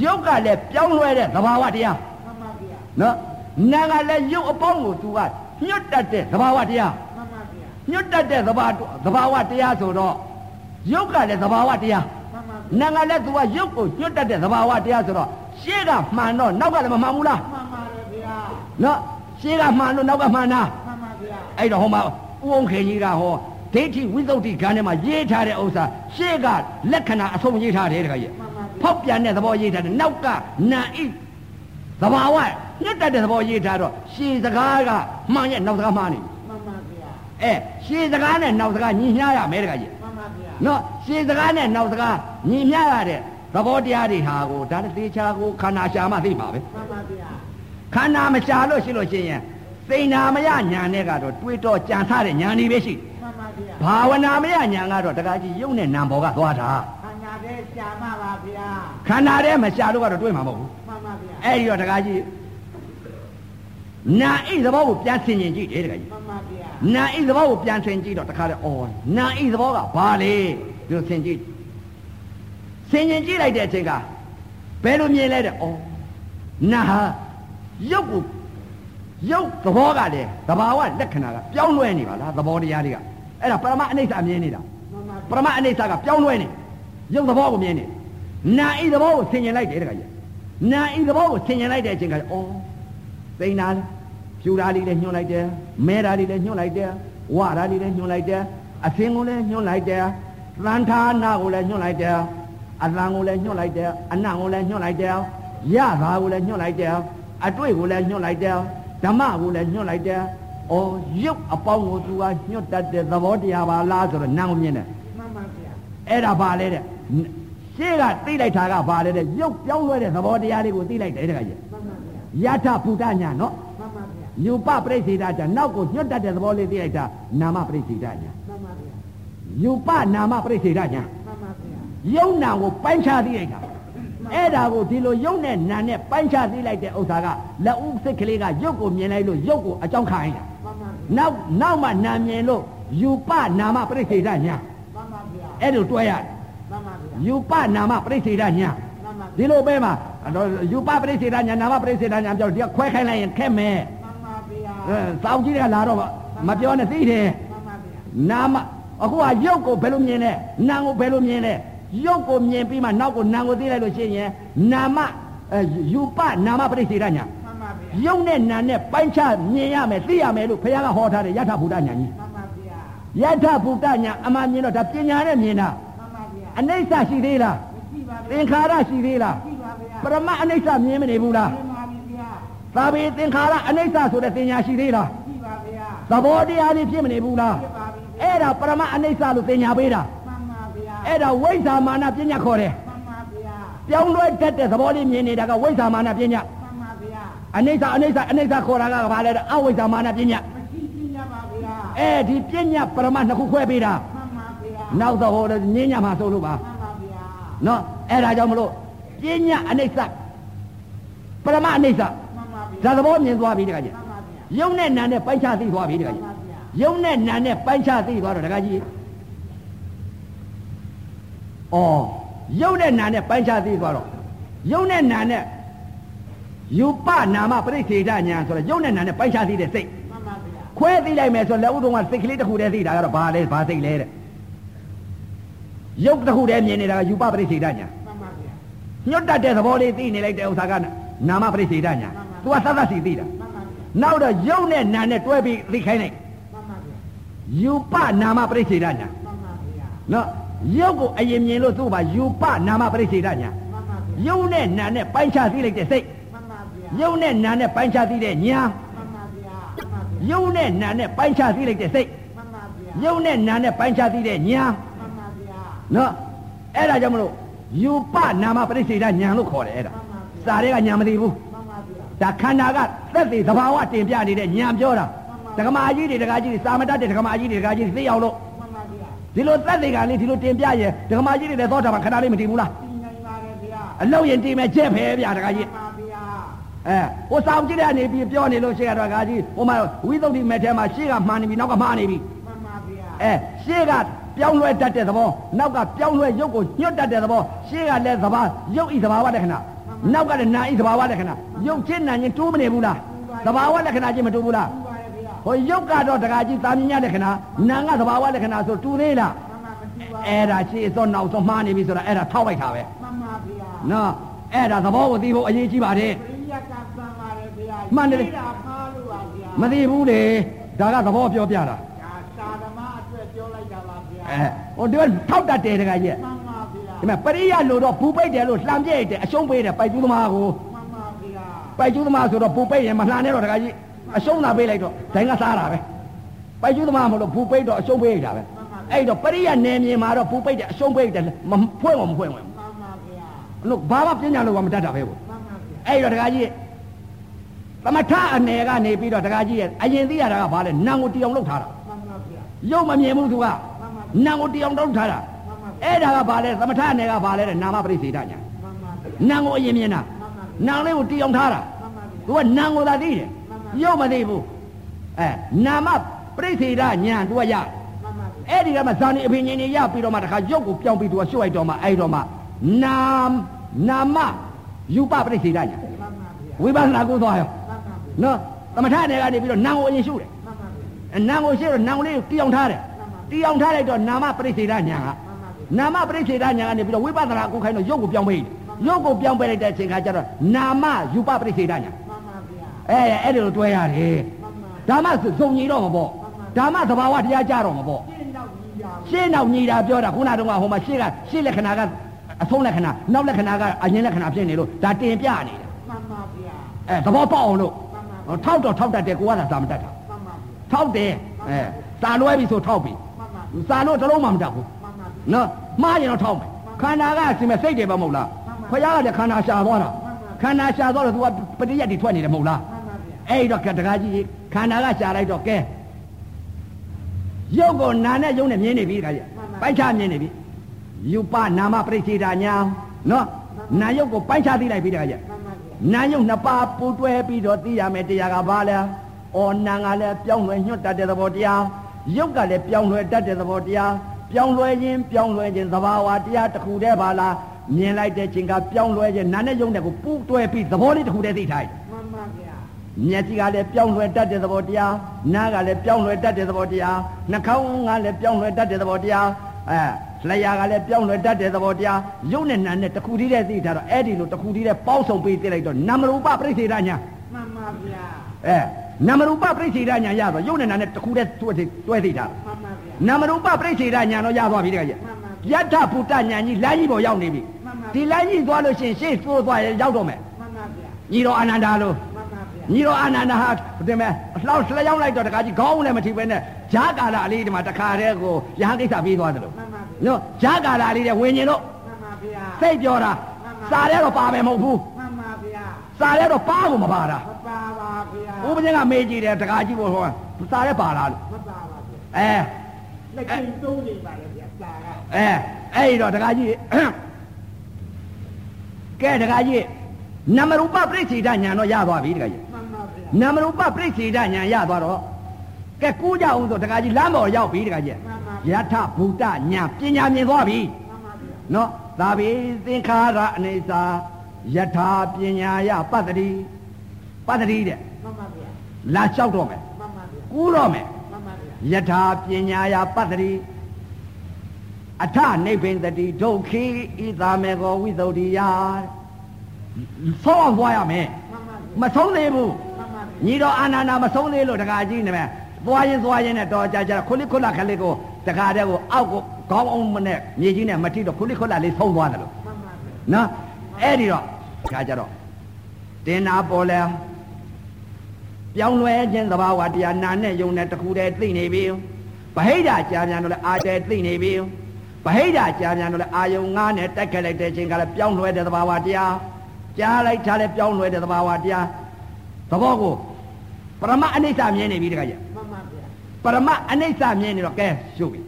ရုပ်ကလည်းပြောင်းလဲတဲ့သဘာဝတရားမှန်ပါဗျာနော်နာကလည်းရုပ်အပေါင်းကိုသူကညွတ်တတ်တဲ့သဘာဝတရားမှန်ပါဗျာညွတ်တတ်တဲ့သဘာသဘာဝတရားဆိုတော့ရုပ်ကလည်းသဘာဝတရားမှ န်ပါဗျာနာကလည်းသူကရုပ်ကိုညွတ်တတ်တဲ့သဘာဝတရားဆိုတော့ရှေ့ကမှန်တော့နောက်ကလည်းမမှန်ဘူးလားမှန်ပါတယ်ဗျာနော်ရှေ့ကမှန်လို့နောက်ကမှန်တာမှန်ပါဗျာအဲ့တော့ဟိုမှာဥအောင်ခေကြီးကဟောဒိဋ္ဌိဝိသုဒ္ဓိခန်းထဲမှာရေးထားတဲ့ဥစ္စာရှေ့ကလက္ခဏာအဆုံးရေးထားတယ်တခါကြီးမှန်ပါဗျာဖောက်ပြန်တဲ့သဘောရေးထားတယ်နောက်ကနာဣသဘာဝညတ်တတ်တဲ့သဘောရေးထားတော့ရှေ့စကားကမှန်ရဲ့နောက်စကားမှန်နေမှန်ပါဗျာအဲရှေ့စကားနဲ့နောက်စကားညီမျှရမယ်တခါကြီးမှ န်ပါဗျာနော်ရှေ့စကားနဲ့နောက်စကားညီမျှရတဲ့သဘောတရားတွေဟာကိုဒါနဲ့သေချာကိုခန္ဓာရှာမှသိမှာပဲမှန်ပါဗျာခန္ဓာမရှာလို့ရှိလို့ရှိရင်စိန်နာမယညာနဲ့ကတော့တွေးတော့ကြံထားတဲ့ညာနေပဲရှိမှန်ပါဗျာဘာဝနာမယညာကတော့တခါကြီးယုံနဲ့နံဘောကသွားတာခန္ဓာတဲ့ရှာမပါဗျာခန္ဓာထဲမရှာလို့ကတော့တွေးမှာမဟုတ်ဘူးမှန်ပါဗျာအဲ့ဒီတော့တခါကြီးနာဣသဘောကိုပြန်ဆင်ကျင်ကြည့်တယ်တခါကြီးမှန်ပါဗျာ နာဣသဘောကိုပြန်ဆင်ကြည့်တော့တခါလေအော်နာဣသဘောကဘာလဲဒီလိုဆင်ကြည့်ဆင်ကျင်ကြည့်လိုက်တဲ့အချိန်ကဘယ်လိုမြင်လဲတဲ့အော်နာဟာရုပ်ကိုရုပ်သဘောကလည်းသဘာဝလက္ခဏာကပြောင်းလဲနေပါလားသဘောတရားတွေကအဲ့ဒါပရမအနိစ္စမြင်နေတာမှန်ပါပရမအနိစ္စကပြောင်းလဲနေရုပ်သဘောကိုမြင်နေနာဤသဘောကိုဆင်ញင်လိုက်တယ်တခါကြီးနာဤသဘောကိုဆင်ញင်လိုက်တဲ့အချိန်ကအော်သိနာလေ ဖြူဓာလေးလည်းညှို့လိုက်တယ်မဲဓာလေးလည်းညှို့လိုက်တယ်ဝဓာလေးလည်းညှို့လိုက်တယ်အသင်ကိုလည်းညှို့လိုက်တယ်သံဌာနာကိုလည်းညှို့လိုက်တယ်အသံကိုလည်းညှို့လိုက်တယ်အနံ့ကိုလည်းညှို့လိုက်တယ်ရတာကိုလည်းညှို့လိုက်တယ်အတွေ့ကိုလည်းညှို့လိုက်တယ်ဓမ္မကိုလည်းညှို့လိုက်တယ်အော်ရုပ်အပေါင်းကိုသူကညှို့တတ်တဲ့သဘောတရားပါလားဆိုတော့နာမ်ကိုမြင်တယ်မှန်ပါဗျာအဲ့ဒါဘာလဲတဲ့ရှေ့ကသိလိုက်တာကဘာလဲတဲ့ရုပ်ပြောင်းလဲတဲ့သဘောတရားလေးကိုသိလိုက်တယ်တခါကြီးမှန်ပါဗျာယထဗုဒ္ဓညာနော်မှန်ပါဗျာ ယူပပရိစ္ဆေဒညာနောက်ကိုညွတ်တတ်တဲ့သဘောလေးသိလိုက်တာနာမပရိစ္ဆေဒညာမှန်ပါဗျာယူပနာမပရိစ္ဆေဒညာမှန်ပါဗျာယုံနာကိုပိုင်းခြားသိလိုက်တာအဲ့ဒါကိုဒီလိုယုံနဲ့နာနဲ့ပိုင်းခြားသိလိုက်တဲ့ဥစ္စာကလက်ဦးစိတ်ကလေးကရုပ်ကိုမြင်လိုက်လို့ရုပ်ကိုအကြောင်းခံရတာမှန်ပါဗျာနောက်နောက်မှနာမြင်လို့ယူပနာမပရိစ္ဆေဒညာမှန်ပါဗျာအဲ့လိုတွဲရတယ်မှန်ပါဗျာယူပနာမပရိစ္ဆေဒညာမှန်ပါဒီလိုပဲမှာအဲ့တော့ယူပပရိစေဒညာနာမပရိစေဒညာပြောဒီကခွဲခိုင်းလိုက်ရင်ခက်မယ်မှန်ပါဗျာအဲ စောင်းကြီးကလာတော့မပြောနဲ့သိတယ်မှန်ပါဗျာနာမအခုကရုပ်ကိုဘယ်လိုမြင်လဲနာကိုဘယ်လိုမြင်လဲရုပ်ကိုမြင်ပြီးမှနောက်ကိုနာကိုသိလိုက်လို့ရှိရင်နာမအဲယူပနာမပရိစေဒညာမှန်ပါဗျာရုပ်နဲ့နာနဲ့ပိုင်းခြားမြင်ရမယ်သိရမယ်လို့ဘုရားကဟောထားတယ်ယထာဘုဒ္ဓညာကြီးမှန်ပါဗျာယထာဘုဒ္ဓညာအမှန်မြင်တော့ဒါပညာနဲ့မြင်တာမှန်ပါဗျာအနိစ္စရှိသေးလားမရှိပါသဗျာင်္ခါရရှိသေးလားရှိပါဗျာပရမအနိစ္စမြင်မနေဘူးလားမှန်ပါဗျာ သာဝေသင်္ခါရအနိစ္စဆိုတဲ့သင်ညာရှိသေးလားရှိပါဗျာသဘောတရားလေးဖြစ်မနေဘူးလားဖြစ်ပါပြီအဲ့ဒါပရမအနိစ္စလို့သင်ညာပေးတာမှန်ပါဗျာအဲ့ဒါဝိဇ္ဇာမာနပညာခေါ်တယ်မှန်ပါဗျာပြောင်းလဲတတ်တဲ့သဘောလေးမြင်နေတာကဝိဇ္ဇာမာနပညာမှန်ပါဗျာအနိစ္စအနိစ္စအနိစ္စခေါ်တာကဘာလဲတဲ့အဝိဇ္ဇာမာနပညာမရှိရှိရပါဗျာအဲ့ဒီပညာပရမနှစ်ခုခွဲပေးတာမှန်ပါဗျာနောက်တော့ဟိုညင်းညမှာဆိုလို့ပါမှန်ပါဗျာနော်အဲ့ဒါကြောင့်မလို့ပညာအနိစ္စပရမအနိစ္စမှန်ပါဗျာ ဒါသဘောမြင်သွားပြီတခါကြီးမှန်ပါဗျာယုံနဲ့နာနဲ့ပိုက်ချသိသွားပြီတခါမှန်ကြီးပါဗျာယုံနဲ့နာနဲ့ပိုင်းခြားသိသွားတော့တခါကြီးဩယုံနဲ့နာနဲ့ပိုင်းခြားသိသွားတော့ယုံနဲ့နာနဲ့ယူပနာမပရိစ္ဆေဒညာဆိုတော့ယုံနဲ့နာနဲ့ပိုင်းခြားသိတဲ့စိတ်မှန်ပါဗျာခွဲသိလိုက်မယ်ဆိုလက်ဥတုံးကစိတ်ကလေးတစ်ခုတည်းသိတာကတော့ဘာလဲဘာစိတ်လဲတဲ့ယုတ်တစ်ခုတည်းမြင်နေတာကယူပပရိစ္ဆေဒညာမှန်ပါဗျာညွတ်တတ်တဲ့သဘောလေးသိနေလိုက်တဲ့ဥစ္စာကနာမပရိစ္ဆေဒညာ तू ကသတ်သတ်စီသိတာမှန်ပါဗျာနောက်တော့ယုံနဲ့နာနဲ့တွဲပြီးသိခိုင်းလိုက်မှန်ပါဗျာယူပနာမပရိစ္ဆေဒညာမှန်ပါဗျာနော်ရုပ်ကိုအရင်မြင်လို့သူ့ဘာယူပနာမပရိစ္ဆေဒညာမှန်ပါဗျာရုပ်နဲ့နာနဲ့ပိုင်းခြားသိလိုက်တဲ့စိတ်မှန်ပါဗျာရုပ်နဲ့နာနဲ့ပိုင်းခြားသိတဲ့ညာမှန်ပါဗျာမှန်ပါဗျာရုပ်နဲ့နာနဲ့ပိုင်းခြားသိလိုက်တဲ့စိတ်မှန်ပါဗျာရုပ်နဲ့နာနဲ့ပိုင်းခြားသိတဲ့ညာမှန်ပါဗျာနော်အဲ့ဒါကြောင့်မလို့ယူပနာမပရိစ္ဆေဒညာလို့ခေါ်တယ်အဲ့ဒါစာတွေကညာမသိဘူးမှန်ပါဗျာ ဒါခန္ဓာကသက်သေသဘာဝတင်ပြနေတဲ့ညာပြောတာဒကမာကြီးတွေဒကာကြီးတွေစာမတတ်တဲ့ဒကမာကြီးတွေဒကာကြီးတွေသိအောင်လို့မှန်ပါဗျာဒီလိုသက်သေကလေးဒီလိုတင်ပြရင်ဒကမာကြီးတွေလည်းသောတာပန်ခဏလေးမတည်ဘူးလားပြင်းရရအလုံးရင်တီးမယ်ချက်ဖဲဗျာတခါကြီးမှန်ပါဗျာအဲဟိုဆောင်ကြည့်တဲ့အနေပြီးပြောနေလို့ရှိရတော့တခါကြီးဟိုမှာဝိသုဒ္ဓိမဲ့ထဲမှာရှေ့ကမှားနေပြီနောက်ကမှားနေပြီမှန်ပါဗျာအဲရှေ့ကပြောင်းလဲတတ်တဲ့သဘောနောက်ကပြောင်းလဲရုပ်ကိုညွတ်တတ်တဲ့သဘောရှေ့ကလည်းသဘာရုပ်ဤသဘာဝလက္ခဏာ နောက်ကလည်းနာဤသဘာဝလက္ခဏာရုပ်ချင်းနာချင်းတိုးမနေဘူးလားသဘာဝလက္ခဏာချင်းမတိုးဘူးလားမှန်ပါဗျာဟိုရုပ်ကတော့တခါကြီးသာမြင်ရလက္ခဏာနာကသဘာဝလက္ခဏာဆိုတူသေးလားမှန်ပါမတူပါအဲ့ဒါရှေ့စောနောက်စောမှားနေပြီဆိုတာအဲ့ဒါထောက်လိုက်တာပဲမှန်ပါဗျာနော်အဲ့ဒါသဘောကိုသိဖို့အရေးကြီးပါတယ်ပရိယတ်ကသံပါတယ်ဗျာမှန်တယ်လေတာဖားလို့ပါဗျာမသိဘူးလေဒါကသဘောပြောပြတာဒါသာဓမ္မအတွက်ပြောလိုက်တာပါဗျာအဲဟိုဒီကထောက်တတ်တယ်တခါကြီးမှန်ပါဗျာ ဒီမဲ့ပရိယလို့တော့ဘူပိတ်တယ်လို့လှမ်းပြိတ်တယ်အရှုံးပေးတယ်ပိုက်ကျူးသမားကိုမှန်ပါဗျာပိုက်ကျူးသမားဆိုတော့ဘူပိတ်ရင်မလှမ်းနဲ့တော့တခါကြီးအရှုံးသာပေးလိုက်တော့ဒိုင်းကစားတာပဲပိုက်ကျူးသမားမလို့ဘူပိတ်တော့အရှုံးပေးလိုက်တာပဲအဲ့တော့ပရိယနယ်မြေမှာတော့ဘူပိတ်တယ်အရှုံးပေးတယ်မဖွင့်မဖွင့်ဝင်မှန်ပါဗျာလို့ဘာမှပညာလို့ကမတတ်တာပဲကိုမှန်ပါဗျာအဲ့တော့တခါကြီးသမထအနေကနေပြီးတော့တခါကြီးရဲ့အရင်သိရတာကဘာလဲနံကိုတီအောင်လုပ်ထားတာမှန်ပါဗျာရုပ်မမြင်ဘူးသူကမှန်ပါနံကိုတီအောင်လုပ်ထားတာမှန်ပါ အဲ့ဒါကဘာလဲသမထအနေကဘာလဲတဲ့နာမပရိသေဒညာမှန်ပါဗျာနံကိုအရင်မြင်တာမှန်ပါနံလေးကိုတီအောင်ထားတာမှန်ပါဗျာသူကနံကိုသာသိတယ်ရုပ်မသိဘူးအဲနာမပရိသေဒညာသူကရမှန်ပါဗျာအဲ့ဒီကမှဇာနေအဖေငင်နေရပြီးတော့မှတခါရုပ်ကိုပြောင်းပြီးသူကရွှတ်လိုက်တော့မှအဲ့တော့မှနာနာမယူပပရိသေဒညာမှန်ပါဗျာဝိပဿနာကိုသွားရောမှန်ပါဗျာနော်သမထအနေကနေပြီးတော့နံကိုအရင်ရှုတယ်မှန်ပါဗျာအဲနံကိုရှုတော့နံကိုလေးကိုတီအောင်ထားတယ်တီအောင်ထားလိုက်တော့နာမပရိသေဒညာကမှ န်ပါဗျာနာမပရိသေဒညာကနေပြီးတော့ဝိပဿနာကိုခိုင်းတော့ရုပ်ကိုပြောင်းပေးတယ်ရုပ်ကိုပြောင်းပေးလိုက်တဲ့အချိန်ခါကျတော့နာမယူပပရိသေဒညာမှန်ပါဗျာအဲအဲ့ဒီလိုတွဲရတယ်မှန်ပါဒါမှစုံညီတော့မပေါ့ဒါမှသဘာဝတရားကြတော့မပေါ့ရှင်းတော့ကြီးရပါရှင်းနောက်ညီတာပြောတာခုနတုန်းကဟိုမှာရှင်းကရှင်းလက္ခဏာကအဆုံးလက္ခဏာနောက်လက္ခဏာကအရင်လက္ခဏာဖြစ်နေလို့ဒါတင်ပြနေတယ်မှန်ပါဗျာအဲသဘောပေါက်အောင်လို့မှန်ပါဟိုထောက်တော့ထောက်တတ်တယ်ကိုကသာသာမတတ်တာမှန်ပါဗျာထောက်တယ်အဲစာလွဲပြီဆိုထောက်ပြီမှန်ပါစာလို့တစ်လုံးမှမတတ်ဘူးမှန်ပါနော် မှားရင်တော့ထောက်မယ်ခန္ဓာကစင်မဲ့စိတ်တယ်ပဲမဟုတ်လားခွရားကလည်းခန္ဓာရှာသွားတာခန္ဓာရှာသွားတော့ तू ကပฏิယတ်တွေထွက်နေတယ်မဟုတ်လားမှန်ပါဗျာအဲ့တော့တကားကြီးခန္ဓာကရှာလိုက်တော့ကဲရုပ်ကိုနာနဲ့ရုပ်နဲ့မြင်နေပြီတကားကြီးပိုက်ချမြင်နေပြီယူပနာမပရိစ္ဆေဒညာနော်နာယုတ်ကိုပိုက်ချသိလိုက်ပြီတကားကြီးမှန်ပါဗျာနာယုတ်နှစ်ပါးပူတွဲပြီးတော့သိရမယ်တရားကဘာလဲ။အော်နာကလည်းပြောင်းလဲညွတ်တတ်တဲ့သဘောတရား။ယုတ်ကလည်းပြောင်းလဲတတ်တဲ့သဘောတရား။ ပြောင်းလဲခြင်းပြောင်းလဲခြင်းသဘာဝတရားတစ်ခုတည်းပါလား။မြင်လိုက်တဲ့ချိန်ကပြောင်းလဲခြင်းနာနဲ့ယုတ်နဲ့ကိုပူတွဲပြီးသဘောလေးတစ်ခုတည်းသိထားတယ်မှန်ပါဗျာ။မျက်စိကလည်းပြောင်းလဲတတ်တဲ့သဘောတရား။နားကလည်းပြောင်းလဲတတ်တဲ့သဘောတရား။နှာခေါင်းကလည်းပြောင်းလဲတတ်တဲ့သဘောတရား။အဲလျှာကလည်းပြောင်းလဲတတ်တဲ့သဘောတရား။ယုတ်နဲ့နာနဲ့တစ်ခုတည်းတည်းသိထားတော့အဲ့ဒီလိုတစ်ခုတည်းတည်းပေါင်းစုံပြီးသိလိုက်တော့နမရူပပြိစေဒညာ။မှန်ပါဗျာအဲနမရူပပြိစ္ဆေဒညာရသွားရုပ်နဲ့နာနဲ့တစ်ခုတည်းတွဲသိတွဲသိတာမှန်ပါဗျာ နမရူပပြိစ္ဆေဒညာတော့ရသွားပြီတကကြီးမှန်ပါယတ္ထဗုဒ္ဓညာကြီးလမ်းကြီးပေါ်ရောက်နေပြီမှန်ပါဒီလမ်းကြီးသွားလို့ရှိရင်ရှေ့သိုးသွားရင်ရောက်တော့မယ်မှန်ပါဗျာညီတော်အာနန္ဒာလို့မှန်ပါဗျာညီတော်အာနန္ဒာဟာဒီမဲ့လှောက်လှရောက်လိုက်တော့တကကြီးခေါင်းလည်းမထိပဲနဲ့ဂျာကာလာအလေးဒီမှာတခါတည်းကိုရဟန်းကိစ္စပြီးသွားတယ်လို့မှန်ပါဗျာနော်ဂျာကာလာလေးတဲ့ဝิญဉ်တို့မှန်ပါဗျာစိတ်ပြောတာစားရဲတော့ပါမယ်မဟုတ်ဘူးမှန်ပါဗျာစားရဲတော့ပါဖို့မပါတာမပါပါဗျာဥပဒေကမေးကြည့်တယ်တခါကြီးကိုဟောစားရဲပါလားလို့မပါပါဗျာအဲ လက်ကျင်တိုးနေပါလေဗျာစာကအဲအဲ့ဒီတော့တခါကြီးကဲတခါကြီးနမရူပပြိစ္ဆေဒညာတော့ရသွားပြီတခါကြီးမှန်ပါဗျာနမရူပပြိစ္ဆေဒညာရသွားတော့ကဲကူးကြအောင်ဆိုတခါကြီးလမ်းပေါ်ရောက်ပြီတခါကြီးမှန်ပါယထဗုဒ္ဓညာပညာမြင်သွားပြီမှန်ပါဗျာနော်သာဘိသင်္ခါရအနေစာယထာပညာယပတ္တိပတ္တိတဲ့မှန်ပါဗျာလာလျှောက်တော့မယ်မှန်ပါဗျာကူးတော့မယ်မှန်ပါဗျာ ယထာပညာယပတ္တိအထနိဗ္ဗိန္တတိဒုက္ခိဣသာမေကောဝိသုဒ္ဓိယဆုံးအောင်သွားရမယ်မှန်ပါဗျာမဆုံးသေးဘူးမှန်ပါဗျာညီတော်အာနန္ဒာမဆုံးသေးလို့တခါကြီးနေမယ်သွားရင်သွားရင်နဲ့တော်ကြကြခုလိခုလခလေးကိုတခါတည်းကိုအောက်ကိုခေါင်းအောင်မနဲ့မြေကြီးနဲ့မထိတော့ခုလိခုလလေးဆုံးသွားတယ်လို့မှန်ပါဗျာနော်အဲ့ဒီတော့ခါကြတော့တင်နာပေါ်လဲ ပြောင်းလဲခြင်းသဘာဝတရားနာနဲ့ယုံနဲ့တခုတည်းသိနေပြီဗဟိတကြာပြန်တော့လဲအာတဲသိနေပြီဗဟိတကြာပြန်တော့လဲအာယုံငါးနဲ့တက်ခက်လိုက်တဲ့ခြင်းကလည်းပြောင်းလဲတဲ့သဘာဝတရားကြားလိုက်ထားလဲပြောင်းလဲတဲ့သဘာဝတရားသဘောကိုပရမအနိစ္စမြင်နေပြီတခါကြီးမှန်ပါဗျာပရမအနိစ္စမြင်နေတော့ကဲရှုပ်ပြီ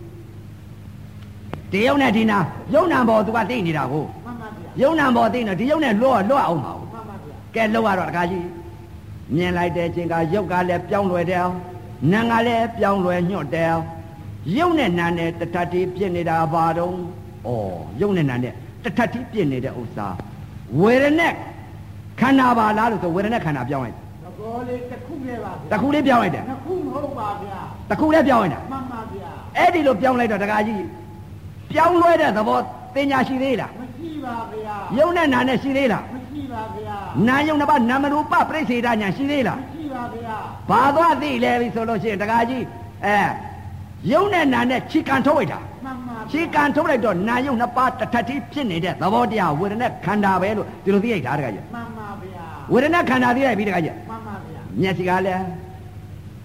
ဒီယုံနဲ့ဒီနာယုံနာဘောသူကသိနေတာကိုမှန်ပါဗျာယုံနာပေါ်သိနေဒီယုံနဲ့လွတ်လွတ်အောင်ပါဘူးမှန်ပါဗျာကဲလွတ်ရတော့တခါကြီး မြင်လိုက်တဲ့အချိန်ကရုပ်ကလည်းပြောင်းလဲတယ်အောင်နာမ်ကလည်းပြောင်းလဲညွတ်တယ်အောင်ရုပ်နဲ့နာမ်နဲ့တထတိပြစ်နေတာဘာတုံးဩရုပ်နဲ့နာမ်နဲ့တထတိပြစ်နေတဲ့ဥစ္စာဝေရณะခန္ဓာပါလားလို့ဆိုဝေရณะခန္ဓာပြောင်းလိုက် သဘောလေးတစ်ခုနဲ့ပါဗျာ တစ်ခုလေးပြောင်းလိုက်တယ် နှစ်ခုမဟုတ်ပါဗျာ တစ်ခုလေးပြောင်းလိုက်တာ မှန်ပါဗျာ အဲ့ဒီလိုပြောင်းလိုက်တော့တခါကြီးပြောင်းလဲတဲ့သဘောတင်ညာရှိသေးလား မရှိပါဗျာ ယုံနဲ့နာနဲ့ရှိသေးလား မရှိပါဗျာ ာ နာယုံတစ်ပါးနာမရူပပြိစေဒညာရှိသေးလားမရှိပါဗျာဘာသွားသိလဲပြီဆိုလို့ရှိရင်တခါကြီးအဲယုံနဲ့နာနဲ့ခြေကန်ထုတ်လိုက်တာမှန်ပါဗျာခြေကန်ထုတ်လိုက်တော့နာယုံနှစ်ပါးတစ်ထပ်တိဖြစ်နေတဲ့သဘောတရားဝေဒနာခန္ဓာပဲလို့ဒီလိုသိလိုက်တာတခါကြီးမှန်ပါဗျာဝေဒနာခန္ဓာသိလိုက်ပြီတခါကြီးမှန်ပါဗျာမျက်စိကလည်း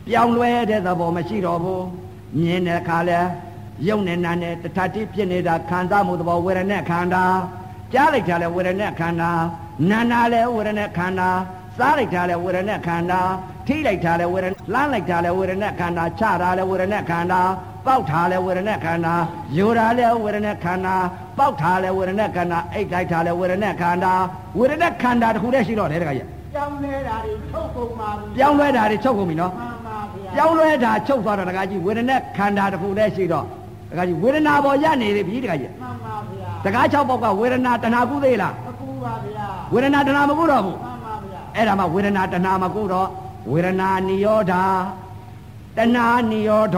ပြောင်းလဲတဲ့သဘောမရှိတော့ဘူးမြင်တဲ့အခါလဲယုံနဲ့နာနဲ့တထတိဖြစ်နေတာခံစားမှုသဘောဝေဒနာခန္ဓာကြားလိုက်တာလဲဝေဒနာခန္ဓာ နာနာလဲဝေဒနာခန္ဓာစားလိုက်တာလဲဝေဒနာခန္ဓာထိလိုက်တာလဲဝေဒနာလှမ်းလိုက်တာလဲဝေဒနာခန္ဓာချတာလဲဝေဒနာခန္ဓာပေါက်တာလဲဝေဒနာခန္ဓာယူတာလဲဝေဒနာခန္ဓာပေါက်တာလဲဝေဒနာခန္ဓာအိတ်လိုက်တာလဲဝေဒနာခန္ဓာဝေဒနာခန္ဓာတစ်ခုတည်းရှိတော့တယ်တခါကြီးကြောင်းနေတာတွေထုတ်ကုန်ပါပြီပြောင်းလဲတာတွေချုပ်ကုန်ပြီနော်မှန်ပါဗျာပြောင်းလဲတာချုပ်သွားတော့တခါကြီးဝေဒနာခန္ဓာတစ်ခုတည်းရှိတော့တခါကြီးဝေဒနာပေါ်ရနေပြီတခါကြီးမှန်ပါဗျာတခါ၆ပေါက်ကဝေဒနာတဏှာကုသေးလားအကူပါဗျာ ဝေဒနာတဏှာမကုတော့ဘူးမှန်ပါဗျာအဲ့ဒါမှဝေဒနာတဏှာမကုတော့ဝေဒနာနိရောဓတဏှာနိရောဓ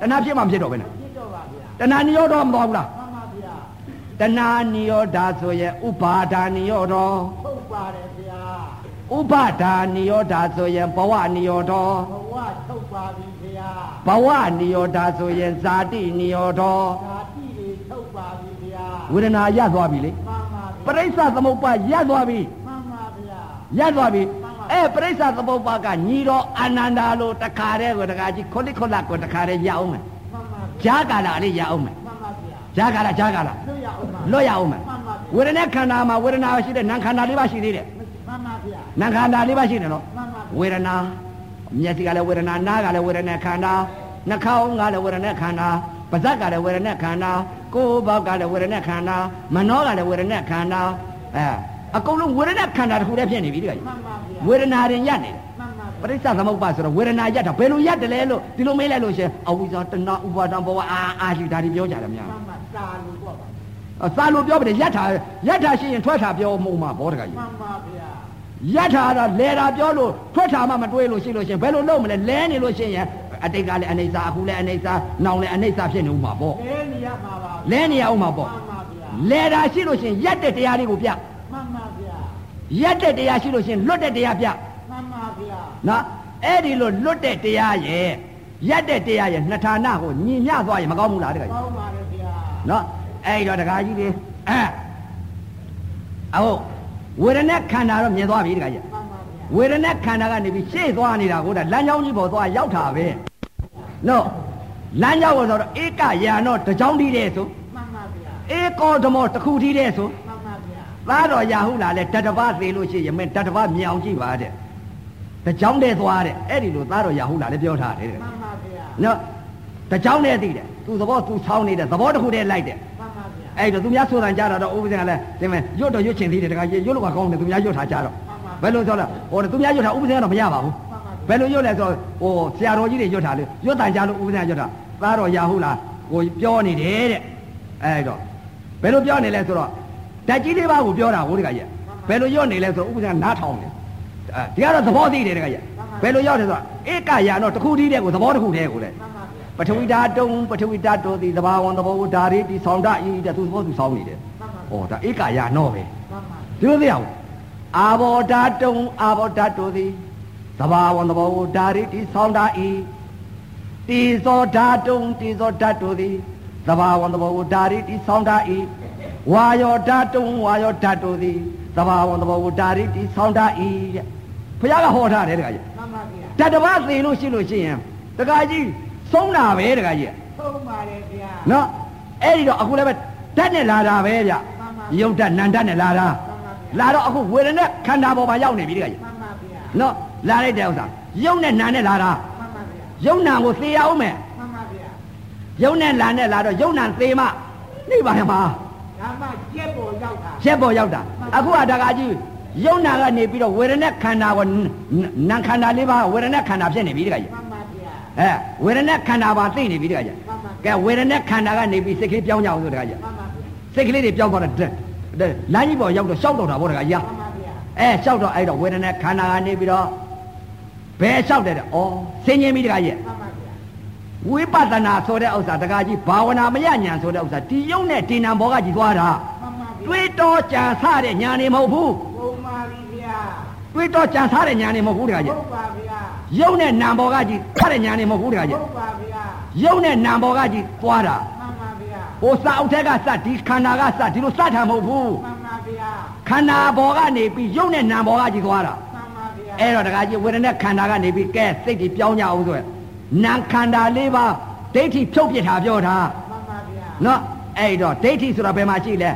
တဏှာဖြစ်မှမဖြစ်တော့ဘဲနဲ့ဖြစ်တော့ပါဗျာတဏှာနိရောဓမသွားဘူးလားမှန်ပါဗျာတဏှာနိရောဓဆိုရင်ဥပါဒါနိရောဓထုတ်ပါတယ်ဗျာဥပါဒါနိရောဓဆိုရင်ဘဝနိရောဓဘဝထုတ်ပါပြီဗျာဘဝနိရောဓဆိုရင်ဇာတိနိရောဓဓာတိတွေထုတ်ပါပြီဗျာဝေဒနာရသွားပြီလေမှန်ပါ ပရိစ္ဆသမုပ္ပါရသွားပြီမှန်ပါဗျာရသွားပြီမှန်ပါအဲပရိစ္ဆသမုပ္ပါကညီတော်အာနန္ဒာလို့တခါတည်းကိုတခါကြီးခုလိခုလကိုတခါတည်းရအောင်မယ်မှန်ပါဗျာဂျာကာလာလေးရအောင်မယ်မှန်ပါဗျာဂျာကာလာဂျာကာလာလွတ်ရအောင်ပါလွတ်ရအောင်မယ်မှန်ပါဗျာဝေဒနာခန္ဓာမှာဝေဒနာရှိတဲ့နာမ်ခန္ဓာလေးပါရှိသေးတယ်မှန်ပါဗျာနာမ်ခန္ဓာလေးပါရှိတယ်နော်မှန်ပါဝေဒနာမျက်စိကလည်းဝေဒနာနားကလည်းဝေဒနာခန္ဓာနှာခေါင်းကလည်းဝေဒနာခန္ဓာပါးစပ်ကလည်းဝေဒနာခန္ဓာ ကိုယ်ဘောက်ကလည်းဝေဒနာခန္ဓာမနောကလည်းဝေဒနာခန္ဓာအဲအကုန်လုံးဝေဒနာခန္ဓာတစ်ခုတည်းဖြစ်နေပြီဒီကကြီးမှန်ပါဗျာဝေဒနာရင်ရနေတယ်မှန်ပါပရိစ္ဆသမုပ္ပါဆိုတော့ဝေဒနာရတာဘယ်လိုရတယ်လဲလို့ဒီလိုမေးလိုက်လို့ရှင်အဝိဇ္ဇာတဏှဥပါဒံဘဝအာအာရှိဒါတွေပြောကြတယ်များမှန်ပါတာလို့ပေါ့ပါအစာလို့ပြောပါတယ်ယထာယထာရှိရင်ထွက်တာပြောမှုမှာဘောတကကြီးမှန်ပါဗျာယထာတော့လဲတာပြောလို့ထွက်တာမှမတွေးလို့ရှိလို့ရှင်ဘယ်လိုလုပ်မလဲလဲနေလို့ရှိရင် အတိတ်ကလည်းအနေစာအခုလည်းအနေစာနောင်လည်းအနေစာဖြစ်နေဦးမှာပေါ့လဲနေရမှာပါလဲနေရဦးမှာပေါ့မှန်ပါဗျာလဲတာရှိလို့ရှင်ရက်တဲ့တရားလေးကိုပြမှန်ပါဗျာရက်တဲ့တရားရှိလို့ရှင်လွတ်တဲ့တရားပြမှန်ပါဗျာနော်အဲ့ဒီလိုလွတ်တဲ့တရားရဲ့ရက်တဲ့တရားရဲ့နှစ်ဌာနကိုညီမျှသွားရင်မကောင်းဘူးလားတကကြီးကောင်းပါလေဗျာနော်အဲ့တော့တကားကြီးလေအဲအဟုတ်ဝေဒနာခန္ဓာတော့မြင်သွားပြီတကားကြီးမှန်ပါဗျာဝေဒနာခန္ဓာကနေပြီးရှေ့သွားနေတာကိုဒါလမ်းကြောင်းကြီးပေါ်သွားရောက်တာပဲ နော်လမ်းကြောင်းပေါ်ဆိုတော့ဧကယာနောတကြောင်းတီးတဲ့ဆိုမှန်ပါဗျာဧကောဓမောတစ်ခုတီးတဲ့ဆိုမှန်ပါဗျာသားတော်ရာဟုလာလဲတတပသေးလို့ရှိရင်မင်းတတပမြင်အောင်ကြည့်ပါတဲ့တကြောင်းတဲ့သွားတဲ့အဲ့ဒီလိုသားတော်ရာဟုလာလဲပြောထားတယ်တဲ့မှန်ပါဗျာနော်တကြောင်းနဲ့သိတယ်သူသဘောသူဆောင်းနေတဲ့သဘောတစ်ခုတည်းလိုက်တယ်မှန်ပါဗျာအဲ့တော့သူများဆိုတန်ကြတော့ဥပဒေကလည်းဒီမဲ့ရွတ်တော့ရွတ်ချင်သေးတယ်တခါကြီးရွတ်လို့ကကောင်းတယ်သူများရွတ်ထားကြတော့ဘယ်လိုဆိုလဲဟိုသူများရွတ်ထားဥပဒေကတော့မရပါဘူးမှန်ပါဗျာ ဘယ်လိုရွတ်လဲဆိုတော့ဟိုဆရာတော်ကြီးတွေရွတ်ထားလေရွတ်တန်ကြလို့ဥပဒေကရွတ်တာသားတော်ရာဟုတ်လားဟိုပြောနေတယ်တဲ့အဲ့တော့ဘယ်လိုပြောနေလဲဆိုတော့ဓာတ်ကြီးလေးပါးကိုပြောတာဟိုတခါကြီးဘယ်လိုရွတ်နေလဲဆိုတော့ဥပဒေကနားထောင်တယ်အဲဒီကတော့သဘောသိတယ်တခါကြီးဘယ်လိုရောက်တယ်ဆိုတော့ဧကယာတော့တစ်ခုတည်းတဲ့ကိုသဘောတစ်ခုတည်းကိုလေမှန်ပါဗျာပထဝီဓာတုံပထဝီဓာတုသည်သဘာဝံသဘောဝဓာရီတိဆောင်တဤတဲ့သူသဘောသူဆောင်နေတယ်မှန်ပါ။ဩဒါဧကယာနောပဲမှန်ပါ။ဒီလိုသိအောင်။အာဘောဓာတုံအာဘောဓာတုသည် သဘာဝံသဘောဝဓာရီတိဆောင်တဤတိဇောဓာတုံတိဇောဓာတုသည်သဘာဝံသဘောဝဓာရီတိဆောင်တဤဝါယောဓာတုံဝါယောဓာတုသည်သဘာဝံသဘောဝဓာရီတိဆောင်တဤတဲ့။ဘုရားကဟောထားတယ်တခါကြီးမှန်ပါဗျာ။တတပတ်သိလို့ရှိလို့ရှိရင်တခါကြီးဆုံးတာပဲတခါကြီး။သုံးပါလေဗျာနော်အဲ့ဒီတော့အခုလည်းပဲဓာတ်နဲ့လာတာပဲဗျမှန်ပါယုတ်ဓာတ်နန္ဓာတ်နဲ့လာတာမှန်ပါဗျာလာတော့အခုဝေဒနာခန္ဓာပေါ်မှာရောက်နေပြီတခါကြီးမှန်ပါဗျာနော် လာလိုက်တဲ့ဥစ္စာယုတ်နဲ့နာနဲ့လာတာမှန်ပါဗျာယုတ်နာကိုသေရအောင်မယ်မှန်ပါဗျာယုတ်နဲ့လာနဲ့လာတော့ယုတ်နာသေမှနေပါရမှာဒါမှကျက်ပေါ်ရောက်တာရက်ပေါ်ရောက်တာအခုကတခါကြီးယုံနာကနေပြီးတော့ဝေဒနာခန္ဓာကိုနာခန္ဓာလေးပါးဝေဒနာခန္ဓာဖြစ်နေပြီတခါကြီးမှန်ပါဗျာအဲဝေဒနာခန္ဓာပါသိနေပြီတခါကြီးမှန်ပါကဲဝေဒနာခန္ဓာကနေပြီးစိတ်ကလေးပြောင်းကြအောင်ဆိုတခါကြီးမှန်ပါဗျာစိတ်ကလေးတွေပြောင်းသွားတဲ့တဲ့လမ်းကြီးပေါ်ရောက်တော့ရှောက်တော့တာဗောတခါကြီးမှန်ပါဗျာအဲရှောက်တော့အဲ့တော့ဝေဒနာခန္ဓာကနေပြီးတော့ ဘယ်ရှောက်တယ်တဲ့ဩဆင်းရဲပြီတခါကြီးမှန်ပါဗျာဝိပဿနာဆိုတဲ့ဥစ္စာတခါကြီးဘာဝနာမရညာဆိုတဲ့ဥစ္စာဒီယုံနဲ့ဒီနံဘောကကြီးသွားတာမှန်ပါဗျာတွေးတော်ကြံဆတဲ့ညာနေမဟုတ်ဘူးပုံပါပြီဗျာတွေးတော်ကြံဆတဲ့ညာနေမဟုတ်ဘူးတခါကြီးဟုတ်ပါဗျာယုံနဲ့နံဘောကကြီးဆတဲ့ညာနေမဟုတ်ဘူးတခါကြီးဟုတ်ပါဗျာယုံနဲ့နံဘောကကြီးသွားတာမှန်ပါဗျာဟိုစာအုပ်ထက်ကစဒီခန္ဓာကစဒီလိုစတာမဟုတ်ဘူးမှန်ပါဗျာခန္ဓာဘောကနေပြီးယုံနဲ့နံဘောကကြီးသွားတာမှန်ပါဗျာ အဲ့တော့တခါကြီးဝေဒနာခန္ဓာကနေပြီးကဲစိတ်ကြီးပြောင်းကြအောင်ဆိုရယ်နာခန္ဓာလေးပါဒိဋ္ဌိဖြုတ်ပြစ်တာပြောတာမှန်ပါဗျာနော်အဲ့တော့ဒိဋ္ဌိဆိုတာဘယ်မှာရှိလဲ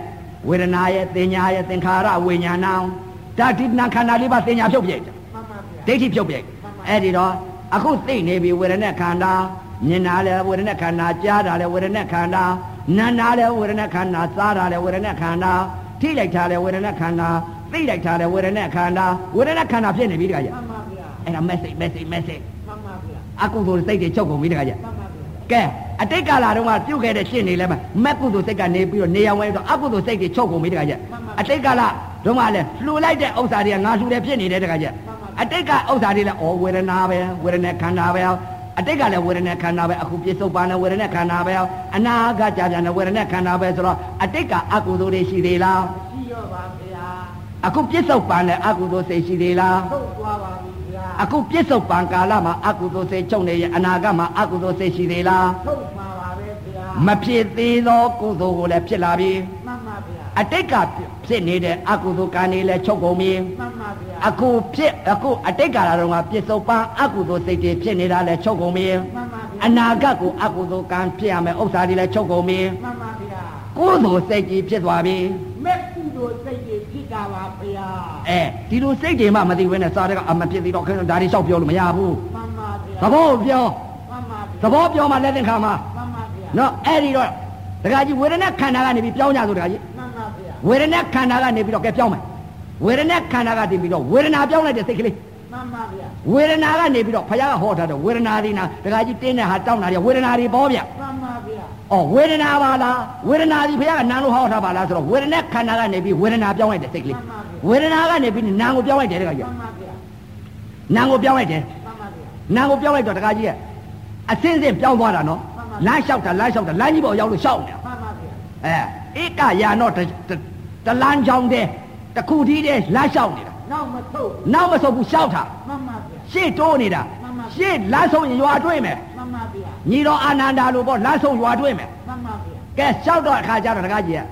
ဝေဒနာရဲ့သင်ညာရဲ့သင်္ခါရဝိညာဏံဒါဒီနာခန္ဓာလေးပါသင်ညာဖြုတ်ပြစ်တာမှန်ပါဗျာဒိဋ္ဌိဖြုတ်ပြစ်အဲ့ဒီတော့အခုသိနေပြီဝေဒနာခန္ဓာမြင်တာလဲဝေဒနာခန္ဓာကြားတာလဲဝေဒနာခန္ဓာနာနာလဲဝေဒနာခန္ဓာစားတာလဲဝေဒနာခန္ဓာထိလိုက်တာလဲဝေဒနာခန္ဓာ သိလိုက်တာလဲဝေဒနာခန္ဓာဝေဒနာခန္ဓာဖြစ်နေပြီတခါကြီးမှန်ပါဗျာအဲ့ဒါ message message message မှန်ပါဗျာအကုသိုလ်စိတ်တွေချုပ်ကုန်ပြီတခါကြီးမှန်ပါဗျာကဲအတိတ်ကာလတုန်းကပြုတ်ခဲ့တဲ့ရှင်းနေလဲမမက်ကုသိုလ်စိတ်ကနေပြီးတော့နေရောင်ဝဲတော့အကုသိုလ်စိတ်တွေချုပ်ကုန်ပြီတခါကြီးအတိတ်ကာလတုန်းကလည်းလှူလိုက်တဲ့ဥစ္စာတွေကငါလှူတယ်ဖြစ်နေတယ်တခါကြီးအတိတ်ကဥစ္စာတွေလည်းဩဝေဒနာပဲဝေဒနာခန္ဓာပဲအတိတ်ကလည်းဝေဒနာခန္ဓာပဲအခုပြစ္ဆုတ်ပန်လည်းဝေဒနာခန္ဓာပဲအနာဂတ်ကြာပြန်လည်းဝေဒနာခန္ဓာပဲဆိုတော့အတိတ်ကအကုသိုလ်တွေရှိသေးလားရှိရောပါဗျာ အခုပြစ္ဆုတ်ပန်လည်းအကုသိုလ်စိတ်ရှိသေးလားထုတ်သွားပါပြီဗျာအခုပြစ္ဆုတ်ပံကာလမှာအကုသိုလ်စိတ်ချုပ်နေရင်အနာဂတ်မှာအကုသိုလ်စိတ်ရှိသေးလားထုတ်မှာပါပဲဗျာမဖြစ်သေးသောကုသိုလ်ကိုလည်းဖြစ်လာပြီမှန်ပါဗျာအတိတ်ကဖြစ်နေတဲ့အကုသိုလ်ကံတွေလည်းချုပ်ကုန်ပြီမှန်ပါဗျာအခုဖြစ်အခုအတိတ်ကာလတုန်းကပြစ္ဆုတ်ပံအကုသိုလ်စိတ်တွေဖြစ်နေတာလည်းချုပ်ကုန်ပြီမှန်ပါဗျာအနာဂတ်ကိုအကုသိုလ်ကံဖြစ်ရမယ်ဥစ္စာတွေလည်းချုပ်ကုန်ပြီမှန်ပါဗျာကုသိုလ်စိတ်ကြီးဖြစ်သွားပြီမက်ကုသိုလ်စိတ် တွေဖြစ်တာပါဗျာအဲဒီလိုစိတ်တွေမှမသိဘဲနဲ့စားတဲ့ကအမဖြစ်သေးတော့ခင်ဗျာဒါတွေလျှောက်ပြောလို့မရဘူးမှန်ပါဗျာသဘောပြောမှန်ပါဗျာသဘောပြောမှလက်သင်္ခါမှာမှန်ပါဗျာနော်အဲ့ဒီတော့ဒကာကြီးဝေဒနာခန္ဓာကနေပြီးပြောင်းကြဆိုဒကာကြီးမှန်ပါဗျာဝေဒနာခန္ဓာကနေပြီးတော့ကဲပြောင်းမယ်ဝေဒနာခန္ဓာကတည်ပြီးတော့ဝေဒနာပြောင်းလိုက်တဲ့စိတ်ကလေးမှန်ပါဗျာဝေဒနာကနေပြီးတော့ဖခင်ကဟောထားတဲ့ဝေဒနာဒီနာဒကာကြီးတင်းတဲ့ဟာတောင်းတာတွေဝေဒနာတွေပေါ်ဗျမှန် ပါဗျာဩဝေဒနာပါလားဝေဒနာဒီဖခင်ကနာလို့ဟောထားပါလားဆိုတော့ဝေဒနာခန္ဓာကနေပြီးဝေဒနာပြောင်းလိုက်တဲ့စိတ်ကလေးဝေဒနာကနေပြီးနာကိုပြောင်းလိုက်တယ်ဒကာကြီးမှန်ပါဗျာနာကိုပြောင်းလိုက်တယ်မှန်ပါဗျာနာကိုပြောင်းလိုက်တော့ဒကာကြီးရဲ့အစင်းစင်းပြောင်းသွားတာနော်လမ်းလျှောက်တာလမ်းလျှောက်တာလမ်းကြီးပေါ်ရောက်လို့လျှောက်နေတာမှန်ပါဗျာအဲဧကယာနောတတတလန်းချောင်းတဲ့တခုတည်းတဲ့လမ်းလျှောက်နေတာ နောက်မထုတ်နောက်မဆုတ်ဘူးလျှောက်တာမှန်ပါဗျာရှေ့တိုးနေတာမှန်ပါရှေ့လမ်းဆုံးရင်ရွာတွေ့မယ်မှန်ပါဗျာညီတော်အာနန္ဒာလိုပေါ့လမ်းဆုံးရွာတွေ့မယ်မှန်ပါဗျာကဲလျှောက်တော့အခါကျတော့တကားကြီးက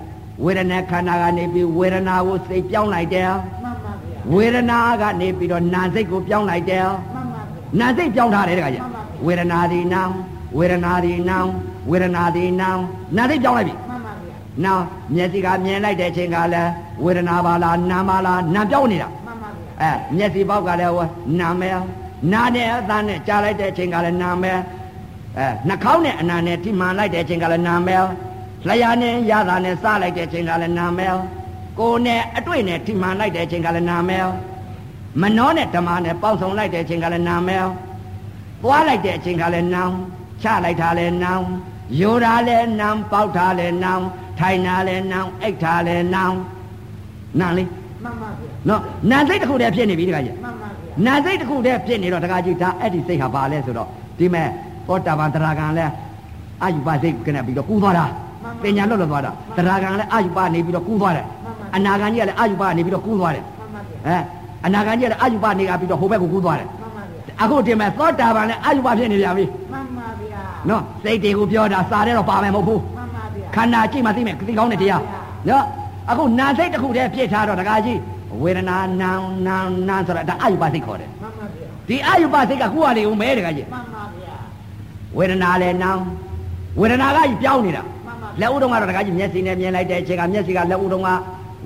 ဝေဒနာခန္ဓာကနေပြီးဝေဒနာကိုစိတ်ပြောင်းလိုက်တယ်မှန်ပါဗျာဝေဒနာကနေပြီးတော့နာစိတ်ကိုပြောင်းလိုက်တယ်မှန်ပါဗျာနာစိတ်ပြောင်းထားတယ်တကားကြီးမှန်ပါဗျာဝေဒနာဒီနောင်ဝေဒနာဒီနောင်ဝေဒနာဒီနောင်နာစိတ်ပြောင်းလိုက်ပြီမှန်ပါဗျာနောက်မျက်စိကမြင်လိုက်တဲ့အချိန်ကလည်းဝေဒနာပါလားနာမလားနာပြောင်းနေတာမှန်ပါဗျာ အဲမျက်စိပေါက်ကလည်းဟိုနာမယ်နာနဲ့အသားနဲ့ကြားလိုက်တဲ့အချိန်ကလည်းနာမယ်အဲနှာခေါင်းနဲ့အနာနဲ့ထိမှန်လိုက်တဲ့အချိန်ကလည်းနာမယ်လျှာနဲ့ရတာနဲ့စားလိုက်တဲ့အချိန်ကလည်းနာမယ်ကိုယ်နဲ့အတွေ့နဲ့ထိမှန်လိုက်တဲ့အချိန်ကလည်းနာမယ်မနှောနဲ့ဓမ္မနဲ့ပေါက်ဆောင်လိုက်တဲ့အချိန်ကလည်းနာမယ်သွားလိုက်တဲ့အချိန်ကလည်းနောင်ချလိုက်တာလည်းနောင်ယိုတာလည်းနောင်ပေါက်တာလည်းနောင်ထိုင်တာလည်းနောင်အိတ်တာလည်းနောင်နာလေးမှန်ပါဗျာ နော်နာစိတ်တစ်ခုတည်းဖြစ်နေပြီတခါကြီးမှန်ပါဗျာနာစိတ်တစ်ခုတည်းဖြစ်နေတော့တခါကြီးဒါအဲ့ဒီစိတ်ဟာဘာလဲဆိုတော့ဒီမဲ့သောတာပန်တရားကံလဲအာယုပစိတ်ကနေပြီးတော့ကူးသွားတာပညာလွတ်လွတ်သွားတာတရားကံလဲအာယုပနေပြီးတော့ကူးသွားတယ်အနာဂံကြီးကလည်းအာယုပနေပြီးတော့ကူးသွားတယ်မှန်ပါဗျာအဲအနာဂံကြီးကလည်းအာယုပနေကပြီးတော့ဟိုဘက်ကိုကူးသွားတယ်မှန်ပါဗျာအခုဒီမဲ့သောတာပန်လဲအာယုပဖြစ်နေပြန်ပြီမှန်ပါဗျာနော်စိတ်တွေကိုပြောတာစာတဲ့တော့ပါမယ်မဟုတ်ဘူးမှန်ပါဗျာခန္ဓာကြည့်မှသိမယ်သိကောင်းတဲ့တရားနော်အခုနာစိတ်တစ်ခုတည်းဖြစ်ထားတော့တခါကြီး ဝေဒနာနာနာနာဆိုတာဒါအာယုပစိတ်ခေါ်တယ်မှန်ပါဗျာဒီအာယုပစိတ်ကခုရလေဦးမဲတခါကြီးမှန်ပါဗျာဝေဒနာလည်းနောင်ဝေဒနာကကြီးပြောင်းနေတာမှန်ပါလက်ဥတုံးကတော့တခါကြီးမျက်စိနဲ့မြင်လိုက်တဲ့အချိန်ကမျက်စိကလက်ဥတုံးက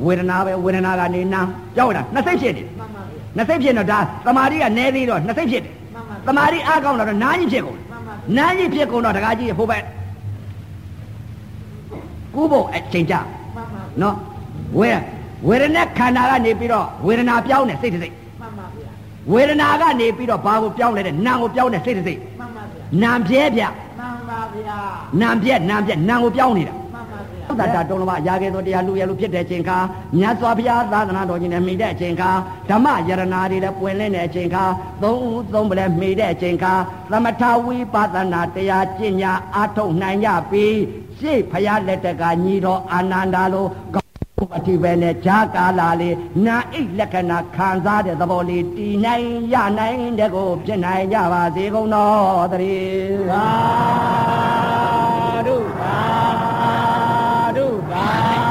ဝေဒနာပဲဝေဒနာကနေနောင်ပြောင်းနေတာနှစ်စိတ်ဖြစ်နေတယ်မှန်ပါဗျာနှစ်စိတ်ဖြစ်တော့ဒါသမာဓိကနည်းသေးတော့နှစ်စိတ်ဖြစ်တယ်မှန်ပါသမာဓိအားကောင်းတော့နားကြီးဖြစ်ကုန်တယ်မှန်ပါနားကြီးဖြစ်ကုန်တော့တခါကြီးဟိုဘက်ကူးဖို့အချိန်ကြမှန်ပါနော်ဝေ ဝေဒနာခန္ဓာကနေပြီးတော့ဝေဒနာပြောင်းတယ်စိတ်တစ်စိတ်မှန်ပါဗျာဝေဒနာကနေပြီးတော့ဘာကိုပြောင်းလဲတဲ့နာမ်ကိုပြောင်းတယ်စိတ်တစ်စိတ်မှန်ပါဗျာနာမ်ပြဲပြမှန်ပါဗျာနာမ်ပြက်နာမ်ပြက်နာမ်ကိုပြောင်းနေတာမှန်ပါဗျာသုဒ္ဓတာတုံးလမရာခဲ့သောတရားလူရလူဖြစ်တဲ့အချိန်ခါမြတ်စွာဘုရားသာသနာတော်ကြီးနဲ့မိတဲ့အချိန်ခါဓမ္မယရနာတွေလည်းပွင့်လင်းတဲ့အချိန်ခါသုံးဦးသုံးပလဲမိတဲ့အချိန်ခါသမထဝိပဿနာတရားကျင့်ညာအားထုတ်နိုင်ကြပြီရှေ့ဘုရားလက်ထက်ကညီတော်အာနန္ဒာလို ကိုအတိပဲနဲ့ဂျာကာလာလေးနာအိတ်လက္ခဏာခံစားတဲ့သဘောလေးတည်နိုင်ရနိုင်တဲ့ကိုဖြစ်နိုင်ကြပါစေကုန်တော်တည်းသာဓုသာဓုသာ